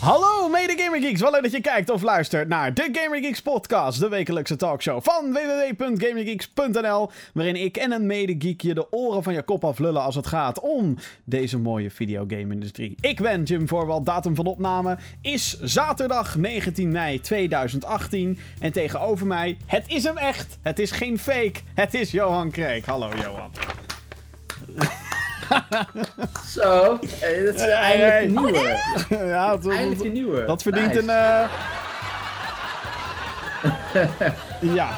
Hallo mede Gamer Geeks, wel leuk dat je kijkt of luistert naar de Gamer Geeks podcast, de wekelijkse talkshow van www.gamergeeks.nl, waarin ik en een mede geek je de oren van je kop aflullen als het gaat om deze mooie videogame-industrie. Ik ben Jim Voorwald, datum van opname is zaterdag 19 mei 2018 en tegenover mij, het is hem echt, het is geen fake, het is Johan Kreek. Hallo Johan. Zo, hey, dat is Hey, eindelijk hey. een nieuwe. ja, dat, Eindelijk een nieuwe. dat verdient Nice. een... eh, ja.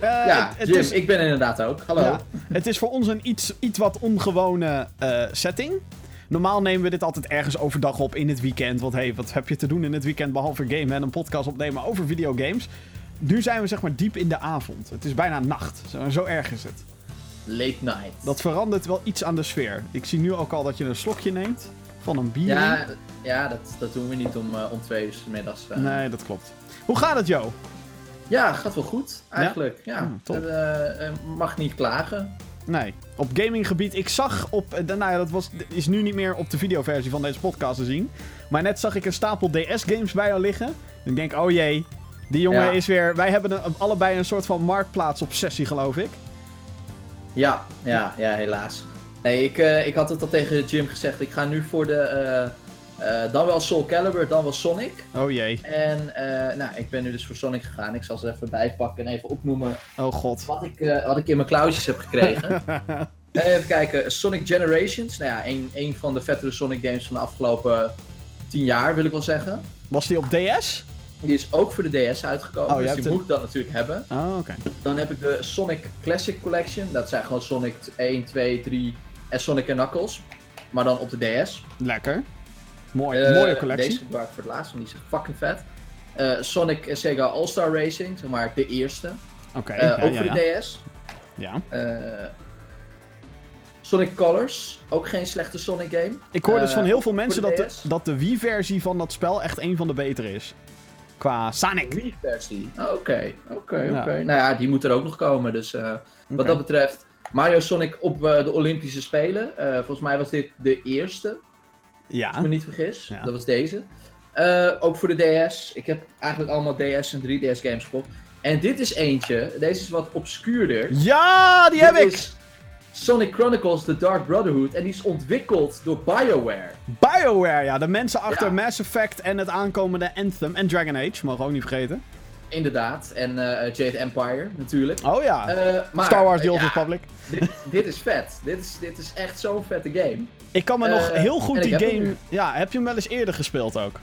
Eh, Ja, het, het Jim, is, ik ben inderdaad ook. Hallo. ja, het is voor ons een iets, iets wat ongewone eh, setting. Normaal nemen we dit altijd ergens overdag op in het weekend. Want hey, wat heb je te doen in het weekend behalve gamen en een podcast opnemen over videogames? Nu zijn we zeg maar diep in de avond. Het is bijna nacht. Zo, zo erg is het. Late night. Dat verandert wel iets aan de sfeer. Ik zie nu ook al dat je een slokje neemt van een bier. ja, ja dat, dat doen we niet om, eh, om twee uur 's middags. eh. Nee, dat klopt. Hoe gaat het, Jo? Ja, gaat wel goed, eigenlijk. Ja, Hmm, top. Het, eh, mag niet klagen. Nee. Op gaminggebied, ik zag op. Nou ja, dat was, is nu niet meer op de videoversie van deze podcast te zien. Maar net zag ik een stapel DS-games bij jou liggen. En ik denk, oh jee. Die jongen Ja. is weer. Wij hebben een, allebei een soort van marktplaats-obsessie, geloof ik. Ja, ja, ja, helaas. Nee, ik, eh, ik had het al tegen Jim gezegd. Ik ga nu voor de. eh, eh, dan wel Soul Calibur, dan wel Sonic. Oh jee. En nou, ik ben nu dus voor Sonic gegaan. Ik zal ze even bijpakken en even opnoemen Oh god. wat ik, wat ik in mijn klauwtjes heb gekregen. Even kijken, Sonic Generations. Nou ja, een, een van de vettere Sonic games van de afgelopen 10 jaar, wil ik wel zeggen. Was die op DS? Die is ook voor de DS uitgekomen, Oh, je dus die moet ik dan natuurlijk hebben. Oh, oké. Dan heb ik de Sonic Classic Collection. Dat zijn gewoon Sonic 1, 2, 3 en Sonic Knuckles. Maar dan op de DS. Lekker. Mooi. Eh, mooie collectie. Deze gebruik ik voor het laatst, want die is fucking vet. Eh, Sonic en Sega All-Star Racing, zeg maar de eerste. Oké. Eh, ja, ook ja, voor ja. de DS. ja. Eh, Sonic Colors, ook geen slechte Sonic game. Ik hoor dus Eh, van heel veel mensen de dat de, dat de Wii-versie van dat spel echt een van de betere is. Qua Sonic. Wii versie. Oh, Oké, oké, Ja. oké. Nou ja, die moet er ook nog komen. Dus eh, wat dat betreft, Mario Sonic op eh, de Olympische Spelen. Eh, volgens mij was dit de eerste, als ik me Ja. niet vergis. Ja. Dat was deze. Ook voor de DS. Ik heb eigenlijk allemaal DS en 3DS games gekocht. En dit is eentje, deze is wat obscuurder. Ja, die heb ik! is Sonic Chronicles The Dark Brotherhood. En die is ontwikkeld door BioWare. BioWare, ja. De mensen achter Ja. Mass Effect en het aankomende Anthem en Dragon Age, mogen we ook niet vergeten. Inderdaad. En eh, Jade Empire, natuurlijk. Oh ja. Eh, maar, Star Wars The eh, Old ja, Republic. dit, dit is vet. Dit is, dit is echt zo'n vette game. Ik kan me eh, nog heel goed die game... Ja, heb je hem wel eens eerder gespeeld ook?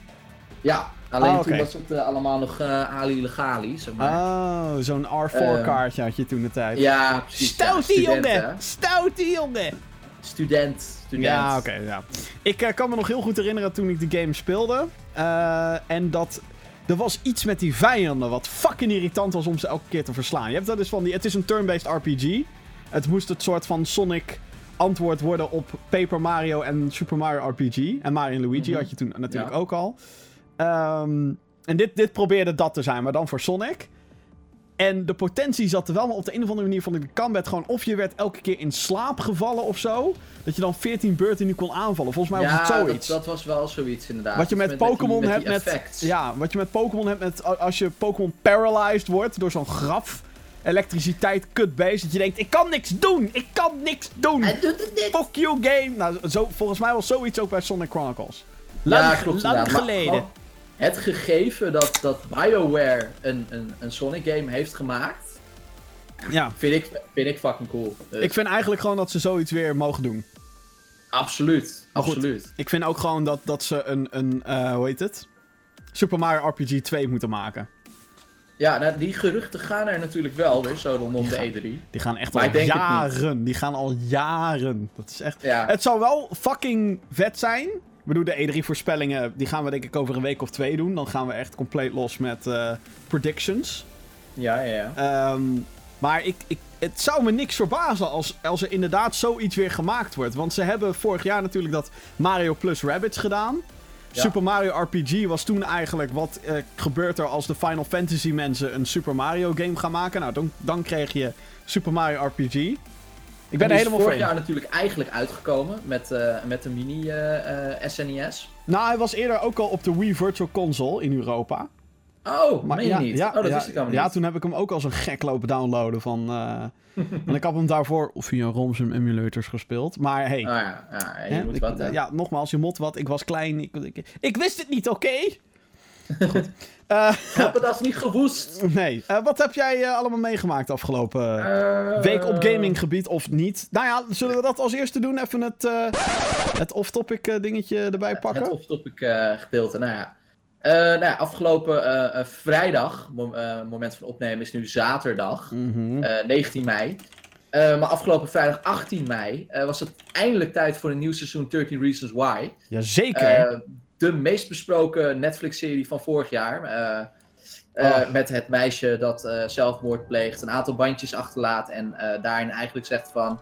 Ja, alleen Ah, toen was het eh, allemaal nog eh Ali Legali, zeg maar. Oh, zo'n Eh, R4-kaartje had je toen de tijd. ja, precies. Stoutie ja, student, jongen! hè. Stoutie jongen! Student, student. Ja, oké, ja. Ik eh, kan me nog heel goed herinneren toen ik de game speelde. en dat... Er was iets met die vijanden wat fucking irritant was om ze elke keer te verslaan. Je hebt dat dus van die... Het is een turn-based RPG. Het moest het soort van Sonic antwoord worden op Paper Mario en Super Mario RPG. En Mario en Luigi Mhm. had je toen natuurlijk Ja. ook al. Ehm, en dit, dit probeerde dat te zijn, maar dan voor Sonic. En de potentie zat er wel, maar op de een of andere manier vond ik de combat gewoon... Of je werd elke keer in slaap gevallen of zo. Dat je dan 14 beurten niet kon aanvallen. Volgens mij was het Ja, zoiets. dat, dat was wel zoiets inderdaad. Wat je met Pokémon hebt met- effects. Ja, wat je met Pokémon hebt met... Als je Pokémon paralyzed wordt door zo'n graf... Elektriciteit, kutbeest. Dat je denkt, ik kan niks doen! Ik kan niks doen! Hij doet het niet! Fuck you game! Nou, zo, volgens mij was zoiets ook bij Sonic Chronicles. Lang, ja, klopt lang geleden. Het gegeven dat, dat BioWare een, een, een Sonic game heeft gemaakt, Ja. vind ik, vind ik fucking cool. Dus Ik vind eigenlijk gewoon dat ze zoiets weer mogen doen. Absoluut, Maar goed. absoluut. Ik vind ook gewoon dat, dat ze een, een eh, hoe heet het? Super Mario RPG 2 moeten maken. Ja, nou, die geruchten gaan er natuurlijk wel weer, zo rondom de Ja. E3. Die gaan echt Maar al jaren. Die gaan al jaren. Dat is echt... Ja, Het zou wel fucking vet zijn. Ik bedoel, de E3-voorspellingen, die gaan we denk ik over een week of twee doen. Dan gaan we echt compleet los met eh, predictions. ja, ja. ja. Ehm, maar ik, ik, het zou me niks verbazen als, als er inderdaad zoiets weer gemaakt wordt. Want ze hebben vorig jaar natuurlijk dat Mario plus Rabbids gedaan. Ja. Super Mario RPG was toen eigenlijk wat eh, gebeurt er als de Final Fantasy mensen een Super Mario game gaan maken. Nou, dan, dan kreeg je Super Mario RPG. Ik ben Die er is helemaal vorig voor. jaar natuurlijk eigenlijk uitgekomen met, eh, met de mini eh, eh, SNES. Nou, hij was eerder ook al op de Wii Virtual Console in Europa. Oh, meen je ja, niet? Ja, oh, dat ja, wist ik allemaal ja, niet. toen heb ik hem ook als een gek lopen downloaden van... en ik had hem daarvoor via ROMs en emulators gespeeld. Maar hey, Oh ja, ja, je hè, moet ik- wat, ja, nogmaals, je mot wat. Ik was klein. Ik, ik, ik wist het niet, oké? Goed. Eh, heb het als niet gewoest. nee. Eh, wat heb jij eh, allemaal meegemaakt afgelopen Eh, week op gaminggebied of niet? Nou ja, zullen we dat als eerste doen? Even het, eh, het off-topic eh, dingetje erbij pakken? Het off-topic eh, gedeelte, nou ja. Eh, nou ja, afgelopen eh, eh, vrijdag, mo- eh, moment van opnemen is nu zaterdag, Mhm. eh, 19 mei. Eh, maar afgelopen vrijdag 18 mei eh, was het eindelijk tijd voor een nieuw seizoen 13 Reasons Why. Jazeker. De meest besproken Netflix-serie van vorig jaar. eh, eh, Oh. Met het meisje dat eh, zelfmoord pleegt, een aantal bandjes achterlaat en daarin eigenlijk zegt van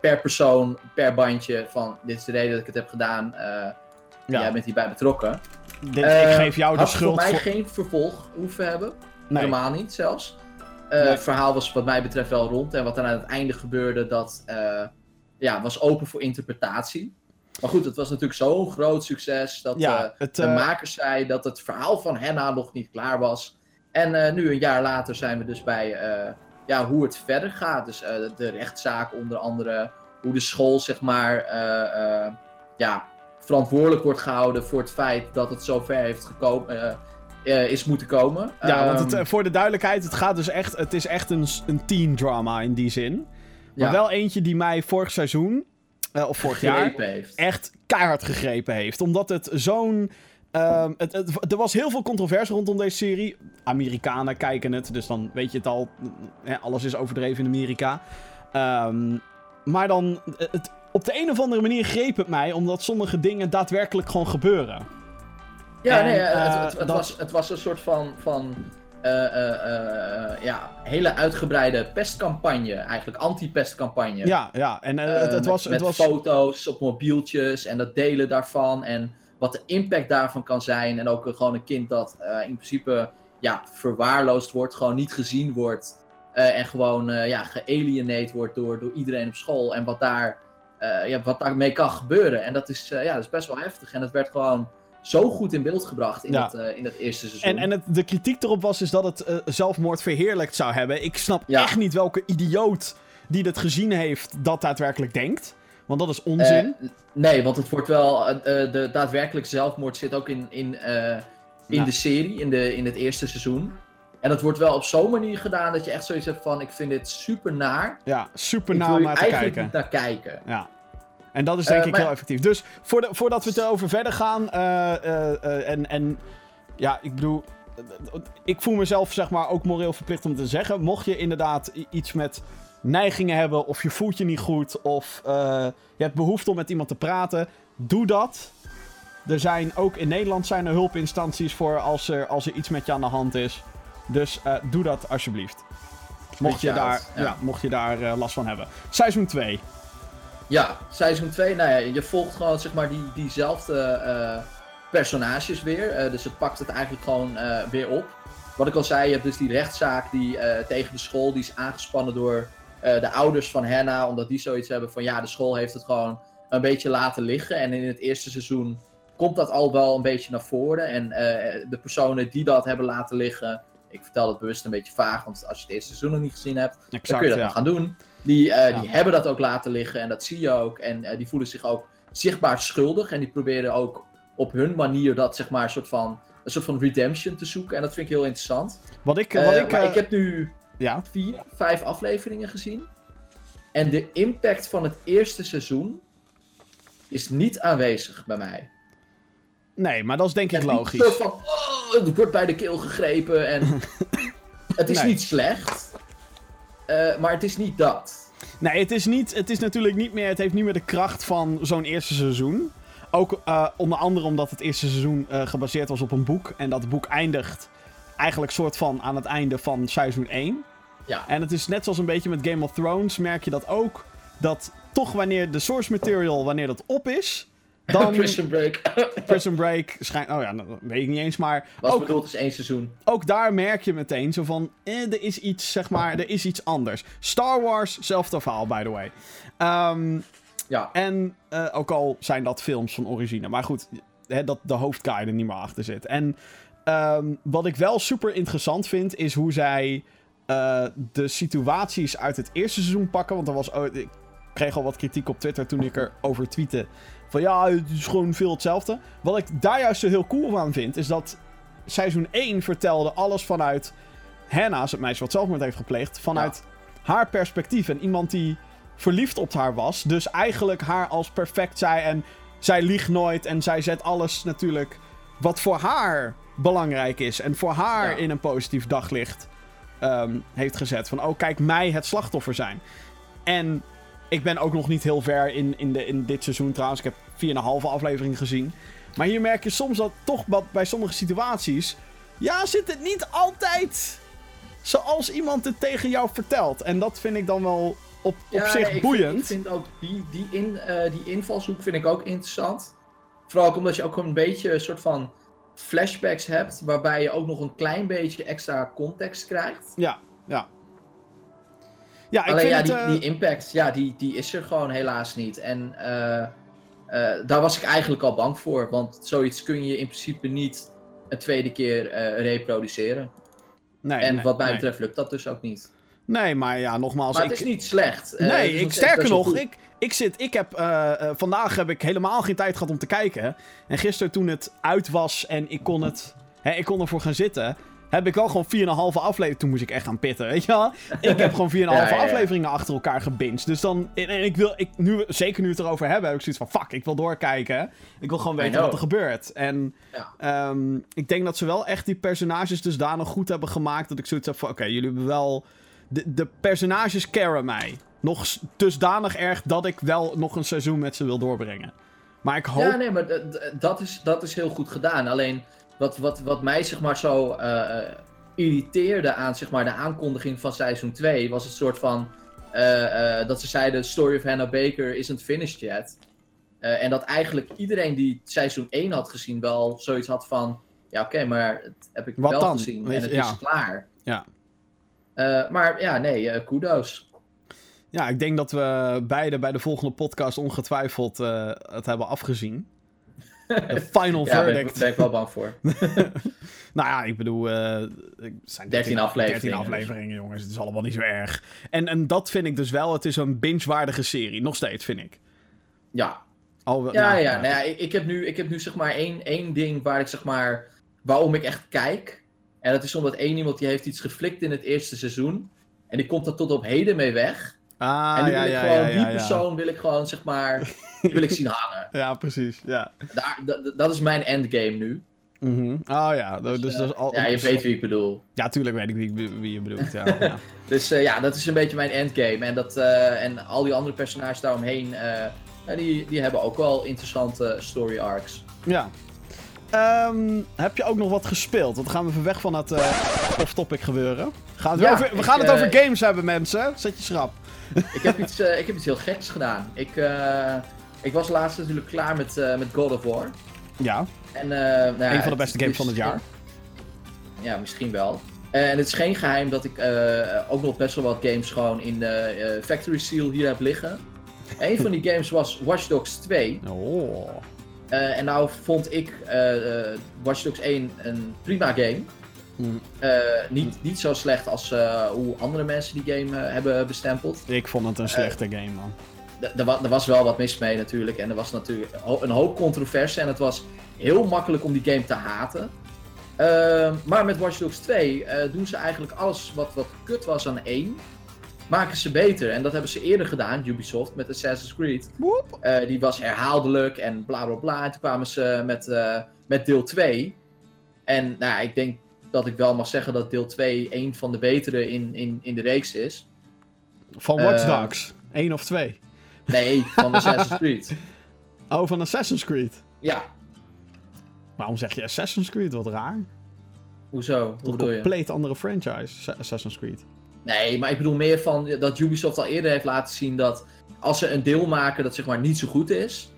per persoon, per bandje van dit is de reden dat ik het heb gedaan. ja. Jij bent hierbij betrokken. Dit- ik geef jou de had schuld voor mij voor... geen vervolg hoeven hebben. Nee. Helemaal niet zelfs. Nee. Het verhaal was wat mij betreft wel rond. En wat er aan het einde gebeurde, dat ja, was open voor interpretatie. Maar goed, het was natuurlijk zo'n groot succes dat Ja, eh, het, de eh, makers zei dat het verhaal van Henna nog niet klaar was. En eh, nu, een jaar later, zijn we dus bij ja, hoe het verder gaat. Dus de rechtszaak onder andere, hoe de school zeg maar ja, verantwoordelijk wordt gehouden voor het feit dat het zover heeft gekomen, is moeten komen. Ja, want het, Ehm, eh, voor de duidelijkheid, het gaat dus echt, het is echt een, een teen drama in die zin. Maar ja, wel eentje die mij vorig seizoen, eh, of vorig jaar, heeft. echt keihard gegrepen heeft. Omdat het zo'n... ehm, het, het- er was heel veel controverse rondom deze serie. Amerikanen kijken het, dus dan weet je het al. hè, alles is overdreven in Amerika. Ehm, maar dan, het, op de een of andere manier greep het mij, omdat sommige dingen daadwerkelijk gewoon gebeuren. Ja, En, nee, het, eh, het, het dat- was, het was een soort van, van ja, hele uitgebreide pestcampagne, eigenlijk anti-pestcampagne. Ja, ja. En eh, Eh, het, het met, was... Het met was foto's op mobieltjes en dat delen daarvan en wat de impact daarvan kan zijn. En ook eh, gewoon een kind dat eh, in principe ja, verwaarloosd wordt, gewoon niet gezien wordt eh, en gewoon eh ja, gealienate wordt door, door iedereen op school. En wat, daar, eh, ja, wat daarmee kan gebeuren. En dat is, eh, ja, dat is best wel heftig. En dat werd gewoon zo goed in beeld gebracht in, Ja. dat, eh, in dat eerste seizoen. En, en het, de kritiek erop was is dat het eh, zelfmoord verheerlijkt zou hebben. Ik snap Ja. echt niet welke idioot die dit gezien heeft dat daadwerkelijk denkt. Want dat is onzin. Eh, nee, want het wordt wel. de daadwerkelijke zelfmoord zit ook in, in, in Ja. de serie, in, de, in het eerste seizoen. En dat wordt wel op zo'n manier gedaan dat je echt zoiets hebt van: ik vind dit super naar. ja, super Ik na wil om naar te eigenlijk kijken. niet naar kijken. Ja. En dat is denk Eh, ik maar- heel effectief. Dus voor de, voordat we het erover verder gaan. eh, eh, en, en ja, ik bedoel. Ik voel mezelf zeg maar ook moreel verplicht om te zeggen. Mocht je inderdaad iets met neigingen hebben. Of je voelt je niet goed. Of je hebt behoefte om met iemand te praten. Doe dat. Er zijn ook in Nederland zijn er hulpinstanties voor als er, als er iets met je aan de hand is. Dus doe dat alsjeblieft. Mocht je daar, ja. ja. mocht je daar last van hebben. Seizoen 2. Ja, seizoen 2, nou ja, je volgt gewoon zeg maar die, diezelfde eh, personages weer. Eh, dus het pakt het eigenlijk gewoon eh, weer op. Wat ik al zei, je hebt dus die rechtszaak die tegen de school, die is aangespannen door de ouders van Hannah. Omdat die zoiets hebben van ja, de school heeft het gewoon een beetje laten liggen. En in het eerste seizoen komt dat al wel een beetje naar voren. En de personen die dat hebben laten liggen, ik vertel het bewust een beetje vaag, want als je het eerste seizoen nog niet gezien hebt, dan Exact, kun je dat ja. gaan doen. Die, eh, Ja. die hebben dat ook laten liggen en dat zie je ook. En eh, die voelen zich ook zichtbaar schuldig. En die proberen ook op hun manier dat, zeg maar, een soort van, een soort van redemption te zoeken. En dat vind ik heel interessant. Wat ik, Eh, wat ik, ik heb nu ja, vier, vijf afleveringen gezien. En de impact van het eerste seizoen is niet aanwezig bij mij. nee, maar dat is denk ik logisch. Van, oh, het wordt bij de keel gegrepen en het is Nee. niet slecht. Eh, maar het is niet dat. Nee, het is, niet, het is natuurlijk niet meer, het heeft niet meer de kracht van zo'n eerste seizoen. Ook eh, onder andere omdat het eerste seizoen eh, gebaseerd was op een boek. En dat boek eindigt eigenlijk soort van aan het einde van seizoen 1. Ja. En het is net zoals een beetje met Game of Thrones, merk je dat ook. Dat toch wanneer de source material, wanneer dat op is, Dan Prison Break. Prison Break schijnt... Oh ja, dat weet ik niet eens, maar... Was ook, bedoeld als één seizoen. ook daar merk je meteen zo van... Eh, er is iets, zeg maar, er is iets anders. Star Wars, zelfde verhaal, by the way. Ehm, Ja. en eh, ook al zijn dat films van origine. Maar goed, hè, dat de hoofdguy er niet meer achter zit. En ehm, wat ik wel super interessant vind, is hoe zij eh, de situaties uit het eerste seizoen pakken. Want er was, ik kreeg al wat kritiek op Twitter toen ik erover tweette. Van ja, het is gewoon veel hetzelfde. Wat ik daar juist zo heel cool aan vind, is dat seizoen 1 vertelde alles vanuit Hannah, het meisje wat zelfmoord heeft gepleegd, vanuit haar perspectief. En iemand die verliefd op haar was. Dus eigenlijk haar als perfect zei. En zij liegt nooit. En zij zet alles natuurlijk wat voor haar belangrijk is. En voor haar Ja. in een positief daglicht ehm, heeft gezet. Van, oh, kijk, mij het slachtoffer zijn. En ik ben ook nog niet heel ver in, in, de, in dit seizoen trouwens. Ik heb 4,5 aflevering gezien. Maar hier merk je soms dat toch wat bij sommige situaties... Ja, zit het niet altijd zoals iemand het tegen jou vertelt. En dat vind ik dan wel op, op Ja, zich nee, boeiend. Vind, ik vind ook die, die, in, eh, die invalshoek vind ik ook interessant. Vooral ook omdat je ook een beetje een soort van flashbacks hebt. Waarbij je ook nog een klein beetje extra context krijgt. Ja, ja. Ja, ik Alleen ja, het... die, eh, die impact, ja, die, die is er gewoon helaas niet. En eh, eh, daar was ik eigenlijk al bang voor. Want zoiets kun je in principe niet een tweede keer reproduceren. nee, en nee, wat mij nee. betreft lukt dat dus ook niet. Nee, maar ja, nogmaals... maar ik, het is niet slecht. Nee, ik, nog sterker nog, ik, ik zit, ik heb, vandaag heb ik helemaal geen tijd gehad om te kijken. En gisteren toen het uit was en ik kon, het, hè, ik kon ervoor gaan zitten, heb ik wel gewoon 4,5 afleveringen, toen moest ik echt gaan pitten, weet je wel. Ik heb gewoon 4,5 Ja, ja, ja. afleveringen achter elkaar gebinged. Dus dan, en, ik wil, ik, nu, zeker nu het erover hebben, heb ik zoiets van, fuck, ik wil doorkijken. Ik wil gewoon weten wat er gebeurt. En ehm, ik denk dat ze wel echt die personages dusdanig goed hebben gemaakt, dat ik zoiets heb van, oké, jullie hebben wel... De, de personages caren mij. Nog dusdanig erg dat ik wel nog een seizoen met ze wil doorbrengen. Maar ik hoop... Ja, nee, maar dat is, dat is heel goed gedaan. Alleen wat, wat, wat mij zeg maar zo eh, eh, irriteerde aan zeg maar, de aankondiging van seizoen 2 was het soort van eh, dat ze zeiden: Story of Hannah Baker isn't finished yet. En dat eigenlijk iedereen die seizoen 1 had gezien wel zoiets had van: ja, oké, maar het heb ik Wat wel dan? gezien en het ja. is klaar. Ja. Maar ja, nee, kudos. Ja, ik denk dat we beide bij de volgende podcast ongetwijfeld het hebben afgezien. De final Ja, daar ben, verdict. ik- ben ik wel bang voor. Nou ja, ik bedoel, het zijn 13 afleveringen, 13 afleveringen, jongens. Het is allemaal niet zo erg. En, en dat vind ik dus wel, het is een binge-waardige serie. Nog steeds, vind ik. Ja, Al, Ja, nou, ja, nou ja ik, ik, heb nu, ik heb nu zeg maar één, één ding waar ik zeg maar, waarom ik echt kijk. En dat is omdat één iemand die heeft iets geflikt in het eerste seizoen. En die komt er tot op heden mee weg. Ah, en nu ja, wil ik ja, gewoon, ja, die persoon wil ik gewoon zeg maar, die wil ik zien hangen. Ja, precies, ja. Daar, dat, is mijn endgame nu. Mhm. Oh ja, dus, dus Eh, dat is al... ja, je weet wie ik bedoel. Ja, tuurlijk weet ik wie, je bedoelt, ja. ja. Dus eh, ja, dat is een beetje mijn endgame. En, dat, eh, en al die andere personages daaromheen, eh, die, die hebben ook wel interessante story arcs. Ja. Ehm, heb je ook nog wat gespeeld? Want dan gaan we even weg van het eh, off-topic gebeuren. Gaan we, Ja, over, we ik, gaan het eh, over games hebben, mensen. Zet je schrap. ik, heb iets, eh, ik heb iets heel geks gedaan. Ik, eh, ik was laatst natuurlijk klaar met, eh, met God of War. Ja, En, eh, nou ja, een van de beste games van het jaar. Ja, misschien wel. Eh, en het is geen geheim dat ik ook nog best wel wat games gewoon in de Factory Seal hier heb liggen. Een van die games was Watch Dogs 2. Oh. En nou vond ik eh, Watch Dogs 1 een prima game. Mm. Niet, niet zo slecht als hoe andere mensen die game hebben bestempeld. Ik vond het een slechte game, man. Er wa- was wel wat mis mee natuurlijk. En er was natuurlijk een hoop controverse. En het was heel makkelijk om die game te haten. Ehm, maar met Watch Dogs 2 eh, doen ze eigenlijk alles wat, wat kut was aan 1. Maken ze beter. En dat hebben ze eerder gedaan, Ubisoft, met Assassin's Creed. Eh, die was herhaaldelijk en bla bla bla. En toen kwamen ze met, eh, met deel 2. En nou, ik denk dat ik wel mag zeggen dat deel 2 een van de betere in, in, in de reeks is. Van Watch Dogs. Eén of twee. Nee, van Assassin's Creed. Oh, van Assassin's Creed. Ja, Waarom zeg je Assassin's Creed? Wat raar. hoezo? Hoe Een bedoel je? compleet andere franchise, Assassin's Creed. Nee, maar ik bedoel meer van dat Ubisoft al eerder heeft laten zien dat als ze een deel maken dat zeg maar niet zo goed is,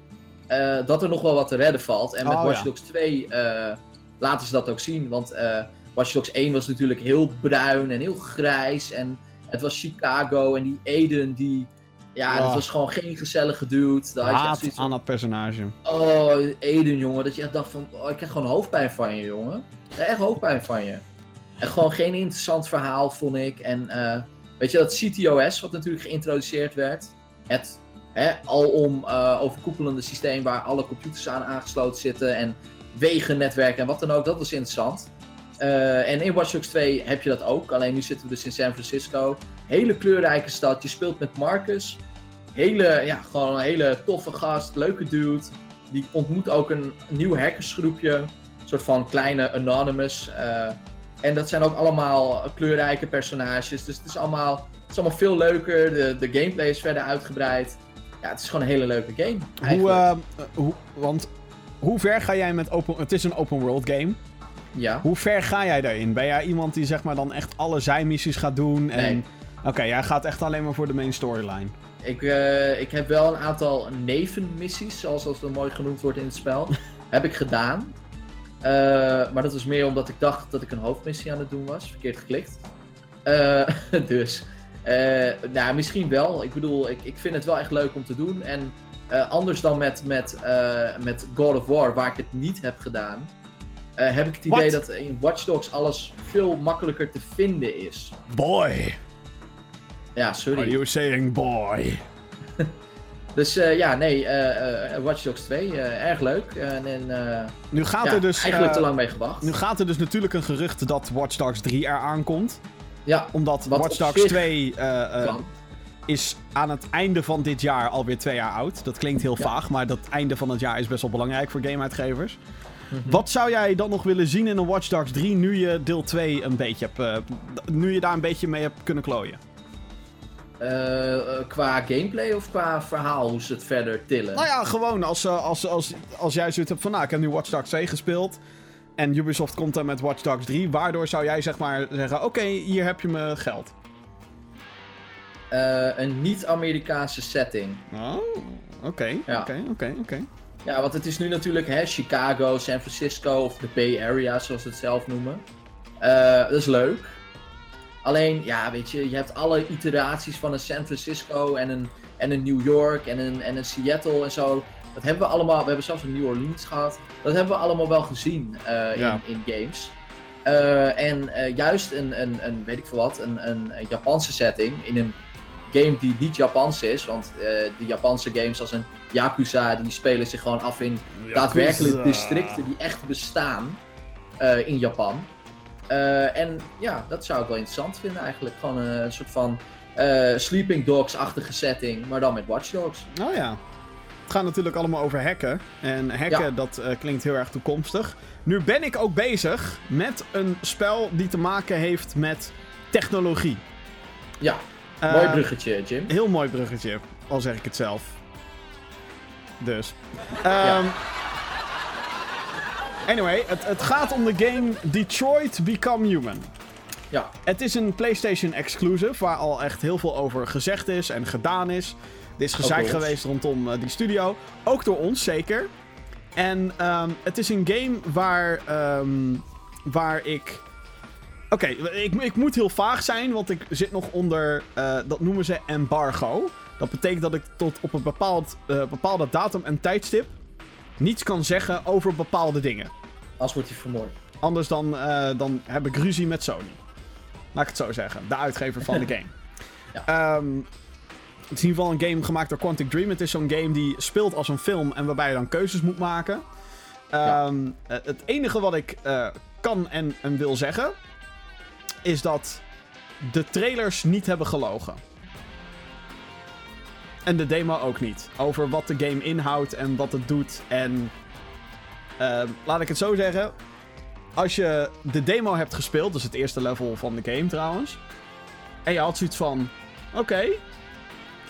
eh, dat er nog wel wat te redden valt. En met Oh, Watch ja. Dogs 2 eh, laten ze dat ook zien. Want eh Watch Dogs 1 was natuurlijk heel bruin en heel grijs. En het was Chicago en die Eden, die... Ja, Ja. dat was gewoon geen gezellige dude. Daar had je echt Haat aan dat personage. oh, Eden, jongen. Dat je echt dacht van, oh, ik krijg gewoon hoofdpijn van je, jongen. Echt hoofdpijn van je. En gewoon geen interessant verhaal, vond ik. En eh, weet je, dat CTOS, wat natuurlijk geïntroduceerd werd. Het hè, alom eh, overkoepelende systeem waar alle computers aan aangesloten zitten. En wegennetwerken en wat dan ook. Dat was interessant. Eh, en in Watch Dogs 2 heb je dat ook. Alleen nu zitten we dus in San Francisco. Hele kleurrijke stad. Je speelt met Marcus. Hele, ja, gewoon een hele toffe gast. Leuke dude. Die ontmoet ook een nieuw hackersgroepje. Een soort van kleine Anonymous. eh, en dat zijn ook allemaal kleurrijke personages. Dus het is allemaal, het is allemaal veel leuker. De, de gameplay is verder uitgebreid. Ja, het is gewoon een hele leuke game. Hoe, eigenlijk. eh, hoe, want hoe ver ga jij met open... Het is een open world game. ja. Hoe ver ga jij daarin? Ben jij iemand die zeg maar dan echt alle zijmissies gaat doen? En... Nee. Oké, jij gaat echt alleen maar voor de main storyline. Ik, eh, ik heb wel een aantal nevenmissies, zoals dat mooi genoemd wordt in het spel. heb ik gedaan. Eh, maar dat was meer omdat ik dacht dat ik een hoofdmissie aan het doen was. Verkeerd geklikt. Eh, dus, nou, misschien wel. Ik bedoel, ik, ik vind het wel echt leuk om te doen. En anders dan met, met, met God of War, waar ik het niet heb gedaan, heb ik het idee What? dat in Watch Dogs alles veel makkelijker te vinden is. Boy! Ja, sorry. Are you saying boy? Dus eh, ja, nee, eh, Watch Dogs 2, eh, erg leuk. En, en Nu gaat ja, er dus... eigenlijk te lang mee gewacht. Nu gaat er dus natuurlijk een gerucht dat Watch Dogs 3 eraan komt. Ja, Omdat Wat Watch Dogs zich 2 eh, eh, kan. is aan het einde van dit jaar alweer twee jaar oud. Dat klinkt heel Ja. vaag, maar dat einde van het jaar is best wel belangrijk voor gameuitgevers. Mhm. Wat zou jij dan nog willen zien in een Watch Dogs 3 nu je deel 2 een beetje hebt... nu je daar een beetje mee hebt kunnen klooien? Eh, eh, qua gameplay of qua verhaal, hoe ze het verder tillen? Nou ja, gewoon als, eh, als, als, als jij zoiets hebt van... Nou, ik heb nu Watch Dogs 2 gespeeld... En Ubisoft komt dan met Watch Dogs 3. Waardoor zou jij zeg maar zeggen... Oké, hier heb je mijn geld. Een niet-Amerikaanse setting. Oh, oké, Ja. oké, oké, oké. Ja, want het is nu natuurlijk hè, Chicago, San Francisco of de Bay Area, zoals ze het zelf noemen. Dat is leuk. Alleen, ja, weet je, je hebt alle iteraties van een San Francisco en een, en een New York en een, en een Seattle en zo. Dat hebben we allemaal, we hebben zelfs een New Orleans gehad. Dat hebben we allemaal wel gezien eh, in, Ja. in games. Eh, en eh, juist een, een, een, weet ik veel wat, een, een, een Japanse setting in een game die niet Japans is. Want de Japanse games als een Yakuza, die spelen zich gewoon af in daadwerkelijk districten die echt bestaan in Japan. Eh, en ja, dat zou ik wel interessant vinden eigenlijk. Gewoon een soort van eh, Sleeping Dogs-achtige setting, maar dan met Watch Dogs. Oh ja. Het gaat natuurlijk allemaal over hacken. En hacken, Ja. dat eh, klinkt heel erg toekomstig. Nu ben ik ook bezig met een spel die te maken heeft met technologie. Ja, mooi bruggetje, Jim. Heel mooi bruggetje, al zeg ik het zelf. Dus. Ja. Anyway, het, het gaat om de game Detroit Become Human. Ja, Het is een PlayStation exclusive, waar al echt heel veel over gezegd is en gedaan is. Er is gezeik geweest rondom eh, die studio. Ook door ons, zeker. En ehm, het is een game waar, ehm, waar ik... Oké, ik, ik moet heel vaag zijn, want ik zit nog onder... eh, dat noemen ze embargo. Dat betekent dat ik tot op een bepaald, eh, bepaalde datum en tijdstip... niets kan zeggen over bepaalde dingen. Als wordt hij vermoord. Anders dan, eh, dan heb ik ruzie met Sony. Laat ik het zo zeggen. De uitgever van de game. Ehm, het is in ieder geval een game gemaakt door Quantic Dream. Het is zo'n game die speelt als een film en waarbij je dan keuzes moet maken. Ehm, eh, Het enige wat ik eh, kan en, en wil zeggen... is dat de trailers niet hebben gelogen. En de demo ook niet. Over wat de game inhoudt en wat het doet. En ehm, laat ik het zo zeggen. Als je de demo hebt gespeeld, dus het eerste level van de game trouwens. En je had zoiets van: oké,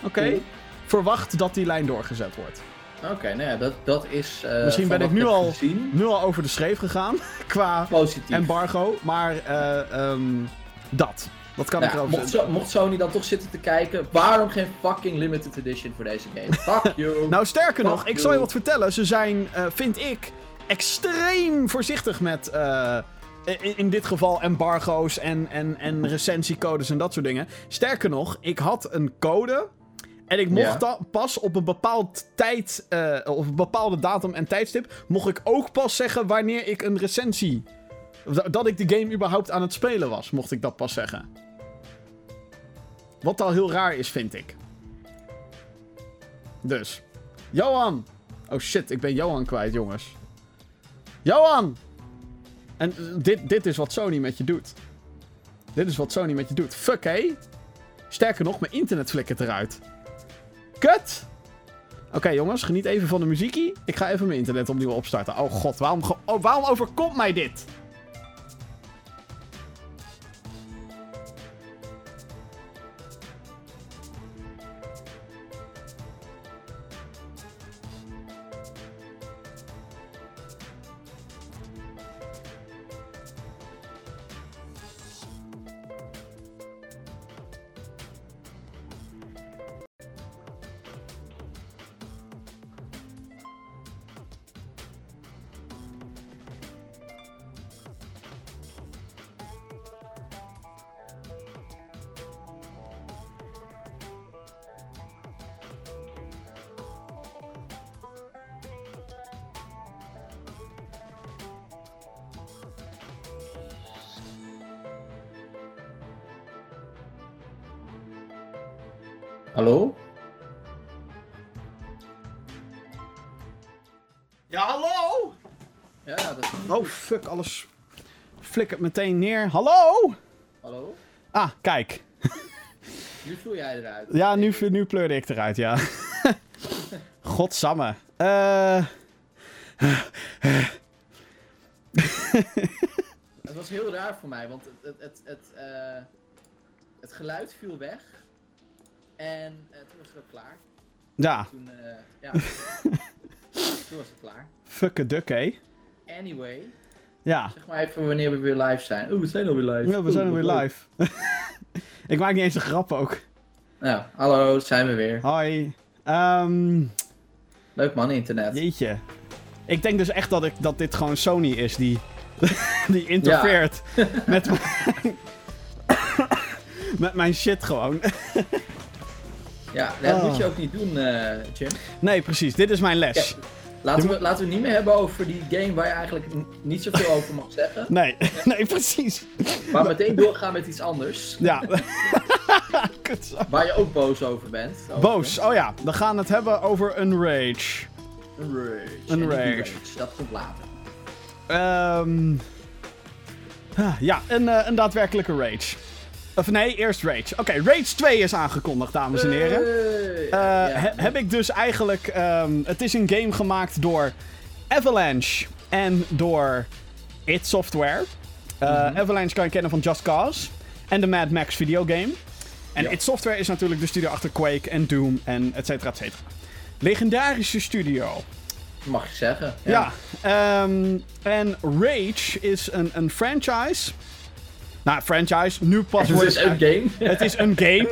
oké, verwacht dat die lijn doorgezet wordt. Oké, nou ja, dat, dat is. eh, Misschien ben ik nu al- Gezien, Nu al over de schreef gegaan qua positief. embargo, maar eh, ehm, dat. Wat kan Nou ik erover mocht, zeggen? Zo- mocht Sony dan toch zitten te kijken, waarom geen fucking limited edition voor deze game? Fuck you. Nou, sterker nog, ik zal je wat vertellen. Ze zijn, eh, vind ik, extreem voorzichtig met, eh, in, in dit geval, embargo's en, en, en recensiecodes en dat soort dingen. Sterker nog, ik had een code. En ik mocht pas op een bepaald tijd, eh, of een bepaalde datum en tijdstip, mocht ik ook pas zeggen wanneer ik een recensie, dat ik de game überhaupt aan het spelen was, mocht ik dat pas zeggen. Wat al heel raar is, vind ik. Dus. Johan! Oh shit, ik ben Johan kwijt, jongens. Johan! En eh, dit, dit is wat Sony met je doet. Dit is wat Sony met je doet. Fuck, hé. Sterker nog, mijn internet flikkert eruit. Kut! Oké, jongens, geniet even van de muziekie. Ik ga even mijn internet opnieuw opstarten. Oh god, waarom, oh, waarom overkomt mij dit? Alles flikkert meteen neer. Hallo! Hallo? Ah, kijk. Nu vloei jij eruit. Ja, nu, nu pleurde ik eruit, ja. Godsamme. Eh... Het was heel raar voor mij, want het, het, het, het, eh, het geluid viel weg. En eh, toen was het ook klaar. Ja, Toen, eh, ja. toen was het klaar. fuck duck, hé. Anyway, Ja. zeg maar even wanneer we weer live zijn. Oeh, we zijn alweer live. ja, we zijn er Oeh, weer wat live. ik maak niet eens een grap ook. Nou, hallo, zijn we weer. Hoi. Ehm... Leuk man, internet. Jeetje. Ik denk dus echt dat, ik, dat dit gewoon Sony is die, die interfereert met, mijn, met mijn shit gewoon. Ja, dat Oh. moet je ook niet doen, eh, Jim. Nee, precies. Dit is mijn les. Laten we, laten we het niet meer hebben over die game waar je eigenlijk niet zoveel over mag zeggen. Nee, nee, precies. Maar meteen doorgaan met iets anders. Ja. Waar je ook boos over bent. Boos. Oh ja, we gaan het hebben over een rage. Een rage. Een rage. Dat komt later. Ehm ah, ja, een, eh, een daadwerkelijke rage. Of nee, eerst rage. Oké, Rage 2 is aangekondigd, dames en heren. Eh, Ja, he- heb ik dus eigenlijk. ehm, het is een game gemaakt door Avalanche en door id Software. Eh, Mhm. Avalanche kan je kennen van Just Cause en de Mad Max videogame. En Ja. id Software is natuurlijk de studio achter Quake en Doom en et cetera, et cetera. Legendarische studio. Mag je zeggen. Ja. ehm, en Rage is een, een franchise. Nou, franchise, nu pas Het is een game. het is een game.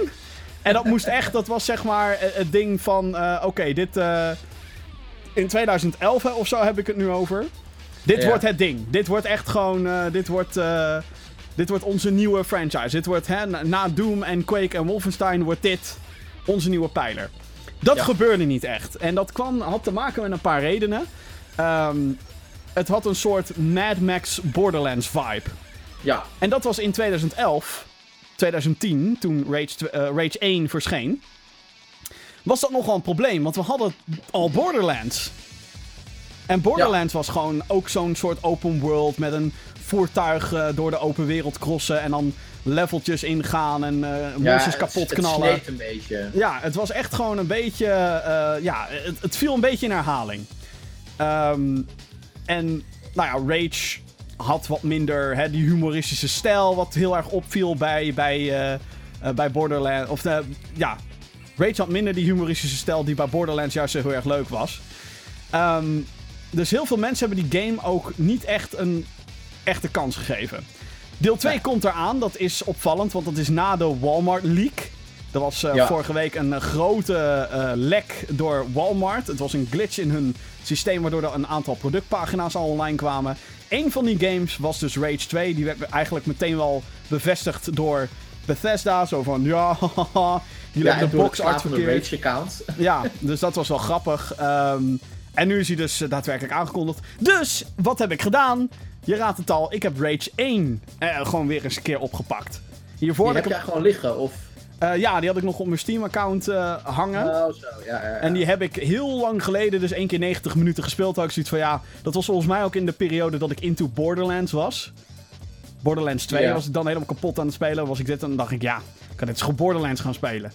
En dat moest echt, dat was zeg maar eh, het ding van, eh, oké, dit... eh, in 2011 hè, of zo heb ik het nu over. Dit Ja. wordt het ding. Dit wordt echt gewoon, dit wordt... dit wordt onze nieuwe franchise. Dit wordt, hè, na, Doom en Quake en Wolfenstein wordt dit onze nieuwe pijler. Dat Ja. gebeurde niet echt. En dat kwam, had te maken met een paar redenen. Ehm, het had een soort Mad Max Borderlands vibe. Ja. En dat was in 2011, 2010, toen Rage, eh, Rage 1 verscheen. Was dat nogal een probleem, want we hadden al Borderlands. En Borderlands was gewoon ook zo'n soort open world met een voertuig eh, door de open wereld crossen en dan leveltjes ingaan en ja monsters het- kapot het knallen. sneed een beetje. Ja, het was echt gewoon een beetje. ja, het, het viel een beetje in herhaling. Ehm, en, nou ja, Rage had wat minder hè, die humoristische stijl, wat heel erg opviel bij, bij, eh, eh, bij Borderlands. Of eh, ja, Rage had minder die humoristische stijl die bij Borderlands juist heel erg leuk was. Ehm, dus heel veel mensen hebben die game ook niet echt een echte kans gegeven. Deel 2 Ja. komt eraan. Dat is opvallend, want dat is na de Walmart leak. Er was eh, Ja. vorige week een eh, grote eh, lek door Walmart. Het was een glitch in hun systeem waardoor er een aantal productpagina's al online kwamen. Eén van die games was dus Rage 2. Die werd eigenlijk meteen wel bevestigd door Bethesda. Zo van, ja, jullie Ja, de box art slaan van de verkeerd. Rage-account. Ja, dus dat was wel grappig. Ehm, en nu is hij dus daadwerkelijk aangekondigd. Dus, wat heb ik gedaan? Je raadt het al, ik heb Rage 1 eh, gewoon weer eens een keer opgepakt. Hiervoor Die heb ik gewoon liggen, of... eh, ja, die had ik nog op mijn Steam-account eh, hangen. Oh, zo, ja, ja, ja. En die heb ik heel lang geleden, dus één keer 90 minuten gespeeld. Had ik zoiets van ja, dat was volgens mij ook in de periode dat ik into Borderlands was. Borderlands 2 Ja. was ik dan helemaal kapot aan het spelen. Was ik dit en dan dacht ik ja, ik kan dit gewoon Borderlands gaan spelen.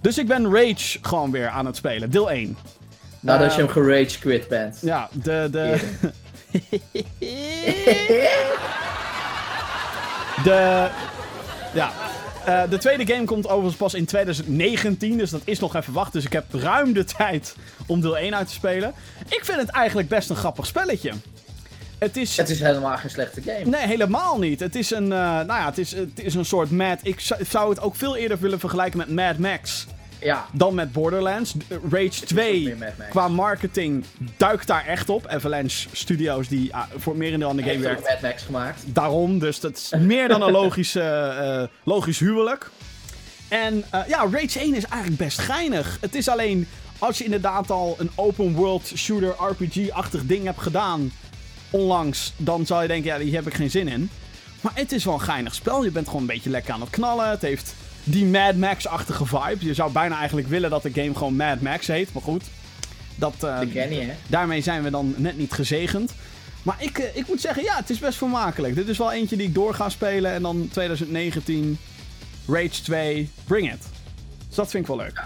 Dus ik ben Rage gewoon weer aan het spelen, deel 1. Nadat je Ehm, hem gerage quit bent. Ja, de. de... de. Ja. Eh, de tweede game komt overigens pas in 2019, dus dat is nog even wachten. Dus ik heb ruim de tijd om deel 1 uit te spelen. Ik vind het eigenlijk best een grappig spelletje. Het is. Het is helemaal geen slechte game. Nee, helemaal niet. Het is een, eh, nou ja, het is, het is een soort Mad... Ik zou, zou het ook veel eerder willen vergelijken met Mad Max Ja, dan met Borderlands. Rage ook 2 meer Mad Max. qua marketing duikt daar echt op. Avalanche Studios die ah, voor het merendeel aan de game heeft ook werkt. Mad Max gemaakt. Daarom, dus dat is meer dan een logisch, eh, eh, logisch huwelijk. En eh, ja, Rage 1 is eigenlijk best geinig. Het is alleen, als je inderdaad al een open world shooter RPG-achtig ding hebt gedaan onlangs, dan zou je denken, ja, hier heb ik geen zin in. Maar het is wel een geinig spel. Je bent gewoon een beetje lekker aan het knallen. Het heeft die Mad Max-achtige vibe. Je zou bijna eigenlijk willen dat de game gewoon Mad Max heet. Maar goed, dat, De Kenny, hè? daarmee zijn we dan net niet gezegend. Maar ik, eh, ik moet zeggen, ja, het is best vermakelijk. Dit is wel eentje die ik door ga spelen. En dan 2019, Rage 2, Bring It. Dus dat vind ik wel leuk.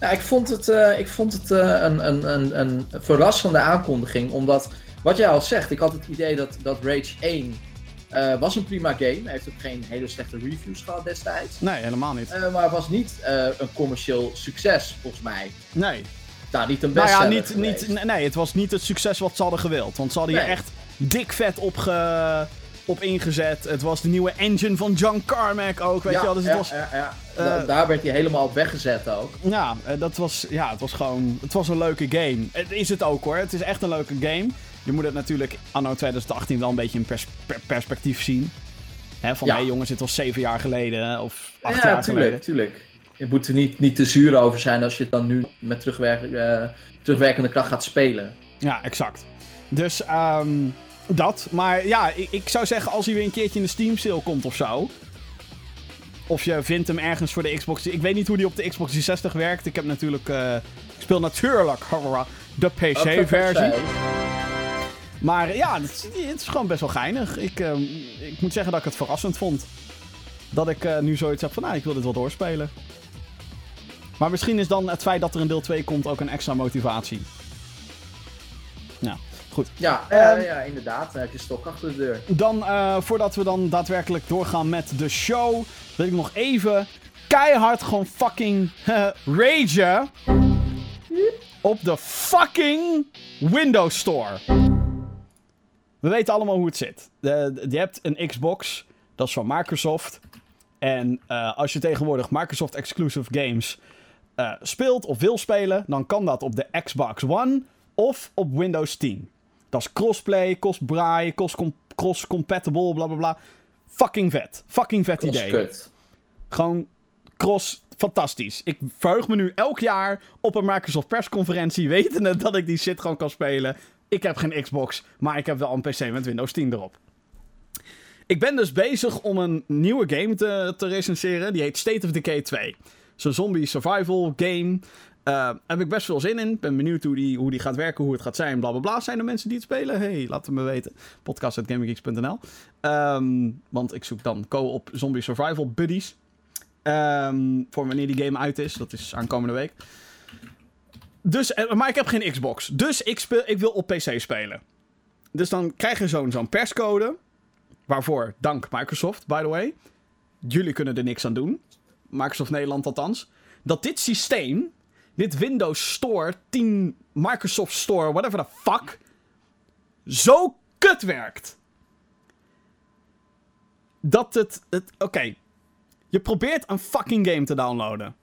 Ja, ik vond het, eh, ik vond het een, een, een, een verrassende aankondiging. Omdat, wat jij al zegt, ik had het idee dat, dat Rage 1 eh, was een prima game. Hij heeft ook geen hele slechte reviews gehad destijds. Nee, helemaal niet. Eh, maar was niet eh, een commercieel succes, volgens mij. Nee. Nou, niet een Nou ja, bestseller niet, niet, nee, het was niet het succes wat ze hadden gewild. Want ze hadden hier Nee. echt dik vet op, ge, op ingezet. Het was de nieuwe engine van John Carmack ook, weet ja, je wel. Dus ja, het was, ja, ja. Da- daar werd hij helemaal op weggezet ook. Ja, dat was, ja, het was gewoon. Het was een leuke game. Het is het ook hoor. Het is echt een leuke game. Je moet het natuurlijk anno 2018 wel een beetje in pers- per- perspectief zien. Hè, van Ja. hé hey, jongens, dit was zeven jaar geleden of acht ja, jaar tuurlijk, geleden. tuurlijk. Je moet er niet, niet te zuur over zijn als je het dan nu met terugwerk, eh, terugwerkende kracht gaat spelen. Ja, exact. Dus ehm, dat. Maar ja, ik, ik zou zeggen als hij weer een keertje in de Steam sale komt of zo. Of je vindt hem ergens voor de Xbox. Ik weet niet hoe die op de Xbox 360 werkt. Ik heb natuurlijk. eh, ik speel natuurlijk de PC-versie. Maar ja, het, is- het is gewoon best wel geinig. Ik, ehm, ik moet zeggen dat ik het verrassend vond. Dat ik eh, nu zoiets heb van, nou, ik wil dit wel doorspelen. Maar misschien is dan het feit dat er een deel 2 komt ook een extra motivatie. Ja, goed. Ja, eh, Ehm, ja, inderdaad. Dan heb je stok achter de deur. Dan, eh, voordat we dan daadwerkelijk doorgaan met de show, wil ik nog even keihard gewoon fucking eh, ragen op de fucking Windows Store. We weten allemaal hoe het zit. De- je hebt een Xbox, dat is van Microsoft. En eh, als je tegenwoordig Microsoft exclusive games eh, speelt of wil spelen, dan kan dat op de Xbox One of op Windows 10. Dat is crossplay, cross-braai, cross-com- cross-compatible, bla bla bla. Fucking vet. Fucking vet idee. Gewoon cross, fantastisch. Ik verheug me nu elk jaar op een Microsoft persconferentie, wetende dat ik die shit gewoon kan spelen. Ik heb geen Xbox, maar ik heb wel een PC met Windows 10 erop. Ik ben dus bezig om een nieuwe game te, te recenseren. Die heet State of Decay 2. Zo'n zombie survival game. Eh heb ik best veel zin in. Ben benieuwd hoe die, hoe die gaat werken, hoe het gaat zijn, bla bla bla. Zijn er mensen die het spelen? Hey, laat het me weten. Podcast.gaminggeeks.nl Ehm Want ik zoek dan co-op zombie survival buddies. Ehm, voor wanneer die game uit is. Dat is aankomende week. Dus, eh, maar ik heb geen Xbox. Dus ik, speel, ik wil op PC spelen. Dus dan krijg je zo'n zo'n perscode. Waarvoor, dank Microsoft, by the way. Jullie kunnen er niks aan doen. Microsoft Nederland althans. Dat dit systeem, dit Windows Store, 10 Microsoft Store, whatever the fuck, zo kut werkt. dat het... het Oké, je probeert een fucking game te downloaden.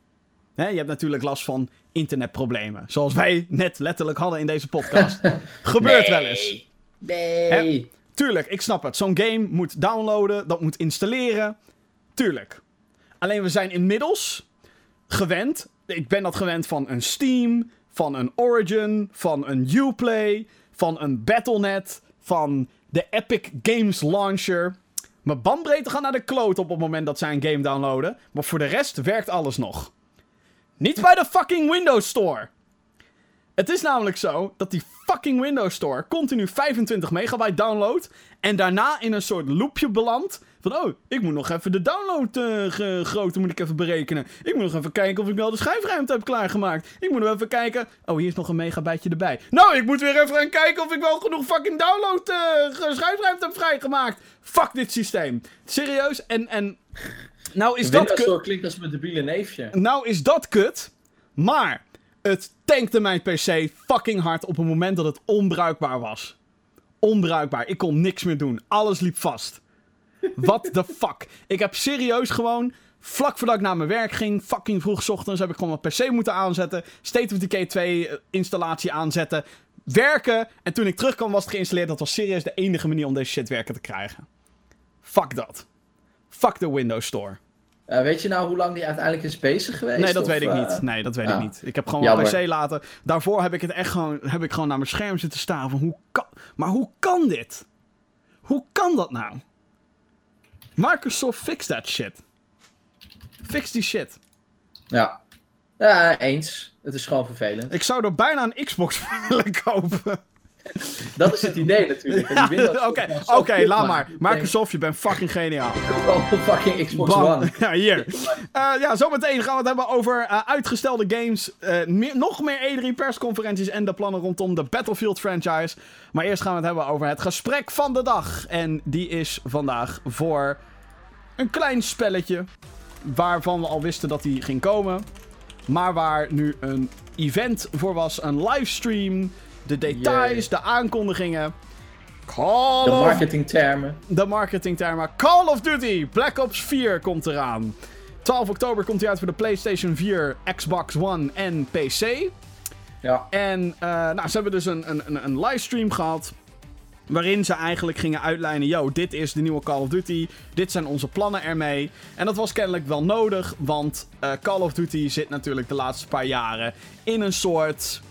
Je hebt natuurlijk last van internetproblemen. Zoals wij net letterlijk hadden in deze podcast. Gebeurt wel eens. Nee. Tuurlijk, ik snap het. Zo'n game moet downloaden, dat moet installeren. Tuurlijk. Alleen we zijn inmiddels gewend. Ik ben dat gewend van een Steam, van een Origin, van een Uplay, van een Battle.net, van de Epic Games Launcher. Mijn bandbreedte gaat naar de kloot op het moment dat zij een game downloaden. Maar voor de rest werkt alles nog. Niet bij de fucking Windows Store. Het is namelijk zo dat die fucking Windows Store continu 25 megabyte downloadt. En daarna in een soort loopje belandt. Van oh, ik moet nog even de downloadgrootte uh, moet ik even berekenen. Ik moet nog even kijken of ik wel de schijfruimte heb klaargemaakt. Ik moet nog even kijken. Oh, hier is nog een megabyteje erbij. Nou, ik moet weer even gaan kijken of ik wel genoeg fucking download uh, schijfruimte heb vrijgemaakt. Fuck dit systeem. Serieus. En, en nou is dat kut. klinkt als mijn debiele neefje. Nou is dat kut. Maar het tankte mijn PC fucking hard op het moment dat het onbruikbaar was. Onbruikbaar. Ik kon niks meer doen. Alles liep vast. What the fuck? Ik heb serieus gewoon, vlak voordat ik naar mijn werk ging, fucking vroeg ochtends, heb ik gewoon mijn PC moeten aanzetten. State of Decay 2 installatie aanzetten. Werken. En toen ik terugkwam was het geïnstalleerd. Dat was serieus de enige manier om deze shit werken te krijgen. Fuck dat. Fuck de Windows Store. Uh, weet je nou hoe lang die uiteindelijk is bezig geweest? Nee, dat of, weet ik niet. Nee, dat weet ja. ik niet. Ik heb gewoon mijn PC laten. Daarvoor heb ik het echt gewoon, heb ik gewoon naar mijn scherm zitten staan. Van hoe kan, maar hoe kan dit? Hoe kan dat nou? Microsoft fix that shit. Fix die shit. Ja. ja, eens. Het is gewoon vervelend. Ik zou er bijna een Xbox willen kopen. Dat is het idee natuurlijk. Oké, kut, laat maar. Microsoft, je bent fucking geniaal. Gewoon fucking Xbox Bam. One. Ja, hier. Eh, ja, zometeen gaan we het hebben over eh, uitgestelde games. eh, meer- nog meer E3 persconferenties en de plannen rondom de Battlefield franchise. Maar eerst gaan we het hebben over het gesprek van de dag. En die is vandaag voor een klein spelletje. Waarvan we al wisten dat die ging komen. Maar waar nu een event voor was. Een livestream. De details, de aankondigingen. Call De marketingtermen. de marketingtermen. Call of Duty Black Ops 4 komt eraan. 12 oktober komt hij uit voor de PlayStation 4, Xbox One en PC. Ja. En eh, nou, ze hebben dus een, een, een, livestream gehad. Waarin ze eigenlijk gingen uitlijnen: yo, dit is de nieuwe Call of Duty. Dit zijn onze plannen ermee. En dat was kennelijk wel nodig, want eh, Call of Duty zit natuurlijk de laatste paar jaren in een soort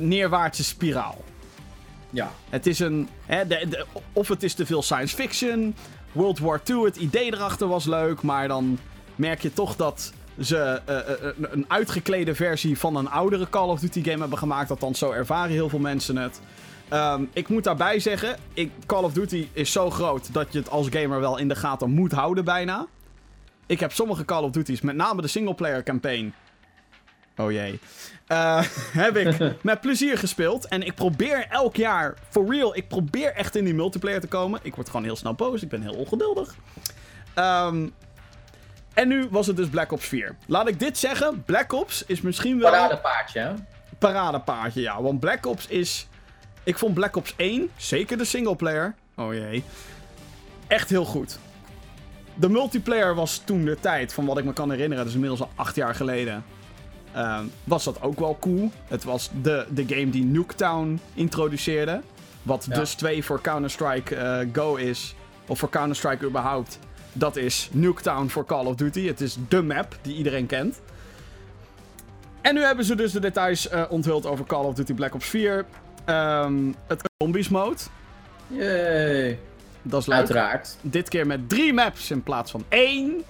neerwaartse spiraal. Ja. Het is een. Hè, de, de- of het is te veel science fiction. World War II, het idee erachter was leuk. Maar dan merk je toch dat ze eh, eh, een- een uitgeklede versie van een oudere Call of Duty game hebben gemaakt. Althans, zo ervaren heel veel mensen het. Ehm, ik moet daarbij zeggen, ik, Call of Duty is zo groot dat je het als gamer wel in de gaten moet houden bijna. Ik heb sommige Call of Duty's, met name de singleplayer campaign. Oh jee. Eh, heb ik met plezier gespeeld. En ik probeer elk jaar, for real, ik probeer echt in die multiplayer te komen. Ik word gewoon heel snel boos, ik ben heel ongeduldig. Ehm, en nu was het dus Black Ops 4. Laat ik dit zeggen, Black Ops is misschien wel Paradepaardje, hè? paradepaardje, ja. Want Black Ops is... Ik vond Black Ops 1, zeker de singleplayer... Oh jee. Echt heel goed. De multiplayer was toen de tijd, van wat ik me kan herinneren, dat is inmiddels al acht jaar geleden. Ehm, was dat ook wel cool. Het was de, de game die Nuketown introduceerde. Wat Ja. dus 2 voor Counter-Strike eh, Go is. Of voor Counter-Strike überhaupt. Dat is Nuketown voor Call of Duty. Het is de map die iedereen kent. En nu hebben ze dus de details eh, onthuld over Call of Duty Black Ops 4. Ehm, het Zombies mode. Yay. Dat is leuk. Uiteraard. Dit keer met drie maps in plaats van één.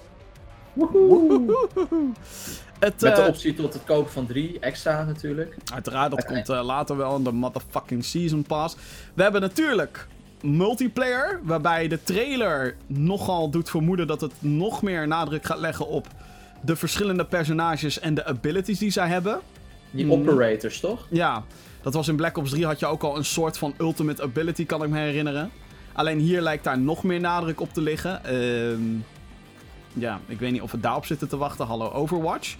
Het, Met de eh, optie tot het kopen van drie extra natuurlijk. Uiteraard, dat komt eh, later wel in de motherfucking Season Pass. We hebben natuurlijk multiplayer, waarbij de trailer nogal doet vermoeden dat het nog meer nadruk gaat leggen op de verschillende personages en de abilities die zij hebben. Die Mm. operators, toch? Ja, dat was in Black Ops 3 had je ook al een soort van ultimate ability, kan ik me herinneren. Alleen hier lijkt daar nog meer nadruk op te liggen. Ehm, ja, ik weet niet of we daarop zitten te wachten. Hallo Overwatch.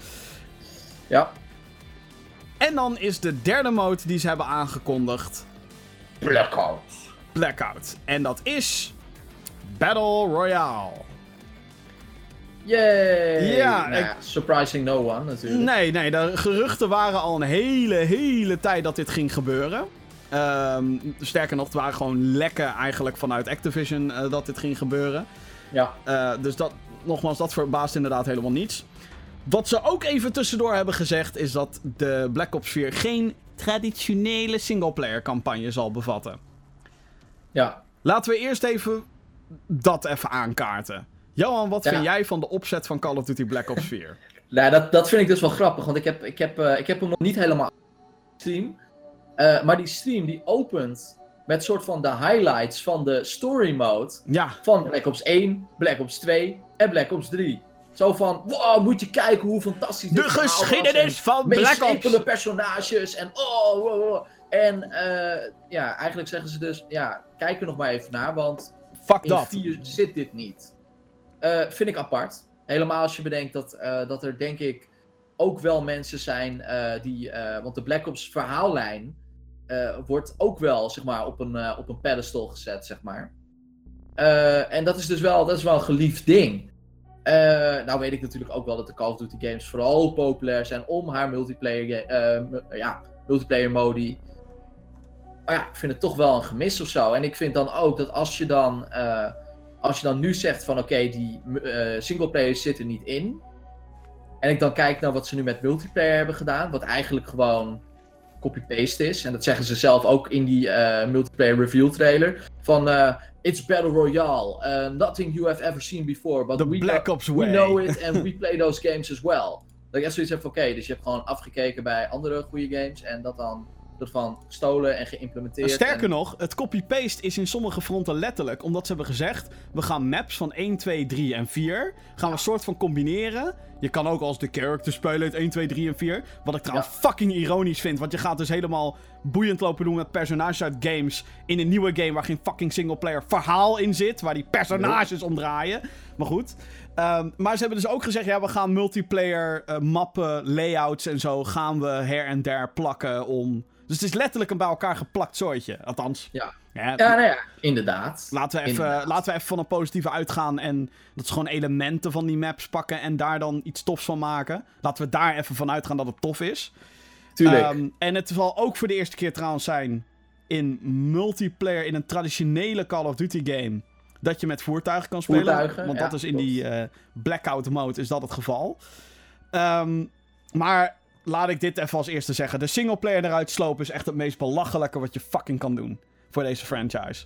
Ja. En dan is de derde mode die ze hebben aangekondigd Blackout. Blackout. En dat is Battle Royale. Yay! Ja, Nou ik- surprising no one natuurlijk. Nee, nee, de geruchten waren al een hele, hele tijd dat dit ging gebeuren. Ehm, sterker nog, het waren gewoon lekken eigenlijk vanuit Activision eh, dat dit ging gebeuren. Ja, Eh, dus dat, nogmaals, dat verbaast inderdaad helemaal niets. Wat ze ook even tussendoor hebben gezegd is dat de Black Ops 4 geen traditionele singleplayer campagne zal bevatten. ja. Laten we eerst even dat even aankaarten. Johan, wat Ja. vind jij van de opzet van Call of Duty Black Ops 4? Nou, dat, dat vind ik dus wel grappig, want ik heb, ik heb, eh, ik heb hem nog niet helemaal stream. Eh, maar die stream die opent met soort van de highlights van de story mode ja, van Black Ops 1, Black Ops 2 en Black Ops 3. Zo van, wow, moet je kijken hoe fantastisch dit de geschiedenis en van Black Ops! personages en oh, wow, wow. En eh, ja, eigenlijk zeggen ze dus, ja, kijk er nog maar even naar, want Fuck in dat. 4 zit dit niet. Eh, vind ik apart. Helemaal als je bedenkt dat, eh, dat er denk ik ook wel mensen zijn die... want de Black Ops verhaallijn wordt ook wel zeg maar, op, een, eh, op een pedestal gezet, zeg maar. Eh, en dat is dus wel, dat is wel een geliefd ding. Eh, nou weet ik natuurlijk ook wel dat de Call of Duty games vooral populair zijn om haar multiplayer, eh, ja, multiplayer modi. Maar ja, ik vind het toch wel een gemis of zo. En ik vind dan ook dat als je dan, eh, als je dan nu zegt van oké, die eh singleplayers zitten niet in. En ik dan kijk naar wat ze nu met multiplayer hebben gedaan, wat eigenlijk gewoon copy-paste is. En dat zeggen ze zelf ook in die eh, multiplayer reveal trailer. Van eh, it's Battle Royale, eh, nothing you have ever seen before, but The we, Black know, Ops we way. know it and we play those games as well. Dat ik echt zoiets heb van oké, dus je hebt gewoon afgekeken bij andere goede games en dat dan soort van gestolen en geïmplementeerd. Sterker en- nog, het copy-paste is in sommige fronten letterlijk. Omdat ze hebben gezegd, we gaan maps van 1, 2, 3 en 4... gaan we een soort van combineren. Je kan ook als de character spelen uit 1, 2, 3 en 4. Wat ik trouwens fucking ironisch vind. Want je gaat dus helemaal boeiend lopen doen met personages uit games... in een nieuwe game waar geen fucking singleplayer verhaal in zit. Waar die personages om draaien. Maar goed. Ehm, maar ze hebben dus ook gezegd, ja, we gaan multiplayer eh, mappen, layouts en zo... gaan we her en der plakken om... Dus het is letterlijk een bij elkaar geplakt soortje. Althans. Ja. Ja, Ja, nou ja, inderdaad. Laten we, even, Inderdaad. laten we even van een positieve uitgaan en dat ze gewoon elementen van die maps pakken en daar dan iets tofs van maken. Laten we daar even van uitgaan dat het tof is. Tuurlijk. Ehm, en het zal ook voor de eerste keer trouwens zijn in multiplayer, in een traditionele Call of Duty game, dat je met voertuigen kan spelen. Voertuigen, want ja, dat is in klopt. die eh, blackout mode is dat het geval. Ehm, maar laat ik dit even als eerste zeggen. De singleplayer eruit slopen is echt het meest belachelijke wat je fucking kan doen voor deze franchise.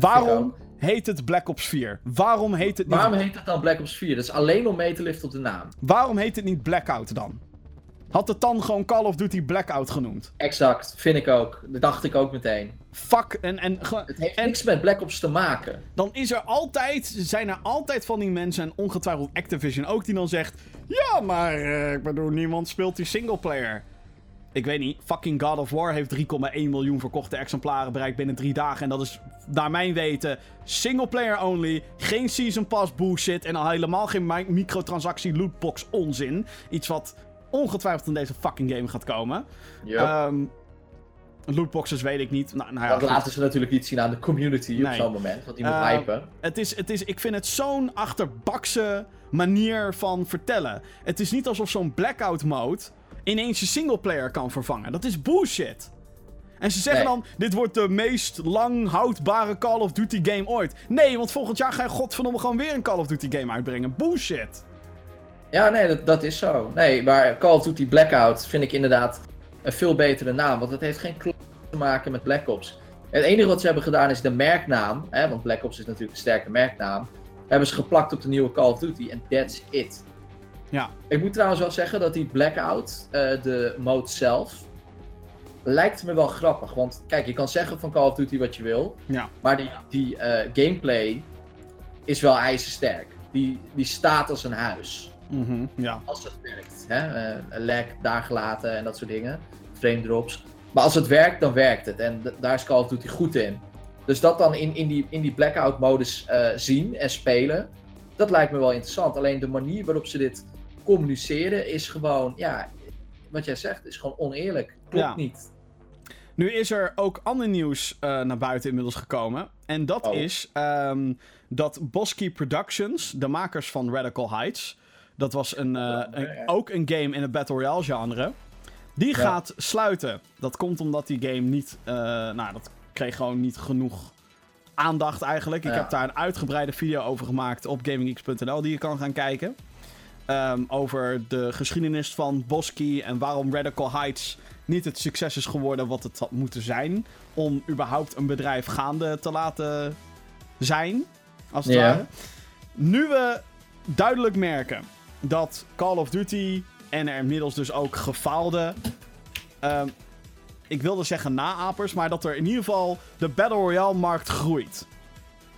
Waarom heet het Black Ops 4? Waarom heet het niet, Waarom heet het dan Black Ops 4? Dat is alleen om mee te liften op de naam. waarom heet het niet Blackout dan? Had het dan gewoon Call of Duty Blackout genoemd? Exact, vind ik ook. Dat dacht ik ook meteen. Fuck, en, en, Het heeft en niks met Black Ops te maken. dan is er altijd, zijn er altijd van die mensen, en ongetwijfeld Activision ook, die dan zegt... Ja, maar eh, ik bedoel, niemand speelt die singleplayer. Ik weet niet, fucking God of War heeft 3,1 miljoen verkochte exemplaren bereikt binnen drie dagen. En dat is, naar mijn weten, singleplayer only. Geen season pass bullshit. En al helemaal geen mi- microtransactie lootbox onzin. Iets wat ongetwijfeld in deze fucking game gaat komen. Ja. Ehm, lootboxes weet ik niet. Nou, nou ja, dat laten ze natuurlijk niet zien aan de community op zo'n moment. Want die moet Eh, hypen. Het is, het is, ik vind het zo'n achterbakse manier van vertellen. Het is niet alsof zo'n blackout mode ineens je singleplayer kan vervangen. Dat is bullshit. En ze zeggen Nee. dan, dit wordt de meest lang houdbare Call of Duty game ooit. Nee, want volgend jaar ga je godverdomme gewoon weer een Call of Duty game uitbrengen. Bullshit. Ja, nee, dat, dat is zo. Nee, maar Call of Duty Blackout vind ik inderdaad een veel betere naam. Want het heeft geen klop te maken met Black Ops. Het enige wat ze hebben gedaan is de merknaam. Hè, want Black Ops is natuurlijk een sterke merknaam. Hebben ze geplakt op de nieuwe Call of Duty. En that's it. Ja. Ik moet trouwens wel zeggen dat die Blackout, eh, de mode zelf, lijkt me wel grappig. Want kijk, je kan zeggen van Call of Duty wat je wil. Ja. Maar die, die eh, gameplay is wel ijzersterk. Die, die staat als een huis. Mhm, ja. Als het werkt. Hè? Eh, een lek, daar gelaten en dat soort dingen. Frame drops. Maar als het werkt, dan werkt het. En daar is Call of Duty goed in. Dus dat dan in, in, die, in die blackout modus eh, zien en spelen. Dat lijkt me wel interessant. Alleen de manier waarop ze dit communiceren is gewoon, ja, wat jij zegt, is gewoon oneerlijk. Klopt Ja. niet. Nu is er ook ander nieuws uh, naar buiten inmiddels gekomen. En dat Oh. is um, dat Bosky Productions, de makers van Radical Heights, dat was een, uh, een, ook een game in het Battle Royale genre, die ja. gaat sluiten. Dat komt omdat die game niet, uh, nou, dat kreeg gewoon niet genoeg aandacht eigenlijk. Ik Ja. heb daar een uitgebreide video over gemaakt op gaminggeeks.nl die je kan gaan kijken. Um, over de geschiedenis van Bosky en waarom Radical Heights niet het succes is geworden wat het had moeten zijn. Om überhaupt een bedrijf gaande te laten zijn. Als het Ja. ware. Nu we duidelijk merken dat Call of Duty en er inmiddels dus ook gefaalde. ehm, ik wilde zeggen naapers, maar dat er in ieder geval de Battle Royale markt groeit.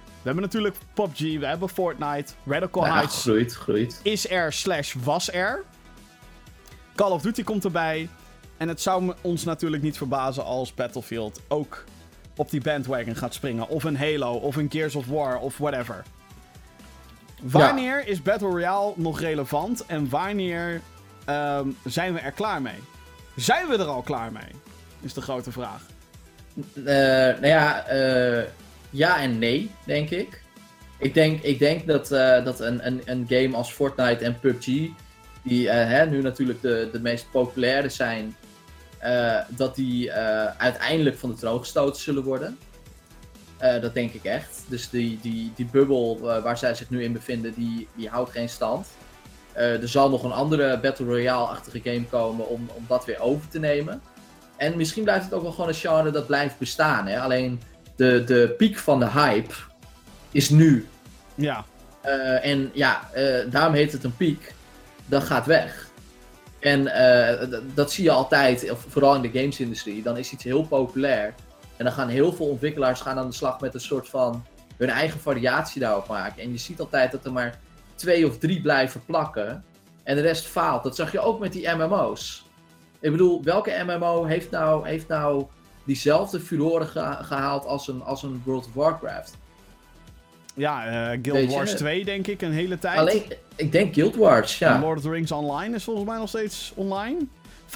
We hebben natuurlijk PUBG, we hebben Fortnite, Radical Ja, Heights groeit, groeit. is er slash was er. Call of Duty komt erbij. En het zou ons natuurlijk niet verbazen als Battlefield ook op die bandwagon gaat springen. Of een Halo, of een Gears of War, of whatever. Wanneer is Battle Royale nog relevant en wanneer ehm, zijn we er klaar mee? Zijn we er al klaar mee? Is de grote vraag. Eh, nou ja, eh, ja en nee, denk ik. Ik denk, ik denk dat, eh, dat een, een, een game als Fortnite en PUBG, die hè, nu natuurlijk de, de meest populaire zijn, dat die uiteindelijk van de troon gestoten zullen worden. Eh, dat denk ik echt. Dus die, die, die bubbel eh, waar zij zich nu in bevinden, die, die houdt geen stand. Eh, er zal nog een andere Battle Royale-achtige game komen om, om dat weer over te nemen. En misschien blijft het ook wel gewoon een genre dat blijft bestaan. Hè? Alleen de, de piek van de hype is nu. Ja, en ja, daarom heet het een piek. Dat gaat weg. En dat zie je altijd, vooral in de gamesindustrie. Dan is iets heel populair. En dan gaan heel veel ontwikkelaars gaan aan de slag met een soort van hun eigen variatie daarop maken. En je ziet altijd dat er maar twee of drie blijven plakken. En de rest faalt. Dat zag je ook met die MMO's. Ik bedoel, welke MMO heeft nou, heeft nou diezelfde furoren geha- gehaald als een, als een World of Warcraft? ja eh, Guild Weet Wars eh, 2 denk ik een hele tijd. Alleen, ik denk Guild Wars, En ja. Lord of the Rings Online is volgens mij nog steeds online.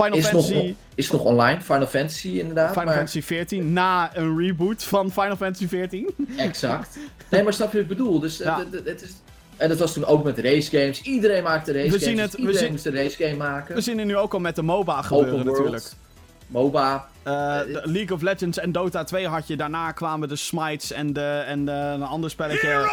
Final Is nog, Fantasy... is nog online, Final Fantasy inderdaad. Final maar, Fantasy 14 na een reboot van Final Fantasy 14. Exact. Nee, maar snap je wat ik bedoel? Dus eh, Ja. het is, en dat was toen ook met race games. Iedereen maakte race We games. zien dus het- we iedereen moest een race game maken. We zien het nu ook al met de MOBA gebeuren Open world, natuurlijk. MOBA. Eh, Eh, League of Legends en Dota 2 had je. Daarna kwamen de Smites en, de, en de, een ander spelletje.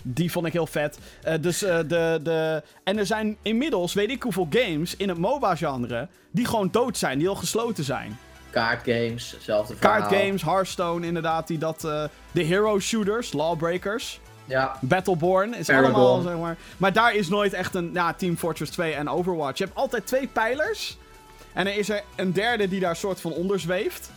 Die vond ik heel vet. Eh, dus eh, de, de... En er zijn inmiddels, weet ik hoeveel games in het MOBA-genre... die gewoon dood zijn, die al gesloten zijn. Kaartgames, hetzelfde verhaal. Kaartgames, Hearthstone inderdaad, die dat... eh, de hero shooters, Lawbreakers... Ja, Battleborn is Paragon. allemaal, zeg maar. Maar daar is nooit echt een ja, Team Fortress 2 en Overwatch. Je hebt altijd twee pijlers. En er is er een derde die daar soort van onder zweeft.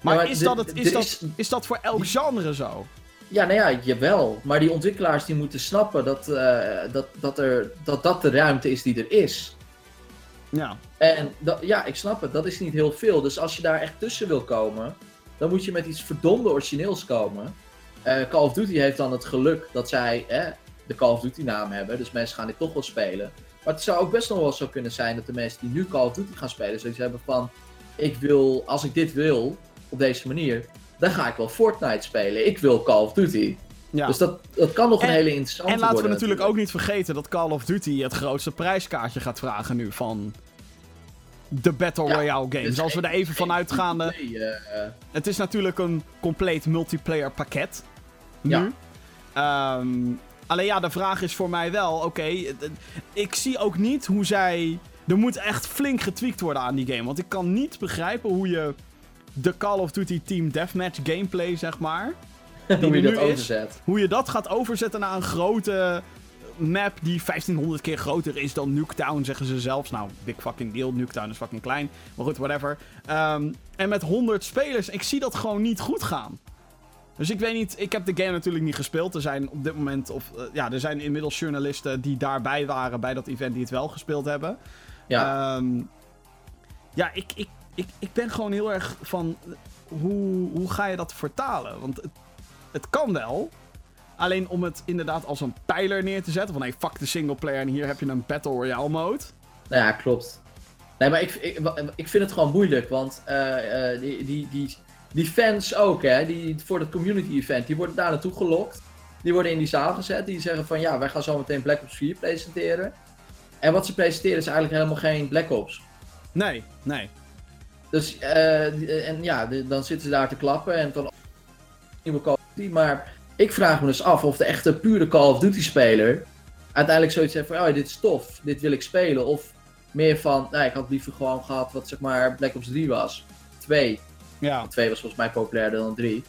Maar, maar is, de- dat het, is, dat, is- is dat voor elk genre zo? Ja, nou ja, jawel. Maar die ontwikkelaars die moeten snappen dat, eh, dat, dat, er, dat dat de ruimte is die er is. Ja. En dat, ja, ik snap het, dat is niet heel veel. Dus als je daar echt tussen wil komen, dan moet je met iets verdomde origineels komen. Eh, Call of Duty heeft dan het geluk dat zij eh, de Call of Duty naam hebben, dus mensen gaan dit toch wel spelen. Maar het zou ook best nog wel zo kunnen zijn dat de mensen die nu Call of Duty gaan spelen, zoiets hebben van, ik wil, als ik dit wil, op deze manier, dan ga ik wel Fortnite spelen. Ik wil Call of Duty. ja. Dus dat, dat kan nog een En- hele interessante en laten we natuurlijk ook niet vergeten dat Call of Duty het grootste prijskaartje gaat vragen nu van de Battle Ja, Royale games. Dus Als we er even van geen uitgaande. idee, eh, eh, Het is natuurlijk een compleet multiplayer pakket. Nu. Ja. Ehm, alleen ja, de vraag is voor mij wel, oké, ik zie ook niet hoe zij... Er moet echt flink getweakt worden aan die game. Want ik kan niet begrijpen hoe je de Call of Duty Team Deathmatch gameplay, zeg maar... hoe je dat is. Hoe je dat gaat overzetten naar een grote map die 1500 keer groter is dan Nuketown, zeggen ze zelfs. Nou, big fucking deal. Nuketown is fucking klein. Maar goed, whatever. Ehm, en met 100 spelers, ik zie dat gewoon niet goed gaan. Dus ik weet niet, ik heb de game natuurlijk niet gespeeld. Er zijn op dit moment, of eh, ja, er zijn inmiddels journalisten die daarbij waren bij dat event die het wel gespeeld hebben. Ja. Ehm, ja, ik, ik, ik, ik ben gewoon heel erg van, hoe, hoe ga je dat vertalen? Want het, het kan wel. Alleen om het inderdaad als een pijler neer te zetten. Van hey, fuck de singleplayer en hier heb je een Battle Royale mode. Nou ja, klopt. Nee, maar ik, ik, ik vind het gewoon moeilijk, want eh, eh, die, die, die, die fans ook, hè, die, voor het community event, die worden daar naartoe gelokt. Die worden in die zaal gezet, die zeggen van ja, wij gaan zo meteen Black Ops 4 presenteren. En wat ze presenteren is eigenlijk helemaal geen Black Ops. Nee, nee. Dus, eh, en ja, de- dan zitten ze daar te klappen en dan nieuwe Call of Duty. Maar ik vraag me dus af of de echte pure Call of Duty speler uiteindelijk zoiets heeft van, oh dit is tof, dit wil ik spelen. Of meer van, nou ik had liever gewoon gehad wat zeg maar Black Ops 3 was. 2. Ja. 2 was volgens mij populairder dan 3.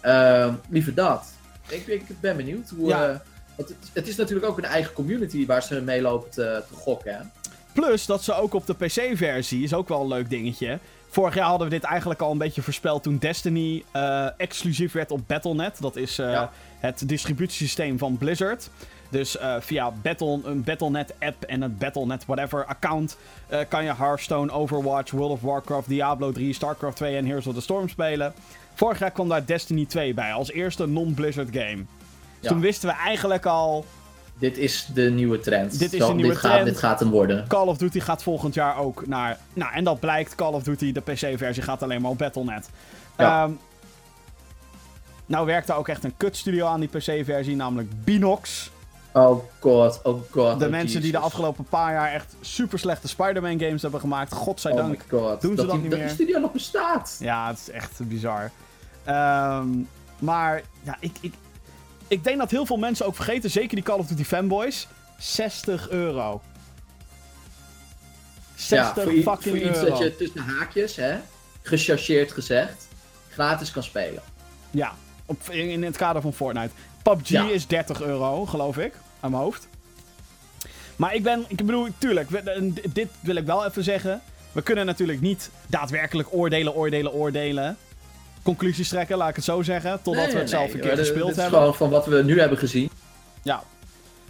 Ehm, liever dat. Ik, ik ben benieuwd hoe... Ja. eh, het, het is natuurlijk ook een eigen community waar ze mee lopen te, te gokken. Hè? Plus dat ze ook op de PC-versie, is ook wel een leuk dingetje. Vorig jaar hadden we dit eigenlijk al een beetje voorspeld toen Destiny eh, exclusief werd op Battle.net. Dat is eh, Ja. het distributiesysteem van Blizzard. Dus eh, via Battle, een Battle.net-app en een Battle.net whatever-account eh, kan je Hearthstone, Overwatch, World of Warcraft, Diablo 3, StarCraft 2 en Heroes of the Storm spelen. Vorig jaar kwam daar Destiny 2 bij, als eerste non-Blizzard game. Ja. Toen wisten we eigenlijk al, Dit is de nieuwe trend. Dit is Zo- de nieuwe dit Gaat, trend. dit gaat hem worden. Call of Duty gaat volgend jaar ook naar. Nou, en dat blijkt, Call of Duty, de PC-versie, gaat alleen maar op Battle.net. Ja. Ehm, nou werkt er ook echt een kutstudio aan die PC-versie, namelijk Binox. Oh god, oh god. De oh mensen die de afgelopen paar jaar echt super slechte Spider-Man games hebben gemaakt. Oh Godzijdank. my god. Doen ze dat die, niet dat meer? die studio nog bestaat. Ja, het is echt bizar. Ehm, maar ja, ik, ik, ik denk dat heel veel mensen ook vergeten, zeker die Call of Duty fanboys, 60 euro. 60 ja, voor, fucking voor iets dat je tussen haakjes, hè, gechargeerd gezegd, gratis kan spelen. Ja, op, in, in het kader van Fortnite. PUBG Ja. is 30 euro, geloof ik, aan mijn hoofd. Maar ik ben, ik bedoel, tuurlijk, d- dit wil ik wel even zeggen. We kunnen natuurlijk niet daadwerkelijk oordelen, oordelen, oordelen. Conclusies trekken, laat ik het zo zeggen. Totdat Nee, we het nee, zelf een keer dit- gespeeld dit is hebben. gewoon van wat we nu hebben gezien. Ja.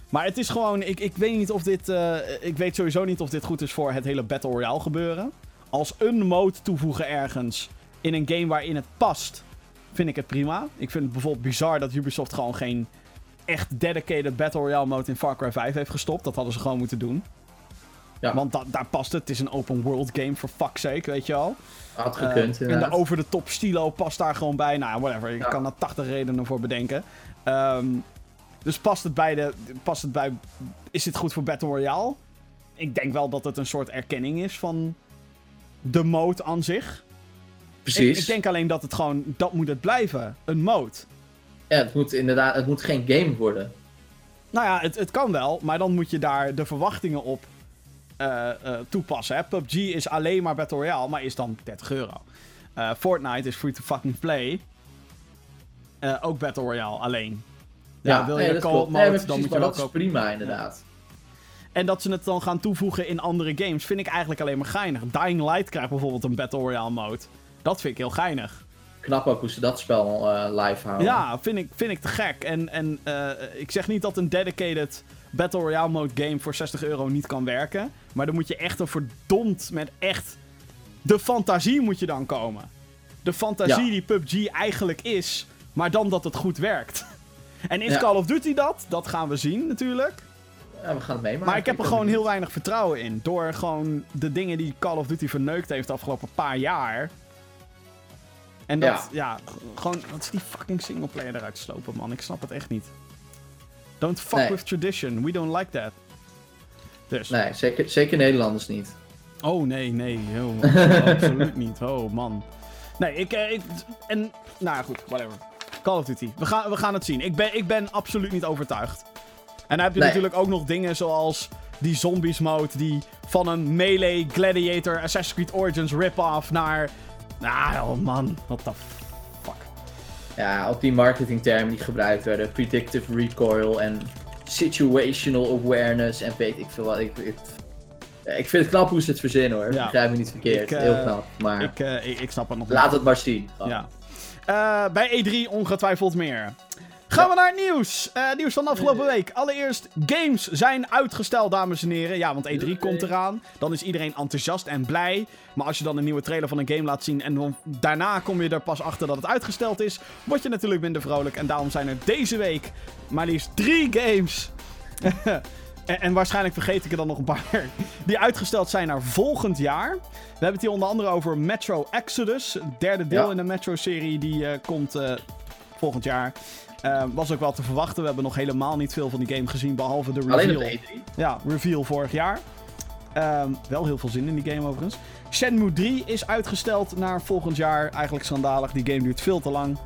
Maar het is gewoon, ik, ik weet niet of dit, eh, ik weet sowieso niet of dit goed is voor het hele Battle Royale gebeuren. Als een mode toevoegen ergens in een game waarin het past, vind ik het prima. Ik vind het bijvoorbeeld bizar dat Ubisoft gewoon geen echt dedicated Battle Royale mode in Far Cry 5 heeft gestopt. Dat hadden ze gewoon moeten doen. Ja. Want da- daar past het. Het is een open world game, for fuck's sake, weet je al. Had Eh, gekund, en de over-de-top stilo past daar gewoon bij. Nou, whatever. Ja. kan er 80 redenen voor bedenken. Ehm, dus past het bij de. Past het bij. Is dit goed voor Battle Royale? Ik denk wel dat het een soort erkenning is van de mode aan zich. Ik, Precies. ik denk alleen dat het gewoon. Dat moet het blijven. Een mode. Ja, het moet inderdaad, het moet geen game worden. Nou ja, het, het kan wel, maar dan moet je daar de verwachtingen op eh, eh, toepassen. Hè? PUBG is alleen maar Battle Royale, maar is dan 30 euro. Eh, Fortnite is free to fucking play. Eh, ook Battle Royale alleen. Ja, wil je nee, de klopt. mode, Nee, maar dan precies, moet je maar wel dat is kopen. prima inderdaad. En dat ze het dan gaan toevoegen in andere games, vind ik eigenlijk alleen maar geinig. Dying Light krijgt bijvoorbeeld een Battle Royale mode. Dat vind ik heel geinig. Knap ook hoe ze dat spel eh, live houden. Ja, vind ik, vind ik te gek. En, en eh, ik zeg niet dat een dedicated Battle Royale mode game voor 60 euro niet kan werken. Maar dan moet je echt een verdomd met echt... De fantasie moet je dan komen. De fantasie Ja. die PUBG eigenlijk is, maar dan dat het goed werkt. En is Ja. Call of Duty dat? Dat gaan we zien natuurlijk. Ja, we gaan het meemaken. Maar ik heb er gewoon heel weinig vertrouwen in. Door gewoon de dingen die Call of Duty verneukt heeft de afgelopen paar jaar. En dat, ja, gewoon, wat is die fucking singleplayer eruit slopen, man? Ik snap het echt niet. Don't fuck Nee. with tradition. We don't like that. Dus. Nee, zeker, zeker Nederlanders niet. Oh, nee, nee. Oh, absoluut, niet. Oh, man. Nee, ik, eh, ik... En, nou ja, goed, whatever. Call of Duty. We gaan, we gaan het zien. Ik ben, ik ben absoluut niet overtuigd. En dan heb je Nee. natuurlijk ook nog dingen zoals die zombies mode... die van een melee gladiator Assassin's Creed Origins rip-off naar... Nou, oh man. What the. Ja, ook die marketingtermen die gebruikt werden. Predictive recoil en situational awareness en weet ik veel wat. Ik, ik, ik vind het knap hoe ze het verzinnen hoor. Ja. Begrijp me niet verkeerd. Ik, eh, Heel knap. Maar Ik, eh, ik, ik snap het nog laat het maar zien. Ja. Eh, bij E3 ongetwijfeld meer. Gaan we naar het nieuws. Eh, nieuws van de afgelopen week. Allereerst, games zijn uitgesteld, dames en heren. Ja, want E3 komt eraan. Dan is iedereen enthousiast en blij. Maar als je dan een nieuwe trailer van een game laat zien... en dan daarna kom je er pas achter dat het uitgesteld is... word je natuurlijk minder vrolijk. En daarom zijn er deze week maar liefst drie games... En, en waarschijnlijk vergeet ik er dan nog een paar. Die uitgesteld zijn naar volgend jaar. We hebben het hier onder andere over Metro Exodus. Het derde deel Ja. in de Metro-serie. Die eh, komt eh, volgend jaar. Eh, was ook wel te verwachten. We hebben nog helemaal niet veel van die game gezien. Behalve de Alleen reveal. op de E3. Ja, reveal vorig jaar. Ehm, wel heel veel zin in die game overigens. Shenmue 3 is uitgesteld naar volgend jaar. Eigenlijk schandalig. Die game duurt veel te lang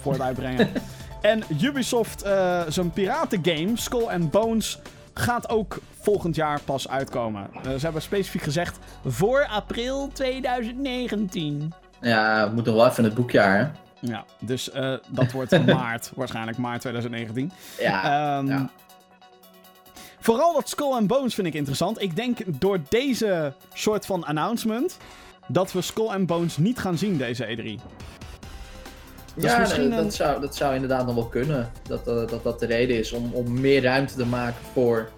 voor het uitbrengen. en Ubisoft, eh, zijn piratengame, Skull and Bones, gaat ook volgend jaar pas uitkomen. Eh, ze hebben specifiek gezegd voor april 2019. Ja, we moeten wel even in het boekjaar, hè? Ja, dus eh, dat wordt maart, waarschijnlijk maart 2019. Ja, Ehm, ja. Vooral dat Skull and Bones vind ik interessant. Ik denk door deze soort van announcement dat we Skull and Bones niet gaan zien deze E E3. Dus ja, misschien dat, een- dat, zou, dat zou inderdaad nog wel kunnen. Dat eh, dat, dat de reden is om, om meer ruimte te maken voor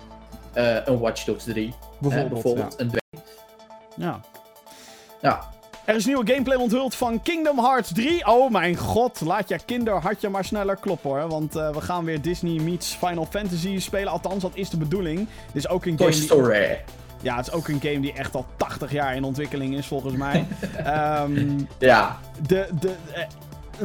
eh, een Watch Dogs 3. hè, Bijvoorbeeld. bijvoorbeeld een Ja. ja. Ja, Er is nieuwe gameplay onthuld van Kingdom Hearts 3. Oh mijn god, laat je kinderhartje maar sneller kloppen hoor. Want eh, we gaan weer Disney meets Final Fantasy spelen. Althans, dat is de bedoeling. Dit is ook een Toy game die... Story. Ja, het is ook een game die echt al 80 jaar in ontwikkeling is volgens mij. Ehm Ja, de, de, eh,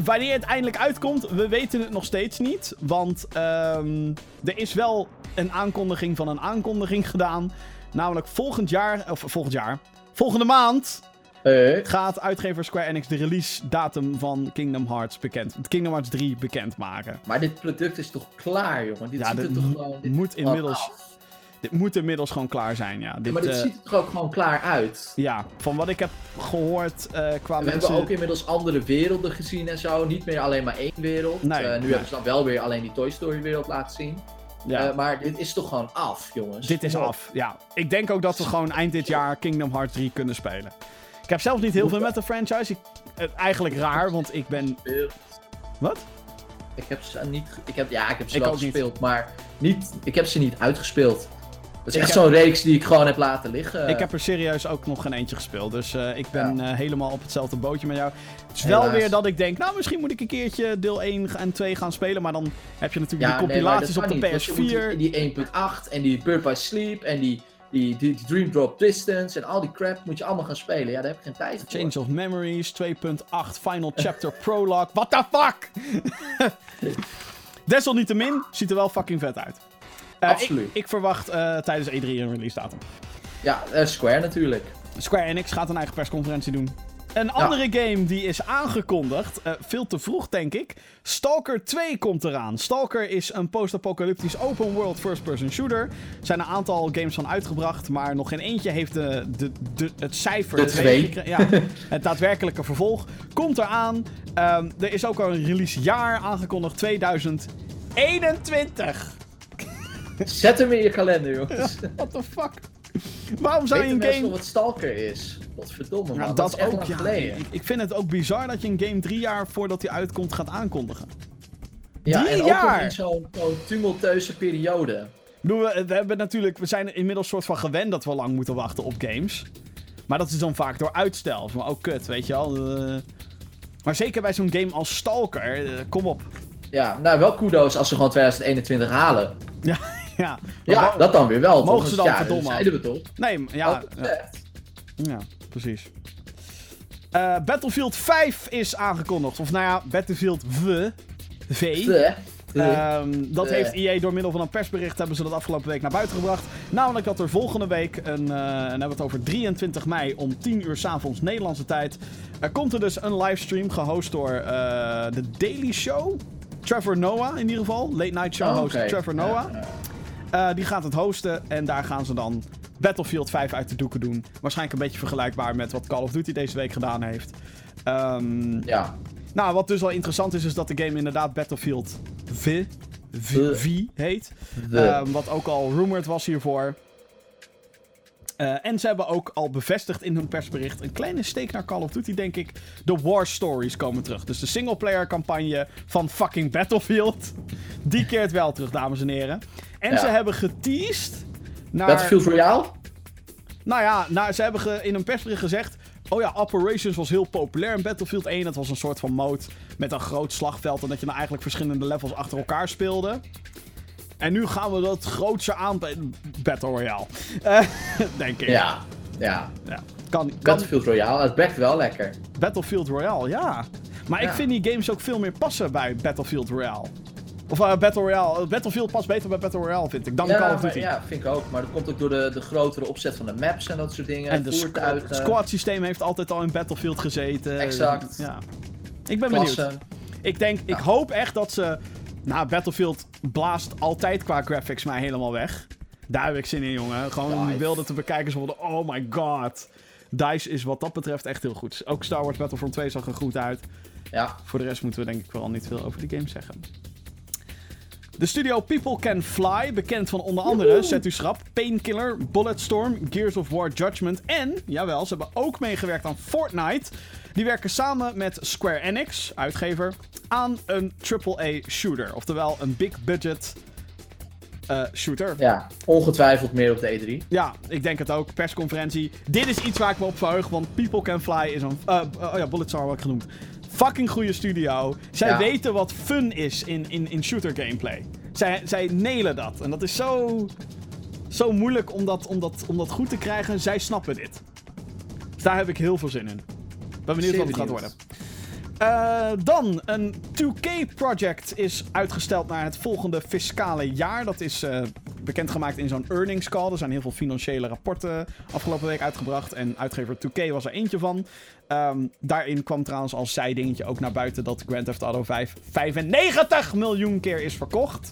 wanneer het eindelijk uitkomt, we weten het nog steeds niet. Want ehm, er is wel een aankondiging van een aankondiging gedaan. Namelijk volgend jaar, of volgend jaar, volgende maand eh, gaat uitgever Square Enix de release datum van Kingdom Hearts bekend, Kingdom Hearts 3 bekendmaken. maar dit product is toch klaar, jongen? Dit Ja, ziet dit er toch gewoon... Dit moet gewoon inmiddels- af. Dit moet inmiddels gewoon klaar zijn, ja. Ja, Dit, maar dit eh, ziet er toch ook gewoon klaar uit? ja, van wat ik heb gehoord eh qua We mensen... hebben ook inmiddels andere werelden gezien en zo. Niet meer alleen maar één wereld. Nee, nu nee. hebben ze dan wel weer alleen die Toy Story wereld laten zien. ja. Maar dit is toch gewoon af, jongens. Dit is af, ja. Ik denk ook dat we gewoon eind dit jaar Kingdom Hearts 3 kunnen spelen. Ik heb zelf niet heel veel met de franchise. Ik, eigenlijk raar, want ik ben... Wat? Ik heb ze niet. Ik heb, ja, ik heb ze Ik wel niet. gespeeld, maar niet, ik heb ze niet uitgespeeld. Dat is echt zo'n reeks die ik gewoon heb laten liggen. ik heb er serieus ook nog geen eentje gespeeld. Dus eh, ik ben eh, helemaal op hetzelfde bootje met jou. Het is wel weer dat ik denk, nou misschien moet ik een keertje deel 1 en 2 gaan spelen. Maar dan heb je natuurlijk ja, die compilaties op de niet, want je moet PS4. Die, die 1.8 en die by Sleep en die, die, die, die Dream Drop Distance en al die crap moet je allemaal gaan spelen. Ja, daar heb ik geen tijd voor. Change of Memories 2.8 Final Chapter Prologue. What the fuck? Desalniettemin ziet er wel fucking vet uit. Eh, Absoluut. Ik, ik verwacht eh, tijdens E3 een release datum. Ja, eh, Square natuurlijk. Square Enix gaat een eigen persconferentie doen. Een andere game die is aangekondigd, eh, veel te vroeg denk ik. Stalker 2 komt eraan. Stalker is een post-apocalyptisch open world first-person shooter. Er zijn een aantal games van uitgebracht, maar nog geen eentje heeft de, de, de, het cijfer De 2 twee. gekregen. Ja, het daadwerkelijke vervolg komt eraan. Ehm, er is ook al een releasejaar aangekondigd, 2021. Zet hem in je kalender, jongens. What the fuck? Waarom zou je een game... wat Stalker is? Wat verdomme, man. Ja, dat, dat, ook, ja. Ik, ik vind het ook bizar dat je een game drie jaar voordat hij uitkomt gaat aankondigen. Ja, Drie en ook jaar! nog in zo'n tumultueuze periode. Bedoel, We, we, hebben natuurlijk, we zijn inmiddels soort van gewend dat we lang moeten wachten op games. Maar dat is dan vaak door uitstel. Van, oh kut, weet je wel. eh. maar zeker bij zo'n game als Stalker, eh, kom op. Ja, nou wel kudo's als ze gewoon 2021 halen. Ja, ja. Ja, dat dan weer wel. Mogen ze Dus dan ja, verdomme. dat zeiden we toch? Nee, ja, ja, precies. Eh, Battlefield 5 is aangekondigd. Of nou ja, Battlefield V. V. Eh, Ehm, dat heeft EA door middel van een persbericht hebben ze dat afgelopen week naar buiten gebracht. Namelijk dat er volgende week, een, eh, en hebben we het over 23 mei om 10 uur 's avonds Nederlandse tijd, er komt er dus een livestream gehost door eh The Daily Show. Trevor Noah in ieder geval, late night show oh, host. Trevor Noah. Eh, die gaat het hosten en daar gaan ze dan Battlefield 5 uit de doeken doen. Waarschijnlijk een beetje vergelijkbaar met wat Call of Duty deze week gedaan heeft. Ehm, Ja. nou, wat dus wel interessant is, is dat de game inderdaad Battlefield V, v, V. heet. Ehm, wat ook al rumored was hiervoor. Eh, en ze hebben ook al bevestigd in hun persbericht een kleine steek naar Call of Duty, denk ik. De War Stories komen terug. Dus de singleplayer campagne van fucking Battlefield. Die keert wel terug, dames en heren. En Ja. ze hebben geteased naar... Battlefield Royale? Nou ja, nou, ze hebben ge- in een persbericht gezegd... Oh ja, Operations was heel populair in Battlefield 1. Dat was een soort van mode met een groot slagveld... en dat je nou eigenlijk verschillende levels achter elkaar speelde. En nu gaan we dat grootste aan... Battle Royale. Eh, denk ik. Ja, ja. Ja. Kan, kan Battlefield Royale, het bekt wel lekker. Battlefield Royale, ja. Maar ik vind die games ook veel meer passen bij Battlefield Royale. Of eh, Battle Royale. Battlefield past beter bij Battle Royale, vind ik, dan Call Ja, of Duty. ja, vind ik ook. Maar dat komt ook door de, de grotere opzet van de maps en dat soort dingen. En squ- het squad systeem heeft altijd al in Battlefield gezeten. Exact. Ja. Ik ben benieuwd. Ik denk, ik hoop echt dat ze... Nou, Battlefield blaast altijd qua graphics mij helemaal weg. Daar heb ik zin in, jongen. Gewoon om die beelden te bekijken. Zo van, oh my god. DICE is wat dat betreft echt heel goed. Ook Star Wars Battlefront 2 zag er goed uit. Ja, Voor de rest moeten we denk ik vooral niet veel over die game zeggen. De studio People Can Fly, bekend van onder andere, zet u schrap, Painkiller, Bulletstorm, Gears of War Judgment en, jawel, ze hebben ook meegewerkt aan Fortnite. Die werken samen met Square Enix, uitgever, aan een AAA shooter. Oftewel een big budget eh, shooter. ja, ongetwijfeld meer op de E3. Ja, ik denk het ook. Persconferentie. Dit is iets waar ik me op verheug, want People Can Fly is een... eh, oh ja, Bulletstorm had ik genoemd. Fucking goede studio. Zij Ja. weten wat fun is in, in, in shooter gameplay. Zij, zij nailen dat. En dat is zo... Zo moeilijk om dat, om, dat, om dat goed te krijgen. Zij snappen dit. Dus daar heb ik heel veel zin in. Ben benieuwd Zeer wat het gaat worden. Eh, dan, een 2K-project is uitgesteld naar het volgende fiscale jaar. Dat is eh, bekendgemaakt in zo'n earnings call. Er zijn heel veel financiële rapporten afgelopen week uitgebracht. En uitgever 2K was er eentje van. Ehm, daarin kwam trouwens als zijdingetje ook naar buiten dat Grand Theft Auto 5 95 miljoen keer is verkocht.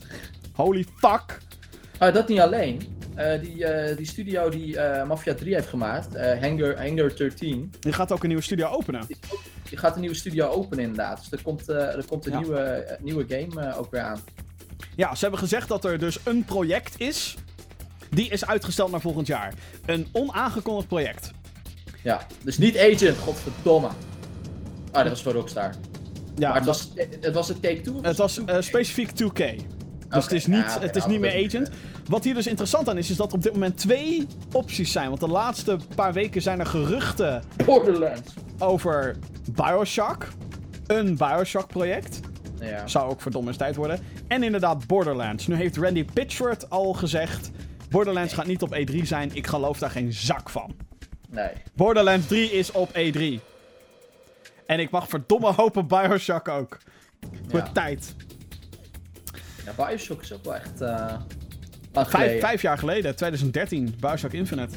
Holy fuck. Ah, dat niet alleen. Eh, die, eh, die studio die eh, Mafia 3 heeft gemaakt, Hangar, Hangar 13, Die gaat ook een nieuwe studio openen. die, die gaat een nieuwe studio openen inderdaad. Dus er komt, er komt een Ja. nieuwe, nieuwe game ook weer aan. Ja, ze hebben gezegd dat er dus een project is. Die is uitgesteld naar volgend jaar. Een onaangekondigd project. Ja, dus niet Agent, godverdomme. Ah, dat was voor Rockstar. Ja, maar het was, het was een Take-Two? of Het was 2K? specifiek 2K. Dus het is niet, ja, het is nou, niet meer Agent. Wat hier dus interessant aan is, is dat er op dit moment twee opties zijn. Want de laatste paar weken zijn er geruchten Borderlands. over Bioshock. Een Bioshock-project. Ja. Zou ook verdomme eens tijd worden. En inderdaad Borderlands. Nu heeft Randy Pitchford al gezegd... Borderlands gaat niet op E3 zijn. Ik geloof daar geen zak van. Nee. Borderlands 3 is op E3. En ik mag verdomme hopen Bioshock ook. Wordt Ja. tijd. Ja, Bioshock is ook wel echt... eh Vijf, jaar geleden, 2013, Bioshock Infinite.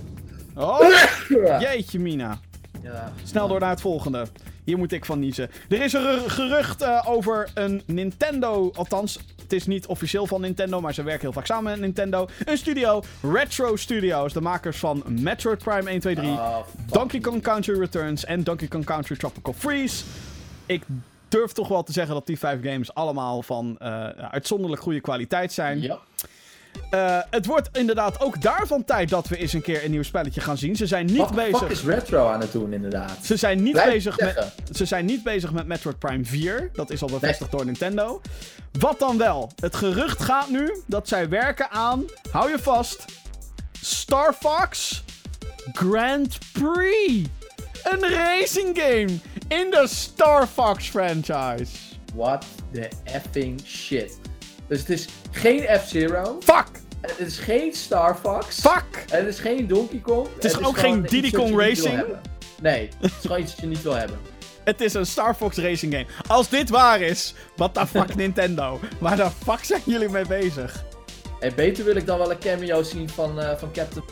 Oh, jeetje mina. Ja. Snel door naar het volgende. Hier moet ik van niezen. Er is een ru- gerucht eh, over een Nintendo, althans, het is niet officieel van Nintendo, maar ze werken heel vaak samen met Nintendo. Een studio, Retro Studios, de makers van Metroid Prime 1, 2, 3, Oh, fuck. Donkey Kong Country Returns en Donkey Kong Country Tropical Freeze. Ik durf toch wel te zeggen dat die vijf games allemaal van eh, uitzonderlijk goede kwaliteit zijn. Ja. Eh, het wordt inderdaad ook daarvan tijd dat we eens een keer een nieuw spelletje gaan zien. Ze zijn niet Wat bezig. fuck is Retro aan het doen inderdaad? Ze zijn, niet Blijf bezig met, ze zijn niet bezig met Metroid Prime 4. Dat is al bevestigd door Nintendo. Wat dan wel? Het gerucht gaat nu dat zij werken aan, hou je vast, Star Fox Grand Prix. Een racing game in de Star Fox franchise. What the effing shit. Dus het is geen F-Zero. Fuck! Het is geen Star Fox. Fuck! Het is geen Donkey Kong. Het is ook geen Diddy Kong Racing? Nee, het is gewoon iets dat je niet wil hebben. Het is een Star Fox racing game. Als dit waar is, what the fuck Nintendo? Waar de fuck zijn jullie mee bezig? En beter wil ik dan wel een cameo zien van, eh, van Captain...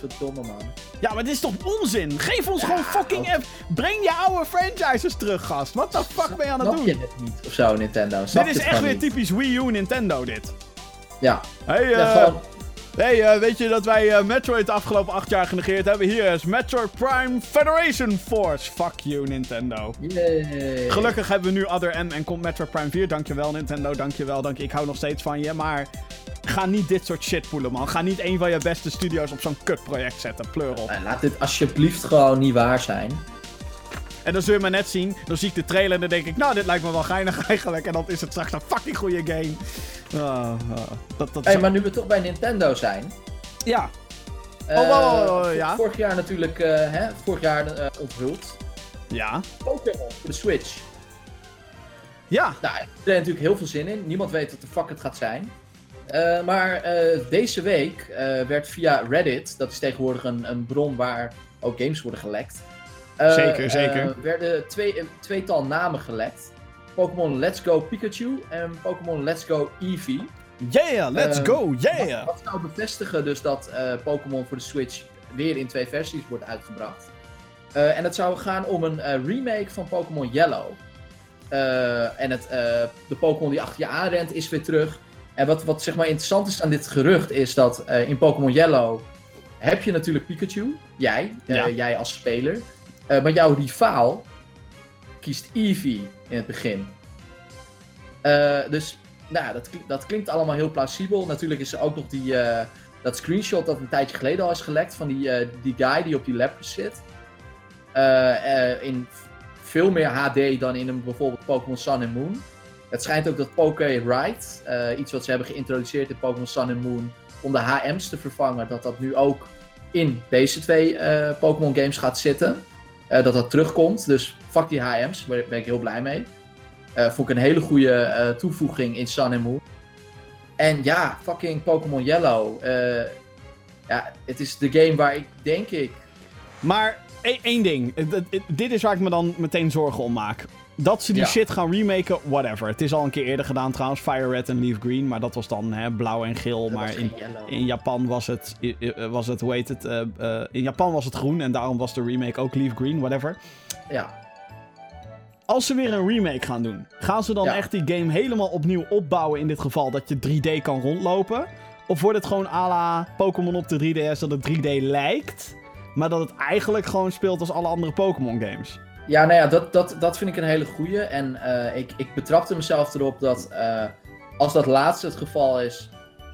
Wat man. Ja, maar dit is toch onzin? Geef ons gewoon fucking. F. Breng je oude franchises terug, gast. What the fuck ben je aan het Snap doen? je het niet of zo, Nintendo? Snap Dit is echt weer niet? typisch Wii U Nintendo, dit. Ja, Hey, ja eh, gewoon... hey eh, weet je dat wij eh, Metroid de afgelopen acht jaar genegeerd hebben? Hier is Metroid Prime Federation Force. Fuck you, Nintendo. Yay. Gelukkig hebben we nu Other M en komt Metroid Prime 4. Dankjewel, Nintendo. Dankjewel, dank je. Ik hou nog steeds van je, maar... Ga niet dit soort shit poelen, man. Ga niet een van je beste studio's op zo'n kutproject zetten. Pleur op. Nou, laat dit alsjeblieft gewoon niet waar zijn. En dan zul je maar net zien. Dan zie ik de trailer en dan denk ik, nou, dit lijkt me wel geinig eigenlijk. En dan is het straks een fucking goede game. Ah, ah. dat, dat hey, maar nu we toch bij Nintendo zijn. Ja, eh, Oh, oh, oh, oh, ja. Vorig jaar natuurlijk, eh, hè, vorig jaar eh, onthuld. ja, Pokémon voor de Switch. ja. Nou, er is natuurlijk heel veel zin in. Niemand weet wat de fuck het gaat zijn. Maar deze week werd via Reddit, dat is tegenwoordig een, een bron waar ook games worden gelekt. Eh, Zeker, zeker. eh, werden twee, een tweetal namen gelekt. Pokémon Let's Go Pikachu en Pokémon Let's Go Eevee. Yeah, let's Eh, go, yeah! Dat zou bevestigen dus dat eh, Pokémon voor de Switch weer in twee versies wordt uitgebracht. En het zou gaan om een remake van Pokémon Yellow. En het, de Pokémon die achter je aanrent is weer terug. En wat, wat zeg maar interessant is aan dit gerucht is dat in Pokémon Yellow heb je natuurlijk Pikachu, jij, Ja. jij als speler. Eh, maar jouw rivaal kiest Eevee in het begin. Eh, dus nou, dat, dat klinkt allemaal heel plausibel. Natuurlijk is er ook nog die, eh, dat screenshot dat een tijdje geleden al is gelekt van die, die guy die op die lapjes zit. In veel meer HD dan in een bijvoorbeeld Pokémon Sun and Moon. Het schijnt ook dat Poké Ride, iets wat ze hebben geïntroduceerd in Pokémon Sun and Moon, om de HM's te vervangen, dat dat nu ook in deze twee Pokémon games gaat zitten. Eh, dat dat terugkomt. Dus fuck die HM's, daar ben ik heel blij mee. Eh vond ik een hele goede eh, toevoeging in Sun and Moon. En ja, fucking Pokémon Yellow. ja, het is de game waar ik denk ik. Maar e- één ding. Dit is waar ik me dan meteen zorgen om maak. Dat ze die Ja. shit gaan remaken, whatever. Het is al een keer eerder gedaan trouwens, Fire Red en Leaf Green. Maar dat was dan hè, blauw en geel. dat maar in, in Japan was het, was het, hoe heet het? eh, eh, in Japan was het groen en daarom was de remake ook Leaf Green, whatever. Ja, Als ze weer een remake gaan doen, gaan ze dan Ja. echt die game helemaal opnieuw opbouwen in dit geval, dat je 3D kan rondlopen? Of wordt het gewoon à la Pokémon op de 3DS dat het 3D lijkt, maar dat het eigenlijk gewoon speelt als alle andere Pokémon games? Ja nou ja, dat, dat, dat vind ik een hele goeie. En eh, ik, ik betrapte mezelf erop dat eh, als dat laatste het geval is,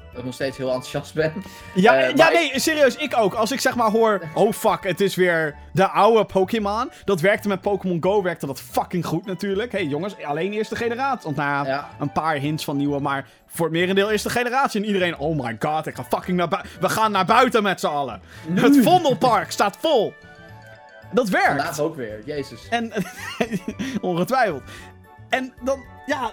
dat ik nog steeds heel enthousiast ben. Ja, Eh, ja nee, serieus, ik ook. Als ik zeg maar hoor, oh fuck, het is weer de oude Pokémon. Dat werkte met Pokémon Go, werkte dat fucking goed natuurlijk. Hé hey, jongens, alleen eerste generatie. Want ja, Ja. een paar hints van nieuwe, maar voor het merendeel eerste generatie. En iedereen, oh my god, ik ga fucking naar buiten. We gaan naar buiten met z'n allen. Het Vondelpark staat vol. Dat werkt. Vandaag ook weer, jezus. En, ongetwijfeld. En dan, ja...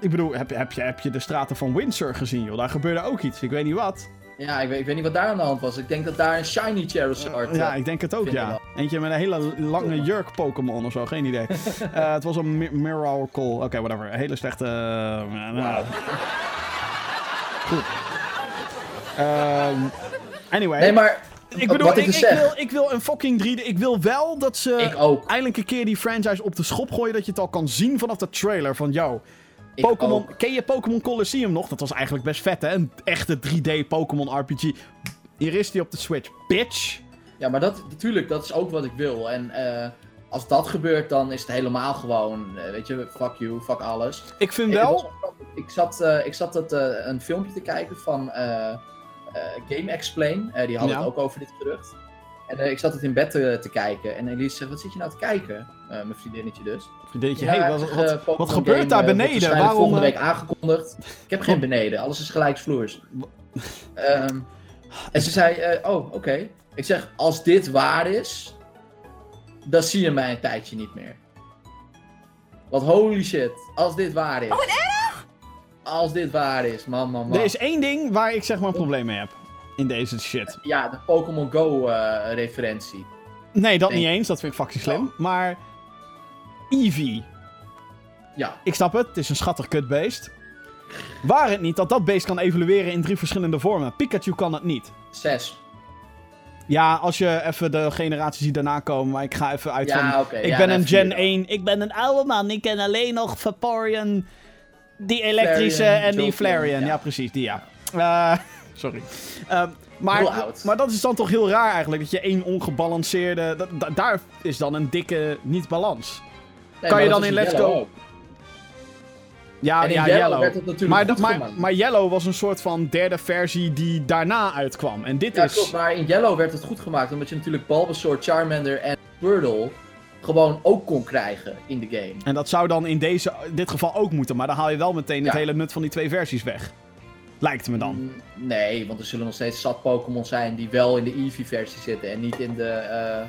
Ik bedoel, heb, je- heb, je, heb je de straten van Windsor gezien, joh? Daar gebeurde ook iets. Ik weet niet wat. Ja, ik weet, ik weet niet wat daar aan de hand was. Ik denk dat daar een shiny Charizard... Ja, eh, ik denk het ook, ja. Eentje met een hele lange jurk Pokémon of zo, geen idee. Eh, het was een mi Miracle. Oké, whatever. Een hele slechte. eh, nou. Goed. Ehm, anyway. Nee, maar ik bedoel, ik, ik dus wil, ik wil een fucking 3D. Ik wil wel dat ze eindelijk een keer die franchise op de schop gooien. Dat je het al kan zien vanaf de trailer. Van, Ik Pokémon. Ken je Pokémon Colosseum nog? Dat was eigenlijk best vet, hè? Een echte 3D Pokémon RPG. Hier is die op de Switch. Bitch. Ja, maar dat, natuurlijk, dat is ook wat ik wil. En eh, als dat gebeurt, dan is het helemaal gewoon, eh, weet je, fuck you, fuck alles. Ik vind Ik, het was wel. ik zat, eh, ik zat het, eh, een filmpje te kijken van Game Explain. Eh, die hadden Ja. het ook over dit gerucht. En eh, ik zat het in bed te, te kijken. En Elise zegt, wat zit je nou te kijken? Eh, mijn vriendinnetje dus. Vriendinnetje, Ja, hey, wat, zegt, wat, eh, Pokémon wat gebeurt game, daar eh, beneden? Waarom, volgende eh, week aangekondigd. Ik heb geen beneden, alles is gelijksvloers. Ehm en ze zei, eh, oh, oké. Ik zeg, als dit waar is, dan zie je mij een tijdje niet meer. Want holy shit, als dit waar is. Oh, Als dit waar is, man, man, man. Er is één ding waar ik zeg maar een probleem mee heb. In deze shit. Ja, de Pokémon Go eh, referentie. Nee, dat niet eens. Dat vind ik fucking slim. Maar... Eevee. Ja, Ik snap het. Het is een schattig kutbeest. Waar het niet dat dat beest kan evolueren in drie verschillende vormen. Pikachu kan het niet. zes. Ja, als je even de generaties die daarna komen. Maar ik ga even uit van... Ja, oké. Ik ja, ben een Gen dan. 1. Ik ben een oude man. Ik ken alleen nog Vaporeon. Die elektrische en die Flareon. Ja. ja. precies, die ja. Eh, sorry. Ehm, maar, maar dat is dan toch heel raar eigenlijk. Dat je één ongebalanceerde... dat- da- daar is dan een dikke niet-balans. Nee, kan je dat dan in Let's Yellow Go- ook. Ja, En in ja, Yellow, Yellow. werd het natuurlijk Maar, goed maar, maar Yellow was een soort van derde versie die daarna uitkwam. En dit Ja, is... klopt. Maar in Yellow werd het goed gemaakt. Omdat je natuurlijk Bulbasaur, Charmander en Squirtle gewoon ook kon krijgen in de game. En dat zou dan in deze, dit geval ook moeten. Maar dan haal je wel meteen het Ja. hele nut van die twee versies weg. Lijkt me dan. Mm, Nee, want er zullen nog steeds zat Pokémon zijn die wel in de Eevee-versie zitten en niet in de, eh,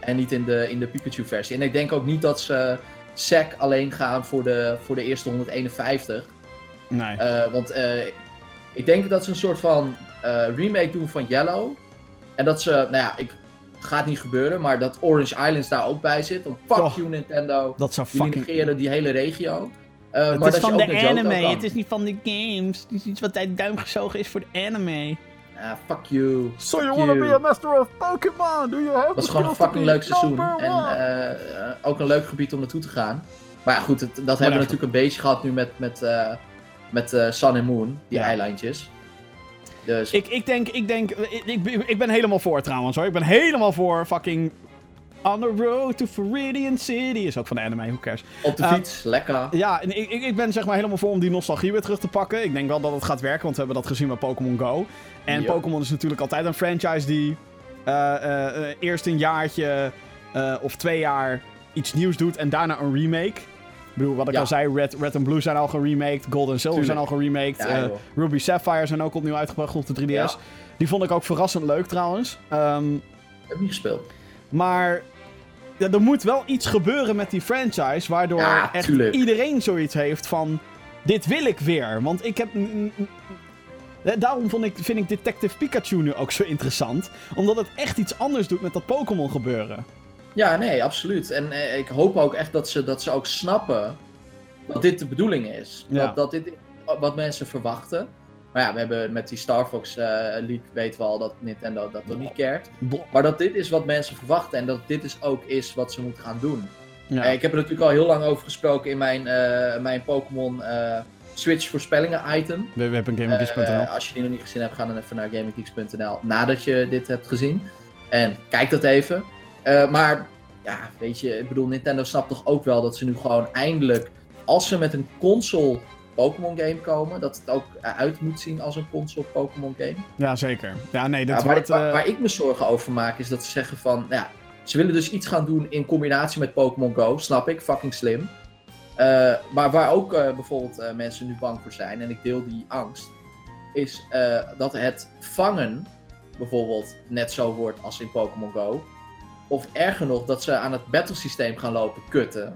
en niet in de, in de Pikachu-versie. En ik denk ook niet dat ze SEC alleen gaan voor de, voor de eerste 151. Nee. Eh, want eh, Ik denk dat ze een soort van remake doen van Yellow. En dat ze, nou ja, ik, gaat niet gebeuren, maar dat Orange Islands daar ook bij zit. Want fuck Oh. you Nintendo. Dat zou Jullie fucking... negeren die hele regio. Eh, Het maar is dat van je de anime, het is niet van de games. Het is iets wat uit duim gezogen is voor de anime. Ah, fuck you. So you wanna be a master of Pokémon? Do you have Het was gewoon een fucking leuk seizoen. En eh, eh, ook een leuk gebied om naartoe te gaan. Maar ja, goed, het- dat hebben we natuurlijk een beetje gehad nu met, met, eh, met eh, Sun and Moon, die Ja. eilandjes. Dus Ik, ik denk, ik denk, ik, ik, ik ben helemaal voor trouwens hoor. Ik ben helemaal voor fucking On the Road to Viridian City. Is ook van de anime, who cares. op de eh, fiets, lekker. Ja, en ik, ik, ben zeg maar helemaal voor om die nostalgie weer terug te pakken. Ik denk wel dat het gaat werken, want we hebben dat gezien met Pokémon Go. En. Pokémon is natuurlijk altijd een franchise die eh, eh, eh, eerst een jaartje of twee jaar iets nieuws doet en daarna een remake. Bedoel, wat ik Ja. al zei, Red, Red and Blue zijn al geremaked, Gold en Silver zijn al geremaked, Ja, eh. Ruby Sapphire zijn ook opnieuw uitgebracht op de 3DS. Ja. Die vond ik ook verrassend leuk trouwens. Ik heb niet gespeeld. maar ja, er moet wel iets gebeuren met die franchise, waardoor echt tuurlijk. iedereen zoiets heeft van, dit wil ik weer. Want ik heb... mm, mm, eh, Daarom vond ik, vind ik Detective Pikachu nu ook zo interessant. Omdat het echt iets anders doet met dat Pokémon gebeuren. Ja, nee, absoluut. En eh, ik hoop ook echt dat ze, dat ze ook snappen dat dit de bedoeling is. Ja. Dat, dat dit is wat mensen verwachten. Maar ja, we hebben met die Star Fox eh, leak weten we al dat Nintendo dat niet. Bl- Maar dat dit is wat mensen verwachten en dat dit dus ook is wat ze moeten gaan doen. Ja. Eh, ik heb er natuurlijk al heel lang over gesproken in mijn, eh, mijn Pokémon Switch voorspellingen item. We, hebben GamerGeeks.nl. Eh, als je die nog niet gezien hebt, ga dan even naar gaminggeeks.nl nadat je dit hebt gezien. En kijk dat even. Eh, maar ja, weet je, ik bedoel, Nintendo snapt toch ook wel dat ze nu gewoon eindelijk, als ze met een console Pokémon game komen, dat het ook uit moet zien als een console Pokémon game. ja, zeker. Ja, nee, dit Ja, waar, wordt... waar, eh, waar ik me zorgen over maak, is dat ze zeggen van, nou ja, ze willen dus iets gaan doen in combinatie met Pokémon Go, snap ik, fucking slim. Eh, maar waar ook bijvoorbeeld mensen nu bang voor zijn, en ik deel die angst, is dat het vangen bijvoorbeeld net zo wordt als in Pokémon Go. Of erger nog, dat ze aan het battlesysteem gaan lopen kutten.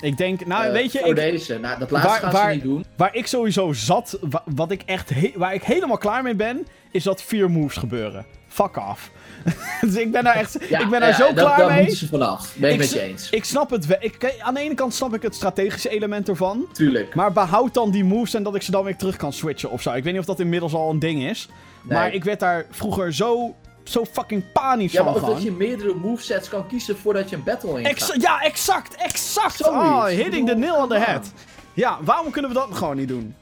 ik denk, nou eh, weet je, voor ik, deze. Nou, dat laatste Waar- gaan waar- ze niet doen. waar ik sowieso zat, wa- wat ik echt waar ik helemaal klaar mee ben, is dat vier moves gebeuren. Fuck off. dus ik ben daar echt, Ja, ik ben daar ja, zo dat- klaar Daar mee. moeten ze vanaf. Ben ik Ik met s- je eens. Ik snap het wel. Ik, aan de ene kant snap ik het strategische element ervan. Tuurlijk. Maar behoud dan die moves en dat ik ze dan weer terug kan switchen of zo. Ik weet niet of dat inmiddels al een ding is. Nee. Maar ik werd daar vroeger zo, zo fucking panisch Ja, maar gewoon. dat je meerdere movesets kan kiezen voordat je een battle in gaat. ja, exact, exact. Zoiets. Oh, Ik hitting the nail on the head. Ja, waarom kunnen we dat gewoon niet doen?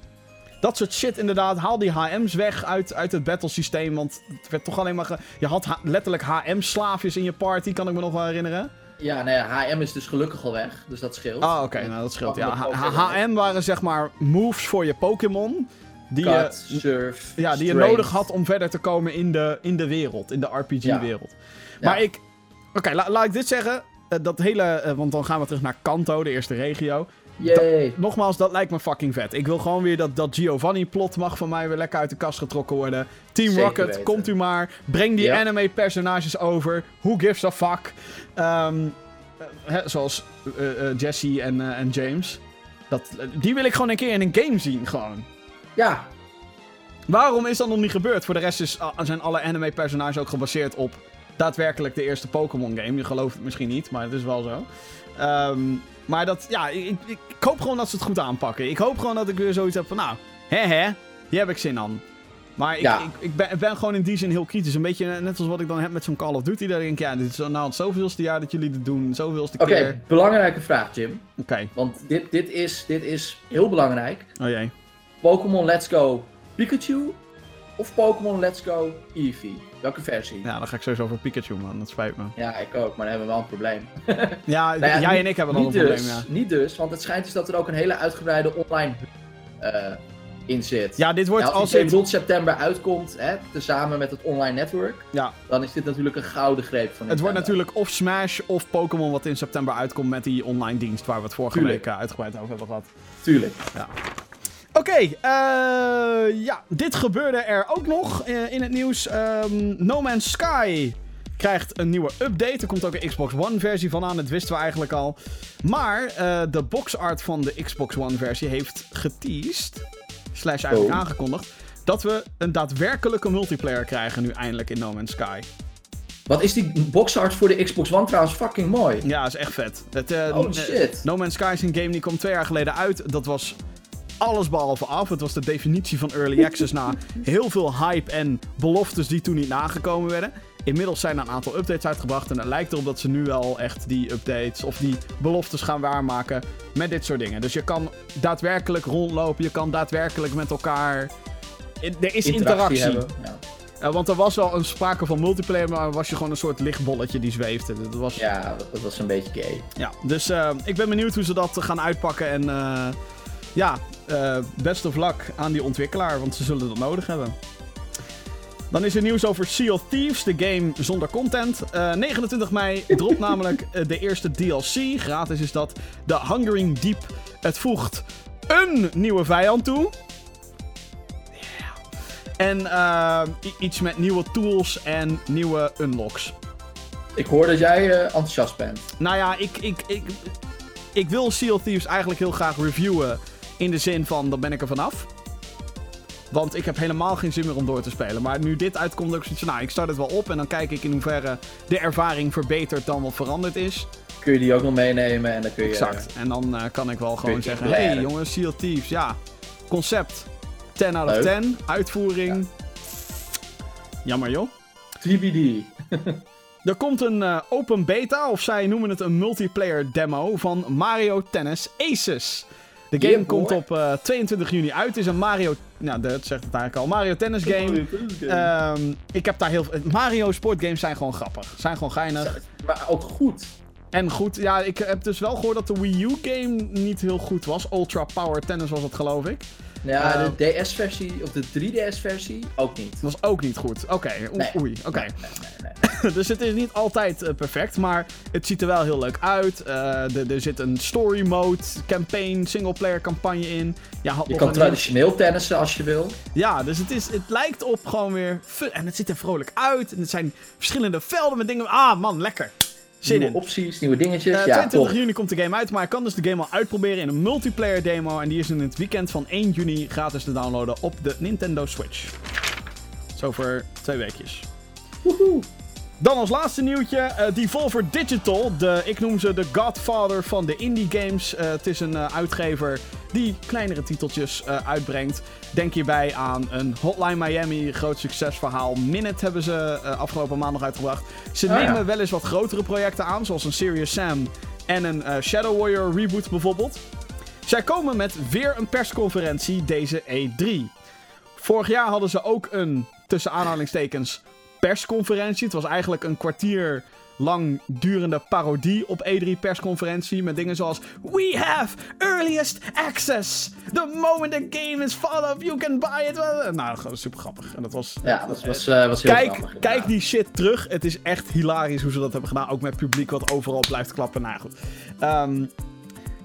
Dat soort shit inderdaad. Haal die HM's weg uit, uit het battlesysteem. Want het werd toch alleen maar... Je had ha- letterlijk HM-slaafjes in je party, kan ik me nog wel herinneren. Ja, nee, HM is dus gelukkig al weg, dus dat scheelt. Ah, oké, nou dat scheelt. Ja. HM waren zeg maar moves voor je Pokémon. Die, Cut, je, surf, ja, die je nodig had om verder te komen in de, in de wereld. In de RPG-wereld. Maar Ja. ik... Oké, la- laat ik dit zeggen. Eh, dat hele... eh, want dan gaan we terug naar Kanto, de eerste regio. Nogmaals, dat lijkt me fucking vet. Ik wil gewoon weer dat, dat Giovanni-plot mag van mij weer lekker uit de kast getrokken worden. Team Zeker Rocket, weten. komt u maar. Breng die anime-personages over. Who gives a fuck? Ehm, eh, zoals Jesse en, en James. Dat, die wil ik gewoon een keer in een game zien, gewoon. Ja, Waarom is dat nog niet gebeurd? Voor de rest is, ah, zijn alle anime-personages ook gebaseerd op daadwerkelijk de eerste Pokémon-game. Je gelooft het misschien niet, maar het is wel zo. Ehm, maar dat, ja, ik, ik, ik hoop gewoon dat ze het goed aanpakken. Ik hoop gewoon dat ik weer zoiets heb van, nou, hè hè, hier heb ik zin aan. Maar ik, Ja. ik, ik, ben, ben gewoon in die zin heel kritisch. Een beetje net als wat ik dan heb met zo'n Call of Duty. Daar denk ik, ja, dit is nou het zoveelste jaar dat jullie dit doen. Zoveelste oké, keer. belangrijke vraag Jim. Oké, Want dit, dit, is, dit is heel belangrijk. oh jee. Pokémon Let's Go Pikachu of Pokémon Let's Go Eevee? Welke versie? Ja, dan ga ik sowieso voor Pikachu, man. Dat spijt me. Ja, ik ook, maar dan hebben we wel een probleem. Ja, Nou ja, jij en ik hebben al een probleem, dus, ja. Niet dus, want het schijnt dus dat er ook een hele uitgebreide online eh in zit. Ja, dit wordt Ja, als game dit... rond september uitkomt, hè, tezamen met het online network, Ja, dan is dit natuurlijk een gouden greep van Het wordt Nintendo. natuurlijk of Smash of Pokémon wat in september uitkomt met die online dienst waar we het vorige Tuurlijk. week eh, uitgebreid over hebben gehad. Tuurlijk. Oké, eh, ja, dit gebeurde er ook nog eh, in het nieuws. Ehm, no Man's Sky krijgt een nieuwe update. Er komt ook een Xbox One versie van aan, dat wisten we eigenlijk al. Maar eh, de boxart van de Xbox One versie heeft geteased, slash eigenlijk Oh. aangekondigd, dat we een daadwerkelijke multiplayer krijgen nu eindelijk in No Man's Sky. Wat is die boxart voor de Xbox One trouwens fucking mooi. Ja, is echt vet. Het, Oh shit. no Man's Sky is een game die kwam twee jaar geleden uit. Dat was alles behalve af. Het was de definitie van early access na heel veel hype en beloftes die toen niet nagekomen werden. Inmiddels zijn er een aantal updates uitgebracht en het lijkt erop dat ze nu wel echt die updates of die beloftes gaan waarmaken met dit soort dingen. Dus je kan daadwerkelijk rondlopen, je kan daadwerkelijk met elkaar... Er is interactie. Ja. Want er was wel een sprake van multiplayer, maar was je gewoon een soort lichtbolletje die zweefde. Dat was, ja, dat, dat was een beetje gay. ja, dus eh, ik ben benieuwd hoe ze dat gaan uitpakken. En eh, ja, eh, best of luck aan die ontwikkelaar, want ze zullen dat nodig hebben. Dan is er nieuws over Sea of Thieves, de game zonder content. Eh, 29 mei dropt namelijk eh, de eerste DLC. Gratis is dat. De Hungering Deep. Het voegt een nieuwe vijand toe. En eh, iets met nieuwe tools en nieuwe unlocks. Ik hoor dat jij eh, enthousiast bent. Nou ja, ik, ik, ik, ik wil Sea of Thieves eigenlijk heel graag reviewen. In de zin van, dan ben ik er vanaf. Want ik heb helemaal geen zin meer om door te spelen. Maar nu dit uitkomt, ik zoiets van, nou, ik start het wel op. En dan kijk ik in hoeverre de ervaring verbeterd dan wat veranderd is. Kun je die ook nog meenemen en dan kun je... Exact. En dan eh, kan ik wel gewoon zeggen, blaren. hey jongens, Sea of Thieves, ja. Concept, 10 out of Leuk. 10. Uitvoering, jammer joh. TBD. Er komt een eh, open beta, of zij noemen het een multiplayer demo, van Mario Tennis Aces. De game Yeah, komt op eh, 22 juni uit. Het is een Mario... Nou, dat zegt het eigenlijk al. Mario Tennis game. Ehm, ik heb daar heel veel... Mario sportgames zijn gewoon grappig. Zijn gewoon geinig. maar ook goed. En goed, ja, ik heb dus wel gehoord dat de Wii U game niet heel goed was. Ultra Power Tennis was het, geloof ik. Ja, Eh, de DS-versie, of de 3DS-versie, ook niet. Dat was ook niet goed. Oké, Nee. oei, oké. Nee, nee, dus het is niet altijd eh, perfect, maar het ziet er wel heel leuk uit. Eh, er zit een story mode, campaign, singleplayer campagne in. Ja, Je kan traditioneel tennissen als je wil. ja dus het, is, het lijkt op gewoon weer fun. En het ziet er vrolijk uit. En het zijn verschillende velden met dingen. Ah man, lekker. Zin nieuwe in. opties, nieuwe dingetjes. Eh, ja, 22 toch. juni komt de game uit, maar je kan dus de game al uitproberen in een multiplayer demo. En die is in het weekend van 1 juni gratis te downloaden op de Nintendo Switch. Zo voor twee weekjes. Woehoe. Dan als laatste nieuwtje, eh, Devolver Digital. De, ik noem ze de godfather van de indie games. Eh, het is een eh, uitgever die kleinere titeltjes uitbrengt. Denk hierbij aan een Hotline Miami, groot succesverhaal. Minute hebben ze afgelopen maandag uitgebracht. Ze ja. nemen wel eens wat grotere projecten aan, zoals een Serious Sam en een Shadow Warrior reboot bijvoorbeeld. Zij komen met weer een persconferentie deze E3. Vorig jaar hadden ze ook een, tussen aanhalingstekens, persconferentie. Het was eigenlijk een kwartier lang durende parodie op E3 persconferentie. Met dingen zoals We have earliest access. The moment the game is fall up, you can buy it. Nou, gewoon super grappig. En dat was... Ja, dat was, eh, was heel Kijk, grappig, kijk die shit terug. Het is echt hilarisch hoe ze dat hebben gedaan. Ook met publiek wat overal blijft klappen. Nou goed. Ehm,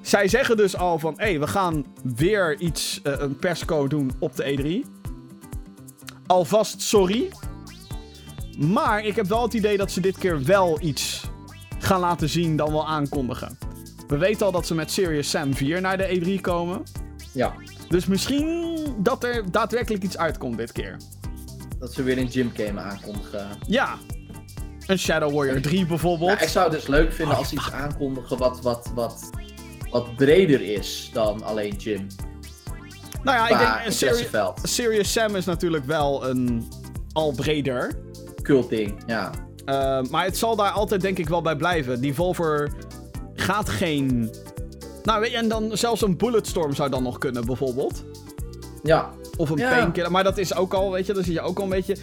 zij zeggen dus al van... Hé, hey, we gaan weer iets, eh, een persco doen op de E3. Alvast sorry. Maar ik heb wel het idee dat ze dit keer wel iets gaan laten zien dan wel aankondigen. We weten al dat ze met Serious Sam 4 naar de E3 komen. Ja, Dus misschien dat er daadwerkelijk iets uitkomt dit keer. dat ze weer een gym game aankondigen. Ja. Een Shadow Warrior 3 bijvoorbeeld. Ik zou het dus leuk vinden als ze iets aankondigen wat, wat, wat, wat breder is dan alleen gym. nou ja, ik denk... Interesseveld. Serious Sam is natuurlijk wel een... Al breder. Cult ding, ja. Uh, maar het zal daar altijd denk ik wel bij blijven. Devolver gaat geen... Nou, weet je, en dan zelfs een Bulletstorm zou dan nog kunnen, bijvoorbeeld. Ja, Of een Ja. Painkiller. Maar dat is ook al, weet je, dan zit je ook al een beetje...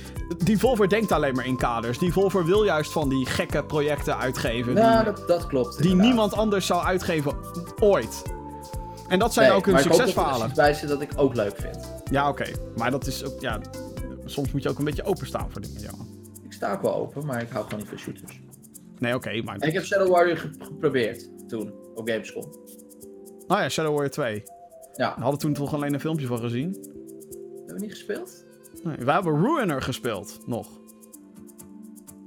Devolver denkt alleen maar in kaders. Devolver wil juist van die gekke projecten uitgeven. ja die dat, dat klopt. die inderdaad. niemand anders zou uitgeven ooit. En dat zijn Nee, ook hun maar ik hoop dat er succesverhalen. bij zit dat ik ook leuk vind. Ja, oké. Maar dat is ook, ja... Soms moet je ook een beetje openstaan voor dingen, ja. Ik sta ook wel open, maar ik hou gewoon niet van shooters. Nee, oké, maar... En ik heb Shadow Warrior ge- geprobeerd toen op Gamescom. Oh ja, Shadow Warrior 2. Ja, We hadden toen toch alleen een filmpje van gezien. hebben we niet gespeeld? Nee, we hebben Ruiner gespeeld, nog.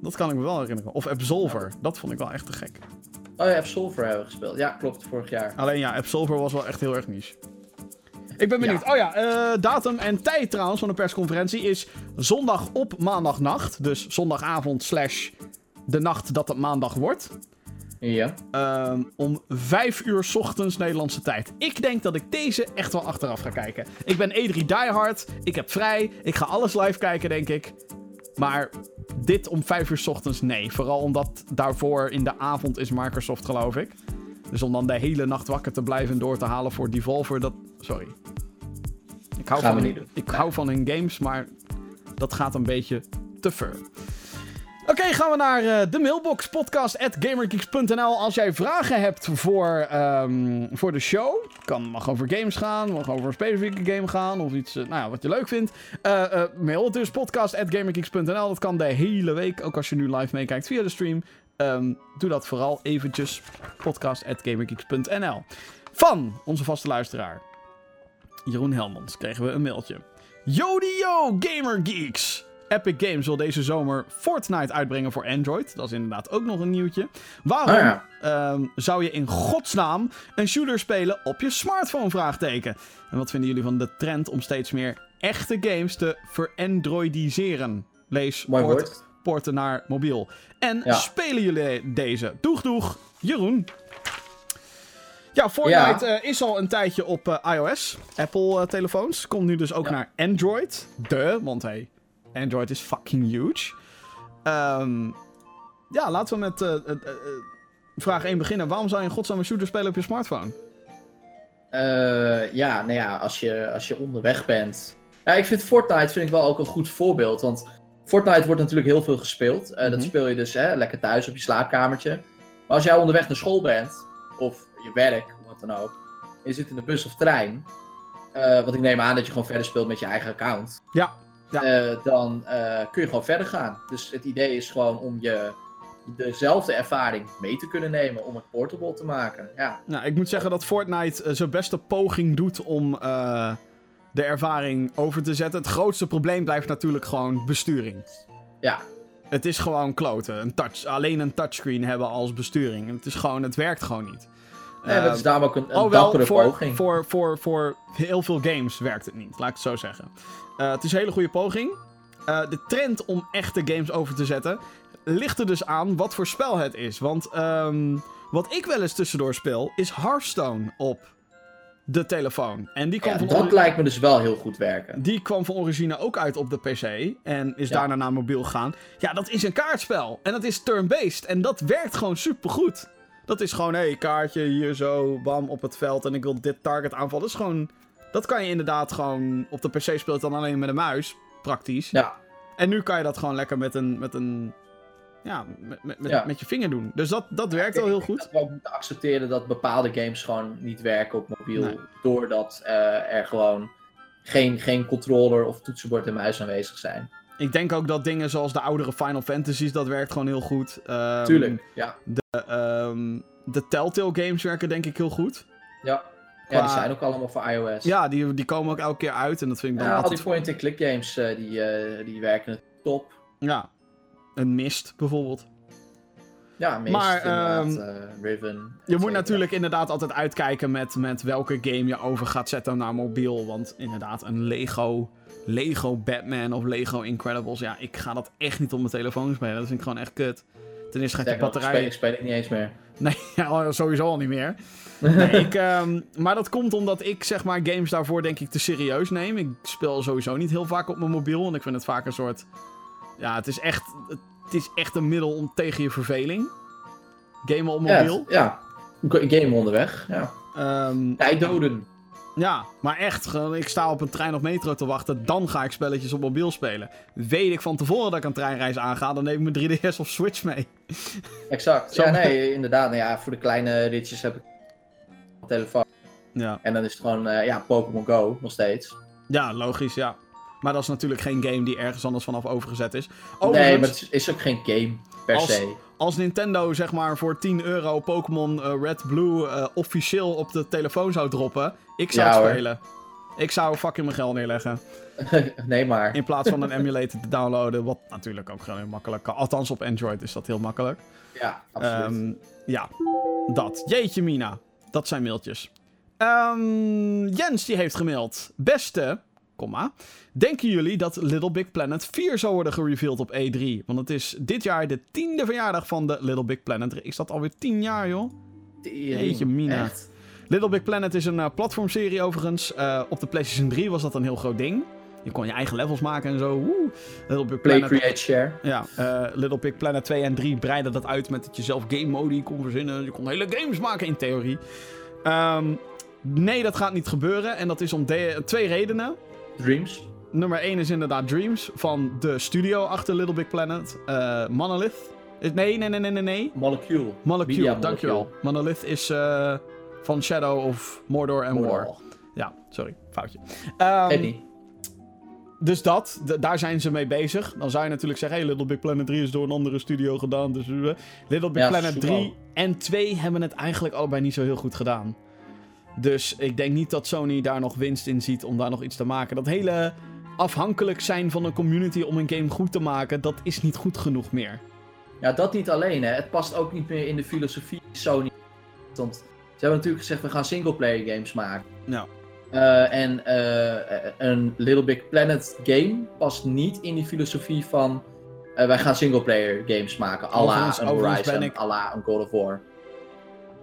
Dat kan ik me wel herinneren. Of Absolver, dat vond ik wel echt te gek. Oh ja, Absolver hebben we gespeeld. Ja, klopt, vorig jaar. Alleen ja, Absolver was wel echt heel erg niche. Ik ben benieuwd. Oh ja, eh, datum en tijd trouwens van de persconferentie is zondag op maandagnacht. Dus zondagavond slash de nacht dat het maandag wordt. Ja. Ehm, om 5 uur 's ochtends Nederlandse tijd. Ik denk dat ik deze echt wel achteraf ga kijken. Ik ben E3 diehard. Ik heb vrij. Ik ga alles live kijken, denk ik. Maar dit om 5 uur 's ochtends, nee. Vooral omdat daarvoor in de avond is Microsoft, geloof ik. Dus om dan de hele nacht wakker te blijven en door te halen voor Devolver, dat... Sorry. Ik hou, Gaan van, hun- ik hou van hun games, maar dat gaat een beetje te ver. Oké, gaan we naar eh, de mailbox podcast@gamergeeks.nl. Als jij vragen hebt voor, ehm, voor de show, kan mag over games gaan, mag over een specifieke game gaan of iets, eh, nou ja, wat je leuk vindt. Eh, mail het dus podcast@gamergeeks.nl. Dat kan de hele week, ook als je nu live meekijkt via de stream. Ehm, doe dat vooral eventjes podcast@gamergeeks.nl. Van onze vaste luisteraar Jeroen Helmons kregen we een mailtje. Yodio Gamer Geeks. Epic Games wil deze zomer Fortnite uitbrengen voor Android. Dat is inderdaad ook nog een nieuwtje. Waarom Oh ja. ehm, zou je in godsnaam een shooter spelen op je smartphone? Vraagteken. En wat vinden jullie van de trend om steeds meer echte games te verandroidiseren? Lees woord. Porten naar mobiel. En Ja. spelen jullie deze? Doeg, doeg, Jeroen. Ja, Fortnite eh, is al een tijdje op eh, iOS, Apple-telefoons. Komt nu dus ook Ja. naar Android. De, want hey, Android is fucking huge. Ehm, ja, laten we met eh, eh, eh, vraag 1 beginnen. Waarom zou je in godsnaam een shooter spelen op je smartphone? Eh, ja, nou ja, als je, als je onderweg bent. Ja, ik vind Fortnite vind ik wel ook een goed voorbeeld. Want Fortnite wordt natuurlijk heel veel gespeeld. Eh, Dat Mhm. speel je dus hè, lekker thuis op je slaapkamertje. Maar als jij onderweg naar school bent, of je werk, wat dan ook. En je zit in de bus of trein. eh, want ik neem aan dat je gewoon verder speelt met je eigen account. Ja, ja. eh, dan kun je gewoon verder gaan. Dus het idee is gewoon om je dezelfde ervaring mee te kunnen nemen om het portable te maken. Ja, Nou, ik moet zeggen dat Fortnite zijn beste poging doet om de ervaring over te zetten. Het grootste probleem blijft natuurlijk gewoon besturing. ja. Het is gewoon kloten. Een touch, alleen een touchscreen hebben als besturing. Het is gewoon, het werkt gewoon niet. Nee, dat is daarom ook een, een oh, wel, voor, poging. voor, voor, voor heel veel games werkt het niet, laat ik het zo zeggen. Eh, het is een hele goede poging. Eh, de trend om echte games over te zetten ligt er dus aan wat voor spel het is. Want ehm, wat ik wel eens tussendoor speel is Hearthstone op de telefoon. En die kwam, Ja, van, dat lijkt me dus wel heel goed werken. die kwam van origine ook uit op de PC en is Ja. daarna naar mobiel gegaan. Ja, dat is een kaartspel en dat is turn-based en dat werkt gewoon supergoed. Dat is gewoon, hé, hey, kaartje hier zo, bam, op het veld en ik wil dit target aanvallen. Dat is gewoon, dat kan je inderdaad gewoon, op de PC speelt dan alleen met een muis, praktisch. Ja, En nu kan je dat gewoon lekker met een, met een, ja, met, met, met, Ja. met je vinger doen. Dus dat, dat werkt wel heel goed. Dat we ook moeten accepteren dat bepaalde games gewoon niet werken op mobiel. Nee. Doordat eh, er gewoon geen, geen controller of toetsenbord en muis aanwezig zijn. Ik denk ook dat dingen zoals de oudere Final Fantasies, dat werkt gewoon heel goed. Ehm, Tuurlijk, ja. Ehm, de Telltale games werken denk ik heel goed. Ja. ja, die zijn ook allemaal voor iOS. Ja, die, die komen ook elke keer uit en dat vind ik dan Ja, al die altijd... point-and-click games eh, die, eh, die werken top. Ja, een mist bijvoorbeeld. Ja, meest Maar, ehm, eh, Je moet natuurlijk inderdaad altijd uitkijken met, met welke game je over gaat zetten naar mobiel. Want inderdaad, een Lego, Lego Batman of Lego Incredibles. Ja, ik ga dat echt niet op mijn telefoon spelen. Dat vind ik gewoon echt kut. Ten eerste gaat je batterij... speel, ik speel ik niet eens meer. Nee, ja, sowieso al niet meer. Nee, ik, ehm, maar dat komt omdat ik zeg maar games daarvoor denk ik te serieus neem. Ik speel sowieso niet heel vaak op mijn mobiel. Want ik vind het vaak een soort... Ja, het is echt, het is echt een middel om tegen je verveling. Gamen op Ja, mobiel. ja. Een game onderweg. Ja. Ehm, Tijd doden. ja, maar echt, ik sta op een trein of metro te wachten. Dan ga ik spelletjes op mobiel spelen. Weet ik van tevoren dat ik een treinreis aanga, dan neem ik mijn 3DS of Switch mee. Exact. Zo- Ja, nee, inderdaad. Nou ja, voor de kleine ritjes heb ik een telefoon. Ja, En dan is het gewoon, eh, ja, Pokémon Go nog steeds. ja logisch, ja. Maar dat is natuurlijk geen game die ergens anders vanaf overgezet is. Nee, maar het is, ook geen game per Als- se. als Nintendo zeg maar voor 10 euro Pokémon eh, Red Blue eh, officieel op de telefoon zou droppen, ik zou Ja, het hoor. spelen. Ik zou fucking mijn geld neerleggen. nee, maar. In plaats van een emulator te downloaden, wat natuurlijk ook gewoon heel makkelijk kan. Althans op Android is dat heel makkelijk. Ja, absoluut. Ehm, ja, dat. Jeetje mina. Dat zijn mailtjes. Ehm, Jens die heeft gemaild. Beste, komma, denken jullie dat Little Big Planet 4 zou worden gereveeld op E3? Want het is dit jaar de tiende verjaardag van de Little Big Planet. Is dat alweer tien jaar, joh? Jeetje, Mina. Echt. Little Big Planet is een eh, platformserie overigens. Eh, op de PlayStation 3 was dat een heel groot ding. Je kon je eigen levels maken en zo. Woe. Little Big Play, Planet. create, share. Ja, eh, Little Big Planet 2 en 3 breiden dat uit met dat je zelf game modi kon verzinnen. Je kon hele games maken in theorie. Ehm, nee, dat gaat niet gebeuren. En dat is om twee redenen. Dreams. Nummer 1 is inderdaad Dreams van de studio achter Little Big Planet. Eh, Monolith. Nee, nee, nee, nee, nee. Molecule. Molecule, Media dankjewel. Monolith is eh, van Shadow of Mordor en War. Ja, sorry, foutje. Ehm, niet. dus dat, daar zijn ze mee bezig. Dan zou je natuurlijk zeggen, hey, Little Big Planet 3 is door een andere studio gedaan. Dus eh, Little Big Ja, Planet super. 3 en 2 hebben het eigenlijk allebei niet zo heel goed gedaan. Dus ik denk niet dat Sony daar nog winst in ziet om daar nog iets te maken. Dat hele afhankelijk zijn van een community om een game goed te maken, dat is niet goed genoeg meer. Ja, dat niet alleen. Hè. Het past ook niet meer in de filosofie Sony. Want ze hebben natuurlijk gezegd, we gaan singleplayer games maken. Ja. Eh, en eh, een Little Big Planet game past niet in die filosofie van... eh, wij gaan singleplayer games maken. à la Overigens- een Horizon, à la een God of War.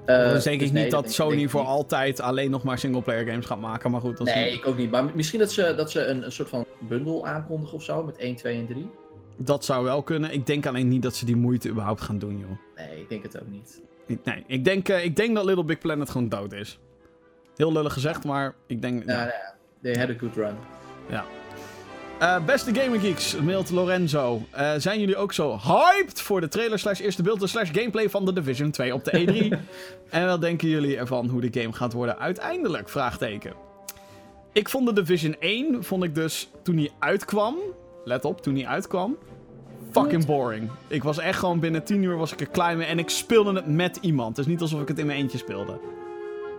Eh, dus denk dus ik nee, niet dat Sony voor altijd alleen nog maar singleplayer games gaat maken. Maar goed, dat is Nee, niet- ik ook niet. Maar misschien dat ze, dat ze een, een soort van bundel aankondigen of zo. Met 1, 2 en 3. dat zou wel kunnen. Ik denk alleen niet dat ze die moeite überhaupt gaan doen, joh. Nee, ik denk het ook niet. Ik- Nee, ik denk, eh, ik denk dat Little Big Planet gewoon dood is. Heel lullig gezegd, maar ik denk... Ja. ja, they had a good run. Eh, beste Gaming Geeks, mailt Lorenzo. Eh, zijn jullie ook zo hyped voor de trailer slash eerste beelden slash gameplay van The Division 2 op de E3? en wat denken jullie ervan hoe de game gaat worden uiteindelijk? Vraagteken. Ik vond The Division 1, vond ik dus toen hij uitkwam... Let op, toen hij uitkwam... Fucking boring. Ik was echt gewoon binnen 10 uur was ik er klaar mee en ik speelde het met iemand. Het is niet alsof ik het in mijn eentje speelde.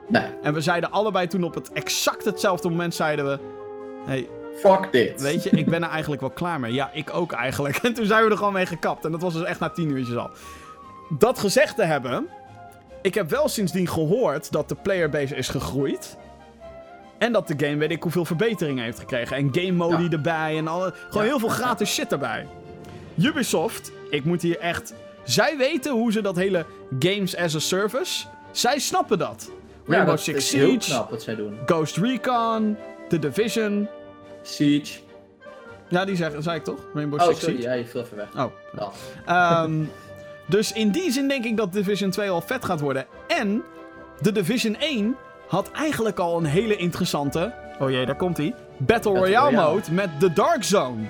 Nee, En we zeiden allebei toen op het exact hetzelfde moment zeiden we... Hey, fuck dit. weet je, ik ben er eigenlijk wel klaar mee. Ja, ik ook eigenlijk. En toen zijn we er gewoon mee gekapt. En dat was dus echt na tien uurtjes al. Dat gezegd te hebben... Ik heb wel sindsdien gehoord dat de playerbase is gegroeid. En dat de game weet ik hoeveel verbeteringen heeft gekregen. En game modi Ja. erbij en alle, gewoon Ja. heel veel gratis shit erbij. Ubisoft, ik moet hier echt... Zij weten hoe ze dat hele games as a service... Zij snappen dat. Ja, Rainbow dat Six Siege, knap wat zij doen. Ghost Recon, The Division. Siege. Ja, die zeg, zei ik toch? Rainbow Oh, Six sorry, Siege. ja, je viel even weg. Oh. Dat. Ehm, dus in die zin denk ik dat Division 2 al vet gaat worden. En de Division 1 had eigenlijk al een hele interessante. Oh jee, daar komt hij. Battle, Royale, Royale. mode met de Dark Zone.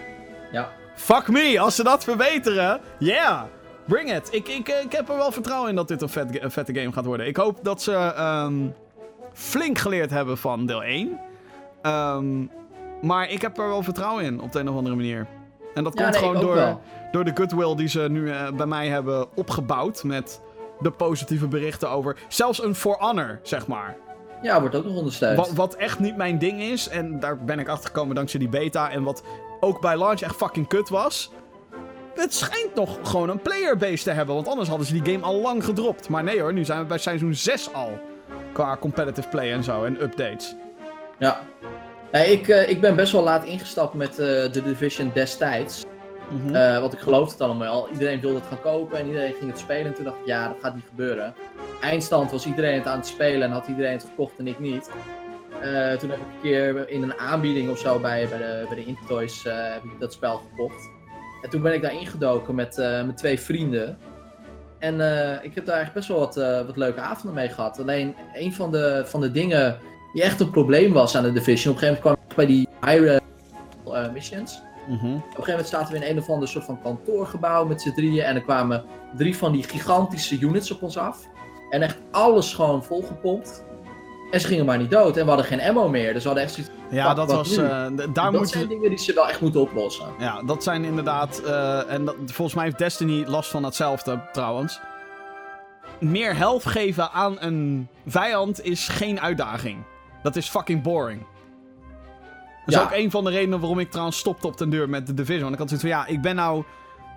Ja. Fuck me, als ze dat verbeteren. Yeah, bring it. Ik, ik, ik heb er wel vertrouwen in dat dit een, vet, een vette game gaat worden. Ik hoop dat ze ehm, flink geleerd hebben van deel 1. Ehm, maar ik heb er wel vertrouwen in op de een of andere manier. En dat Ja, komt nee, gewoon door, wel. door de goodwill die ze nu eh, bij mij hebben opgebouwd. Met de positieve berichten over. Zelfs een For Honor, zeg maar. Ja, wordt ook nog ondersteund. Wat, wat echt niet mijn ding is. En daar ben ik achter gekomen dankzij die beta. En wat ook bij launch echt fucking kut was. Het schijnt nog gewoon een playerbase te hebben. Want anders hadden ze die game al lang gedropt. Maar nee hoor, nu zijn we bij seizoen 6 al. Qua competitive play en zo. En updates. Ja. Nee, ik, eh, ik ben best wel laat ingestapt met eh, de Division destijds. Eh, want ik geloofde het allemaal. Iedereen wilde het gaan kopen en iedereen ging het spelen. En toen dacht ik, ja, dat gaat niet gebeuren. Eindstand was iedereen het aan het spelen en had iedereen het gekocht en ik niet. Eh, toen heb ik een keer in een aanbieding of zo bij, bij de, bij de Intertoys eh, heb ik dat spel gekocht. En toen ben ik daar ingedoken met, eh, met twee vrienden. En eh, ik heb daar echt best wel wat, eh, wat leuke avonden mee gehad. Alleen een van de, van de dingen die echt een probleem was aan de Division. Op een gegeven moment kwam bij die high eh, missions. Mhm. Op een gegeven moment zaten we in een of ander soort van kantoorgebouw met z'n drieën. En er kwamen drie van die gigantische units op ons af. En echt alles gewoon volgepompt. En ze gingen maar niet dood. En we hadden geen ammo meer. Dus we hadden echt zoiets Ja, dat was. d- daar Dat zijn dingen die ze wel echt moeten oplossen. Ja, dat zijn inderdaad. eh, en dat, volgens mij heeft Destiny last van hetzelfde trouwens. Meer health geven aan een vijand is geen uitdaging. Dat is fucking boring. Dat is ook een van de redenen waarom ik trouwens stopte op de deur met de Division. Want ik had zoiets van, ja, ik ben nou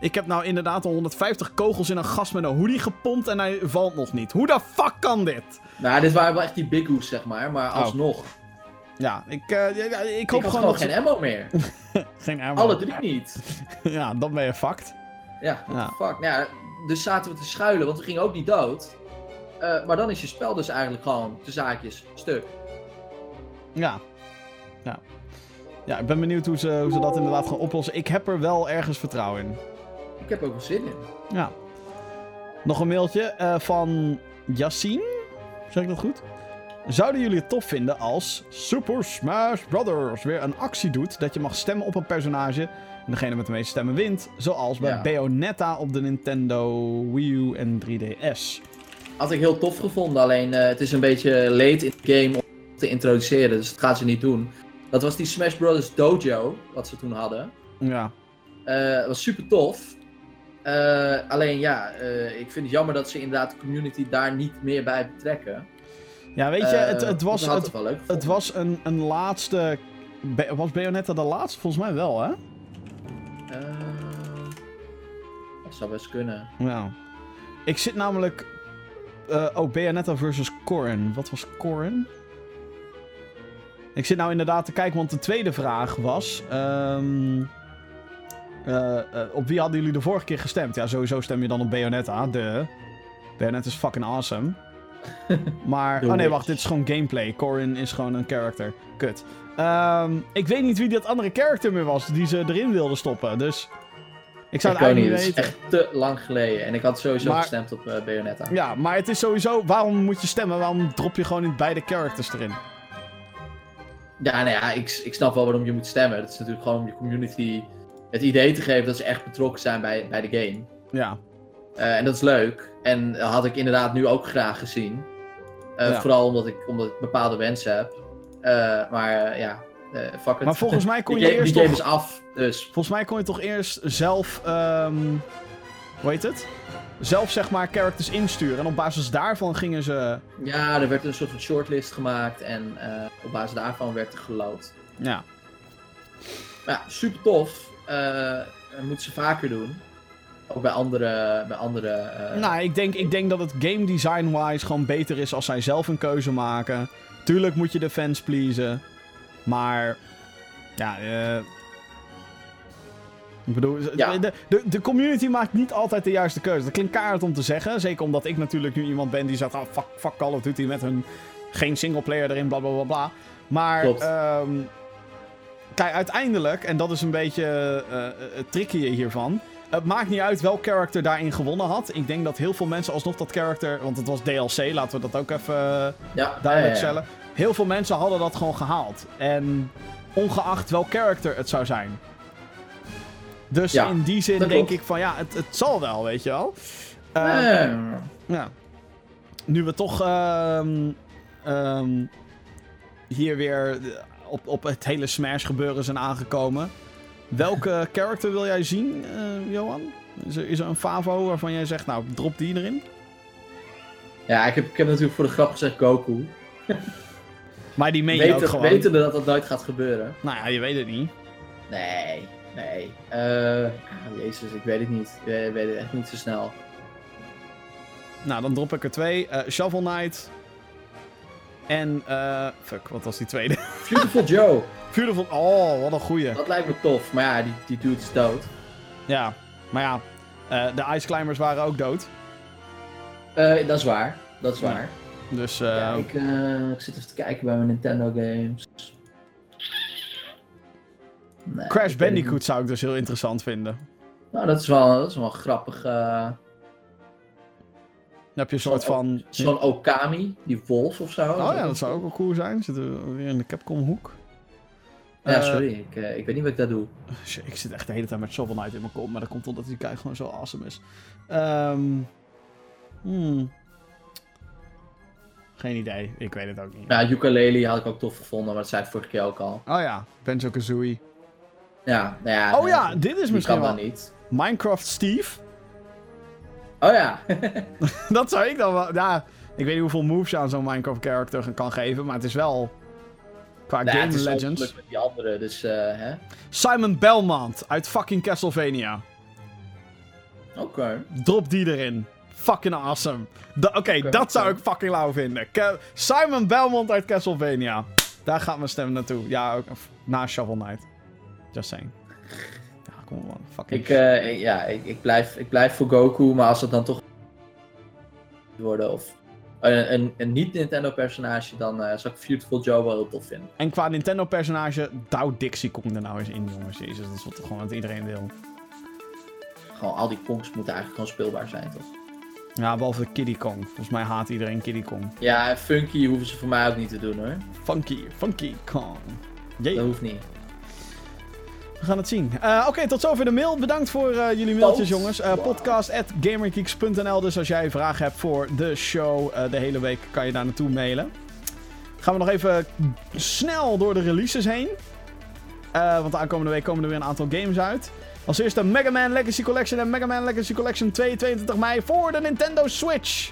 Ik heb nou inderdaad al 150 kogels in een gast met een hoodie gepompt en hij valt nog niet. Hoe de fuck kan dit? Nou, dit waren wel echt die big hoes, zeg maar. Maar Oh. alsnog. Ja, ik, ja, ik Ik hoop had gewoon gewoon dat geen ze- ammo meer. geen ammo. Alle drie niet. Ja, dan ben je fucked. Ja, Ja. fuck. Nou ja, dus zaten we te schuilen, want we gingen ook niet dood. Eh, maar dan is je spel dus eigenlijk gewoon, de zaakjes, stuk. Ja. Ja. Ja, ik ben benieuwd hoe ze, hoe ze dat inderdaad gaan oplossen. Ik heb er wel ergens vertrouwen in. Ik heb ook wel zin in. Ja. Nog een mailtje eh, van Yassine. Zeg ik dat goed? Zouden jullie het tof vinden als Super Smash Bros. weer een actie doet dat je mag stemmen op een personage en degene met de meeste stemmen wint, zoals bij Ja. Bayonetta op de Nintendo Wii U en 3DS? Had ik heel tof gevonden, alleen eh, het is een beetje late in de game om te introduceren, dus dat gaan ze niet doen. Dat was die Smash Bros. Dojo, wat ze toen hadden. Ja. Dat was super tof. Eh, alleen ja, eh, ik vind het jammer dat ze inderdaad de community daar niet meer bij betrekken. Ja, weet je, het, het was, het, het wel leuk het gevonden. was een, een laatste... Was Bayonetta de laatste? Volgens mij wel, hè? Dat zou best kunnen. Ja. Ik zit namelijk... oh, Bayonetta versus Corrin. Wat was Corrin? Ik zit nou inderdaad te kijken, want de tweede vraag was... ehm, eh, eh, op wie hadden jullie de vorige keer gestemd? Ja, sowieso stem je dan op Bayonetta. De. Bayonetta is fucking awesome. maar... Oh nee, wacht. Dit is gewoon gameplay. Corrin is gewoon een character. Kut. Ehm, ik weet niet wie dat andere character meer was die ze erin wilden stoppen. Dus... Ik zou ik het ook niet, eigenlijk het is weten. echt te lang geleden. En ik had sowieso Maar- gestemd op eh, Bayonetta. Ja, maar het is sowieso... Waarom moet je stemmen? Waarom drop je gewoon niet beide characters erin? Ja, nou ja, ik, ik snap wel waarom je moet stemmen. Dat is natuurlijk gewoon om je community het idee te geven dat ze echt betrokken zijn bij, bij de game. Ja. Eh, en dat is leuk. En dat had ik inderdaad nu ook graag gezien. Eh, Ja. Vooral omdat ik, omdat ik bepaalde wensen heb. Eh, maar ja, fuck it. Maar volgens mij kon je eerst die game toch... is af, dus... Volgens mij kon je toch eerst zelf... ehm hoe heet het? Zelf zeg maar characters insturen. En op basis daarvan gingen ze... Ja, er werd een soort van shortlist gemaakt. En eh, op basis daarvan werd er geloot. Ja. Ja, super tof. Dat moeten ze vaker doen. Ook bij andere... Bij andere eh, Nou, ik denk, ik denk dat het game design-wise gewoon beter is als zij zelf een keuze maken. Tuurlijk moet je de fans pleasen. Maar... Ja, eh... Ik bedoel, Ja. de, de, de community maakt niet altijd de juiste keuze. Dat klinkt kaart om te zeggen. Zeker omdat ik natuurlijk nu iemand ben die zegt... Oh, fuck, fuck Call of Duty met hun... Geen singleplayer erin, bla bla bla bla. Maar... Ehm, kijk, uiteindelijk... En dat is een beetje eh, eh, het tricky hiervan... Het maakt niet uit welk character daarin gewonnen had. Ik denk dat heel veel mensen alsnog dat character... Want het was DLC, laten we dat ook even eh, ja, duidelijk ja, ja. stellen. Heel veel mensen hadden dat gewoon gehaald. En ongeacht welk character het zou zijn. Dus Ja, in die zin denk klopt. ik van ja, het, het zal wel, weet je wel. Eh, ja. Nu we toch ehm, ehm, hier weer op, op het hele Smash gebeuren zijn aangekomen. Welke character wil jij zien, eh, Johan? Is er, is er een favo waarvan jij zegt, nou, drop die erin? ja, ik heb, ik heb natuurlijk voor de grap gezegd Goku. Maar die meen je ook Weten, gewoon. wetende dat dat nooit gaat gebeuren. Nou ja, je weet het niet. Nee, nee. Eh, ah, jezus, ik weet het niet. Ik weet, weet het echt niet zo snel. Nou, dan drop ik er twee. Eh, Shovel Knight. En, eh fuck, wat was die tweede? Beautiful Joe, Beautiful. Oh, wat een goeie. dat lijkt me tof. Maar ja, die, die dude is dood. Ja, maar ja, eh, de Ice Climbers waren ook dood. Eh, dat is waar, dat is Ja. waar. Dus, Ja, ik, eh, ik zit even te kijken bij mijn Nintendo games. Nee, Crash Bandicoot zou ik dus heel interessant vinden. Nou, dat is wel, dat is wel een grappig. eh, Dan heb je een soort van... Zo'n Okami, die wolf of zo. Oh ja, dat zou ook wel cool zijn. Zitten we weer in de Capcom hoek. Ja, Eh, sorry, ik, eh, ik weet niet wat ik daar doe. ik zit echt de hele tijd met Shovel Knight in mijn kop. Maar dat komt omdat die guy gewoon zo awesome is. Ehm hmm. Geen idee. Ik weet het ook niet. Ja, ukulele had ik ook tof gevonden, maar dat zei ik vorige keer ook al. Oh ja, Banjo-Kazooie. Ja, nou ja. Oh ja, dit is misschien kan wel... niet. Minecraft Steve. Oh ja. dat zou ik dan wel... Ja, ik weet niet hoeveel moves je aan zo'n Minecraft character kan geven. Maar het is wel... Qua Nou, Game het is Legends. met die andere, dus eh, hè. Simon Belmont uit fucking Castlevania. Oké. Drop die erin. Fucking awesome. Oké, dat zou ik fucking lauw vinden. Ke- Simon Belmont uit Castlevania. Daar gaat mijn stem naartoe. Ja, ook na Shovel Knight. Ja, kom man. Ik, eh, ik- ja, ik, ik, blijf, ik blijf voor Goku, maar als het dan toch worden of een, een, een niet-Nintendo-personage, dan eh zou ik Beautiful Joe wel heel tof vinden. En qua Nintendo-personage, douw Dixie Kong er nou eens in, jongens. Jezus, dat is wat gewoon wat iedereen wil. Gewoon al die Kongs moeten eigenlijk gewoon speelbaar zijn, toch? Ja, behalve Kiddy Kong. Volgens mij haat iedereen Kiddy Kong. Ja, en Funky hoeven ze voor mij ook niet te doen hoor. Funky, Funky Kong. Jee. Dat hoeft niet. We gaan het zien. Eh, Oké, tot zover de mail. Bedankt voor eh, jullie mailtjes, Tot. jongens. Eh at gamergeeks.nl. Dus als jij vragen hebt voor de show de hele week, kan je daar naartoe mailen. Gaan we nog even snel door de releases heen. Want de aankomende week komen er weer een aantal games uit. Als eerste Mega Man Legacy Collection en Mega Man Legacy Collection 2, 22 mei voor de Nintendo Switch.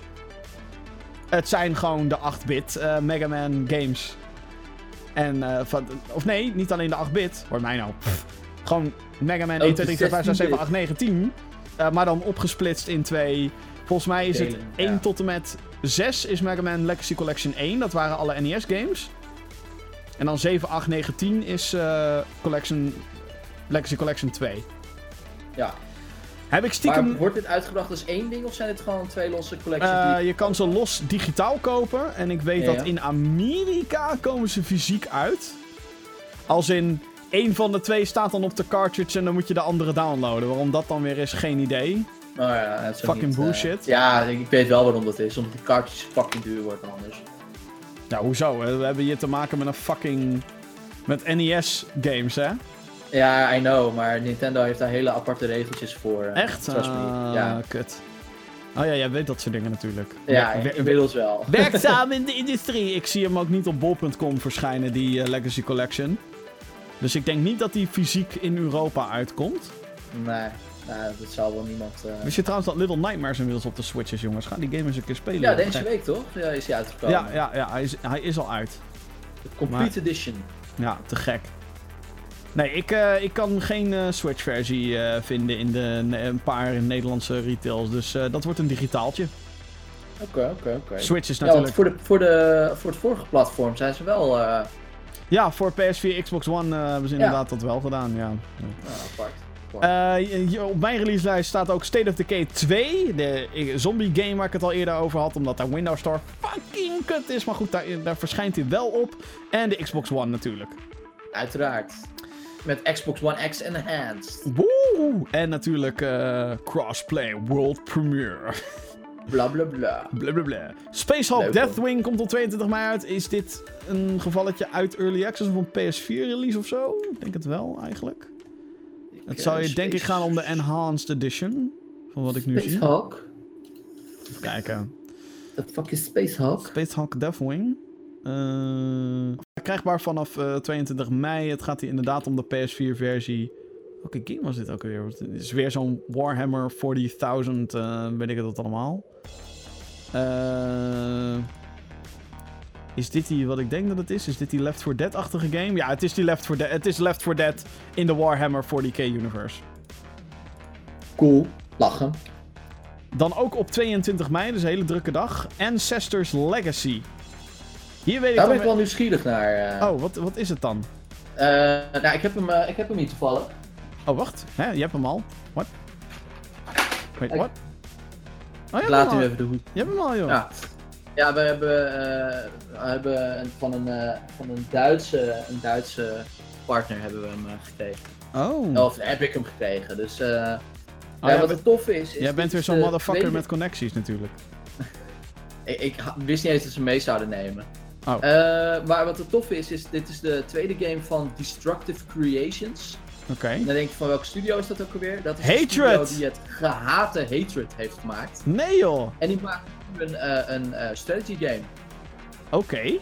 Het zijn gewoon de 8-bit eh, Mega Man games. En, eh, van, of nee, niet alleen de 8-bit. Hoor mij nou. Pff. Gewoon Mega Man Ook 1, de 2, 3, 4, 5, 6, 7, 16-bit. 8, 9, 10. Eh, maar dan opgesplitst in twee. Volgens mij is het Delen, 1 ja. tot en met 6 is Mega Man Legacy Collection 1. Dat waren alle NES games. En dan 7, 8, 9, 10 is eh, Collection, Legacy Collection 2. Ja. Heb ik stiekem... Maar wordt dit uitgebracht als één ding of zijn dit gewoon twee losse collecties? Eh, je kan ze los digitaal kopen. En ik weet Ja, dat ja. in Amerika komen ze fysiek uit. Als in één van de twee staat dan op de cartridge en dan moet je de andere downloaden. Waarom dat dan weer is, geen idee. Oh ja, het is Fucking niet, eh, bullshit. ja, ik weet wel waarom dat is. Omdat die kaartjes fucking duur worden dan anders. Ja, hoezo? We hebben hier te maken met een fucking... Met NES games, hè? Ja, I know, maar Nintendo heeft daar hele aparte regeltjes voor. eh, Echt? Trust me. Ah, Ja, kut. Oh ja, jij weet dat soort dingen natuurlijk. ja inmiddels wel. Werkzaam in de industrie. Ik zie hem ook niet op bol.com verschijnen, die eh, Legacy Collection. Dus ik denk niet dat die fysiek in Europa uitkomt. Nee, nou, dat zal wel niemand... eh, Wist je trouwens dat Little Nightmares inmiddels op de Switch is, jongens? Ga die game eens een keer spelen. Ja, deze week toch? Ja, is hij uitgekomen. Ja, ja, ja hij, is, hij is al uit. De Complete Edition. Ja, te gek. Nee, ik, eh, ik kan geen eh, Switch-versie eh, vinden in de, een paar Nederlandse retails. Dus dat wordt een digitaaltje. Oké, oké, oké. Switch is Ja, natuurlijk... voor, de, voor, de, voor het vorige platform zijn ze wel Ja, voor PS4, Xbox One hebben ze inderdaad dat wel gedaan, ja. apart. Eh, hier op mijn releaselijst staat ook State of Decay 2. De zombie game waar ik het al eerder over had. Omdat de Windows Store fucking kut is. Maar goed, daar, daar verschijnt hij wel op. En de Xbox One natuurlijk. Uiteraard. Met Xbox One X Enhanced. Woe! En natuurlijk eh, crossplay world premiere. Bla bla bla. Blablabla. Space Hulk Deathwing komt op 22 mei uit. Is dit een gevalletje uit Early Access of een PS4 release of zo? Ik denk het wel eigenlijk. Het zou je denk ik gaan om de Enhanced Edition. Van wat ik nu zie. Space Hulk? Even kijken. Dat fuck is Space Hulk? Space Hulk Deathwing. Eh krijgbaar vanaf eh, 22 mei. Het gaat hier inderdaad om de PS4 versie. Welke game was dit ook weer? Het is weer zo'n Warhammer 40.000, eh weet ik het allemaal. Eh, is dit die wat ik denk dat het is? Is dit die Left 4 Dead-achtige game? Ja, het is die Left 4 Dead. Het is Left 4 Dead in de Warhammer 40k universe. Cool. Lachen. Dan ook op 22 mei, dus een hele drukke dag. Ancestors Legacy. Hier weet ik Daar ben ik wel nieuwsgierig naar. eh. Oh, wat, wat is het dan? Eh, nou, ik heb hem, eh, ik heb hem niet toevallig. Oh, wacht. Hè, je hebt hem al. Wat? Wait, Ik- what? Oh, Ik laat al. even de hoed. Je hebt hem al, joh. Ja. Ja, we hebben, eh, we hebben een- van, een, eh, van een, Duitse, een Duitse partner hebben we hem gekregen. Oh. Of heb ik hem gekregen. Dus eh, Oh, ja, jij wat bent- het tof is... is Jij bent weer zo'n motherfucker met connecties natuurlijk. Ik, ik wist niet eens dat ze mee zouden nemen. Oh. Eh, maar wat het tof is, is dit is de tweede game van Destructive Creations. Oké. Dan denk je van welke studio is dat ook alweer? Dat is Hatred! de studio die het gehate Hatred heeft gemaakt. Nee, joh. Oké. En die maakt nu een, eh, een eh, strategy game. Oké.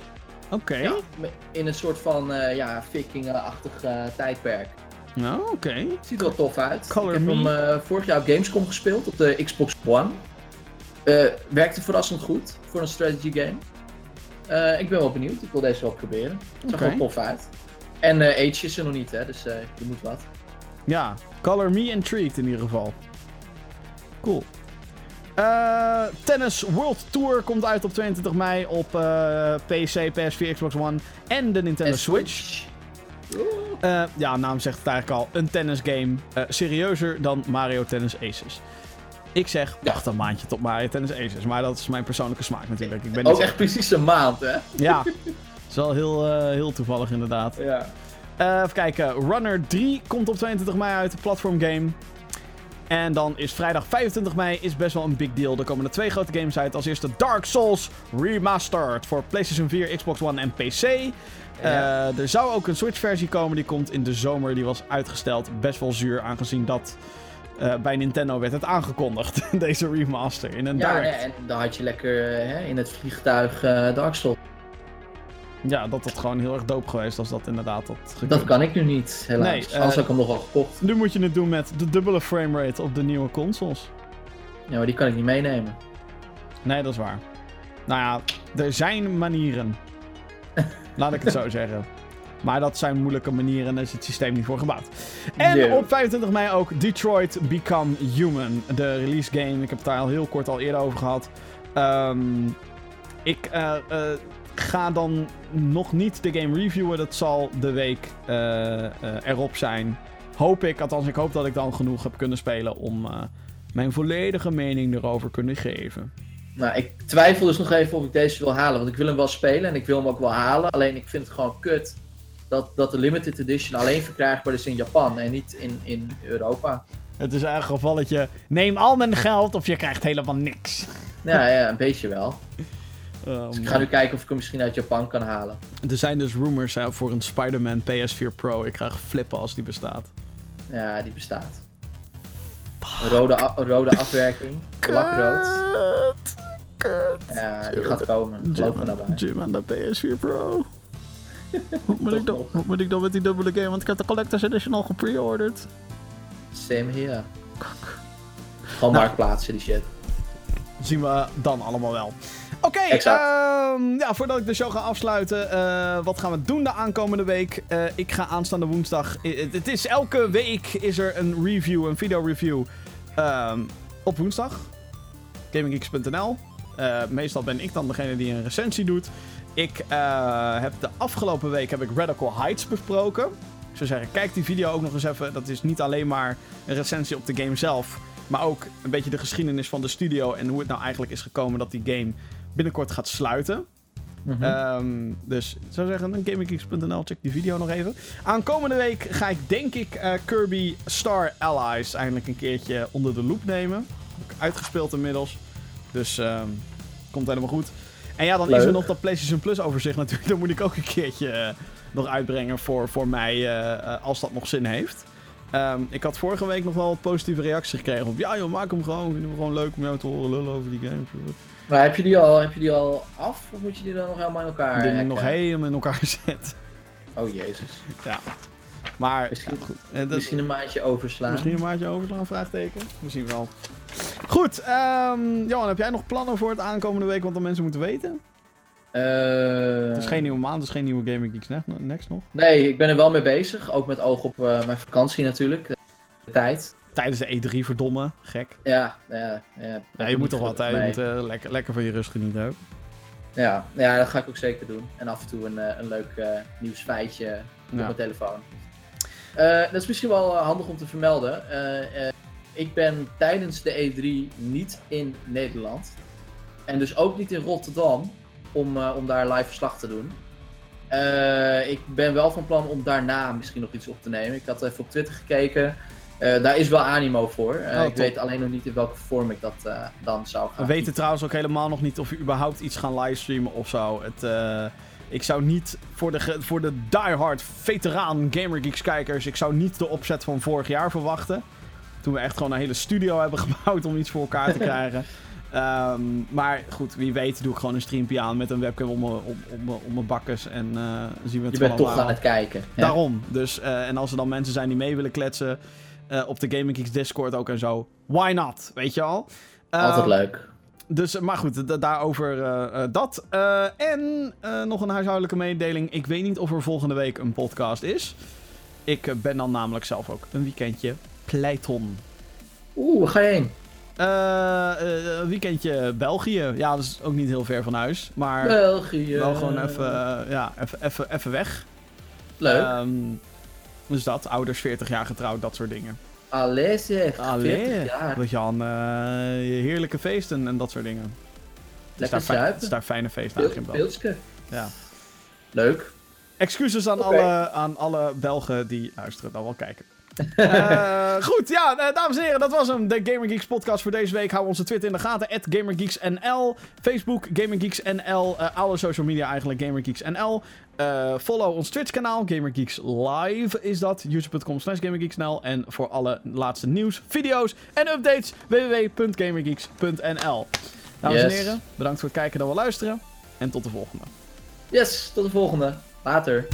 Ja, me- in een soort van eh ja, viking-achtig tijdperk. Nou, oké. Ziet er wel tof uit. Color ik heb me. hem vorig jaar op Gamescom gespeeld op de Xbox One. Werkte verrassend goed voor een strategy game. Eh, ik ben wel benieuwd. Ik wil deze wel proberen. Het zag wel tof uit. En eh Age is er nog niet, hè, dus eh, je moet wat. Ja. Color me intrigued in ieder geval. Cool. Tennis World Tour komt uit op 22 mei op PC, PS4, Xbox One en de Nintendo En Switch. Eh, ja, naam zegt het eigenlijk al. Een tennisgame. serieuzer dan Mario Tennis Aces. Ik zeg, Ja. wacht een maandje tot Mario Tennis Aces. Maar dat is mijn persoonlijke smaak natuurlijk. Ik ben Ook zo- echt precies een maand, hè? Ja, het is wel heel, eh, heel toevallig inderdaad. Ja. Eh, even kijken. Runner 3 komt op 22 mei uit, de platform game. En dan is vrijdag 25 mei is best wel een big deal. Er komen er twee grote games uit. Als eerste Dark Souls Remastered voor PlayStation 4, Xbox One en PC. Ja. Eh, er zou ook een Switch-versie komen. Die komt in de zomer. Die was uitgesteld. Best wel zuur, aangezien dat eh, bij Nintendo werd het aangekondigd. Deze remaster in een Ja, direct. en dan had je lekker eh, hè, in het vliegtuig eh Dark Souls. Ja, dat had gewoon heel erg dope geweest als dat inderdaad had gekund. Dat kan ik nu niet, helaas. Nee, eh, Anders had ik hem nog wel gekocht. Nu moet je het doen met de dubbele framerate op de nieuwe consoles. Ja, maar die kan ik niet meenemen. Nee, dat is waar. Nou ja, er zijn manieren. Laat ik het zo zeggen. Maar dat zijn moeilijke manieren en daar is het systeem niet voor gebouwd. En Yeah. op 25 mei ook Detroit Become Human. De release game. Ik heb het daar al heel kort al eerder over gehad. Ehm, ik eh, eh, ga dan nog niet de game reviewen. Dat zal de week eh, erop zijn. Hoop ik, althans ik hoop dat ik dan genoeg heb kunnen spelen om mijn volledige mening erover kunnen geven. Nou, ik twijfel dus nog even of ik deze wil halen. Want ik wil hem wel spelen en ik wil hem ook wel halen. Alleen ik vind het gewoon kut dat, dat de limited edition alleen verkrijgbaar is in Japan en niet in, in Europa. Het is eigenlijk een gevalletje. Neem al mijn geld of je krijgt helemaal niks. Ja, ja, een beetje wel. Um, Dus ik ga nu kijken of ik hem misschien uit Japan kan halen. Er zijn dus rumors hè, voor een Spider-Man PS4 Pro. Ik krijg flippen als die bestaat. Ja, die bestaat. Een rode, rode afwerking. Lakrood. Ja, die gaat komen. Geloof me daarbij. Jim aan de PS4 Pro. Hoe moet, ik dan, hoe moet ik dan met die dubbele game? Want ik heb de Collector's Edition al gepre-ordered. Same here. Gewoon Nou. marktplaatsen die shit. zien we dan allemaal wel. Oké, ehm, ja, voordat ik de show ga afsluiten, eh, wat gaan we doen de aankomende week? Eh, ik ga aanstaande woensdag. het is elke week is er een review, een video review ehm, op woensdag. GamingGeeks.nl. Eh, meestal ben ik dan degene die een recensie doet. Ik eh, heb de afgelopen week heb ik Radical Heights besproken. Ik zou zeggen, kijk die video ook nog eens even. Dat is niet alleen maar een recensie op de game zelf. Maar ook een beetje de geschiedenis van de studio. En hoe het nou eigenlijk is gekomen dat die game binnenkort gaat sluiten. Mhm. Ehm, dus ik zou zeggen, GamingGeeks.nl, check die video nog even. Aankomende week ga ik denk ik eh, Kirby Star Allies eindelijk een keertje onder de loep nemen. Heb ik uitgespeeld inmiddels. Dus ehm, komt helemaal goed. En ja, dan is er nog dat PlayStation Plus overzicht natuurlijk. Dat moet ik ook een keertje eh, nog uitbrengen voor, voor mij, eh, eh, als dat nog zin heeft. Ehm, ik had vorige week nog wel wat positieve reacties gekregen op... Ja joh, maak hem gewoon. Ik vind hem gewoon leuk om jou te horen lullen over die game. Maar heb je, die al, heb je die al af? Of moet je die dan nog helemaal in elkaar hacken? nog helemaal in elkaar zet. Oh jezus. Ja. Maar Misschien- ja, goed. Eh, dat- Misschien een maandje overslaan. misschien een maatje overslaan, vraagteken? Misschien wel. Goed, ehm Johan, heb jij nog plannen voor het aankomende week? Want de mensen moeten weten. Eh, Het is geen nieuwe maand, het is geen nieuwe Gaming Geeks ne- next nog. Nee, ik ben er wel mee bezig. Ook met oog op eh, mijn vakantie natuurlijk. De tijd. Tijdens de E3, verdomme. Gek. Ja, ja, ja. Ja, je moet toch wat, hè? Je moet eh, lekker, lekker van je rust genieten ook. Ja, ja, dat ga ik ook zeker doen. En af en toe een, eh, een leuk eh nieuwsfeitje op Ja. mijn telefoon. Eh, dat is misschien wel handig om te vermelden. Eh, eh, ik ben tijdens de E3 niet in Nederland. En dus ook niet in Rotterdam om, om daar live verslag te doen. Ik ben wel van plan om daarna misschien nog iets op te nemen. Ik had even op Twitter gekeken. Daar is wel animo voor. Oh, ik weet alleen nog niet in welke vorm ik dat dan zou gaan We weten trouwens ook helemaal nog niet of we überhaupt iets gaan livestreamen of zo. Het, ik zou niet, voor de, voor de diehard veteraan Gamer Geeks kijkers, ik zou niet de opzet van vorig jaar verwachten. Toen we echt gewoon een hele studio hebben gebouwd om iets voor elkaar te krijgen. Ehm, maar goed, wie weet doe ik gewoon een streampje aan met een webcam om mijn, om, om, mijn- om mijn bakkes en eh, zien we het Je bent toch aan het kijken. hè? Daarom. Dus, eh, en als er dan mensen zijn die mee willen kletsen eh, op de Gaming Geeks Discord ook en zo, why not? Weet je al? Altijd Ehm, leuk. Dus, maar goed, da- daarover eh, eh, dat. Eh, en eh, nog een huishoudelijke mededeling. Ik weet niet of er volgende week een podcast is. Ik eh, ben dan namelijk zelf ook een weekendje Pleiton. Oeh, ga je heen? Eh, eh, een weekendje België. Ja, dat is ook niet heel ver van huis. Maar België. wel gewoon even, eh, ja, even, even, even weg. Leuk. Ehm, dus dat, ouders 40 jaar getrouwd, dat soort dingen. Allee zeg, 40 Allee, jaar. dat je aan eh, heerlijke feesten en dat soort dingen. Het is Lekker daar, het is daar fijne feestdagen in Pil- België. Pilske. Ja. Leuk. Excuses aan, alle, aan alle Belgen die luisteren, dan wel kijken. Eh, goed, ja, eh, dames en heren, dat was hem. De Gamer Geeks podcast voor deze week. Hou onze Twitter in de gaten, GamerGeeksNL. Facebook, GamerGeeksNL. eh alle social media eigenlijk, GamerGeeksNL. Eh follow ons Twitch kanaal, GamerGeeks Live is dat. youtube.com slash GamerGeeksNL. En voor alle laatste nieuws, video's en updates, www.gamergeeks.nl. Dames en heren, bedankt voor het kijken en wel luisteren. En tot de volgende. Yes, tot de volgende. Later.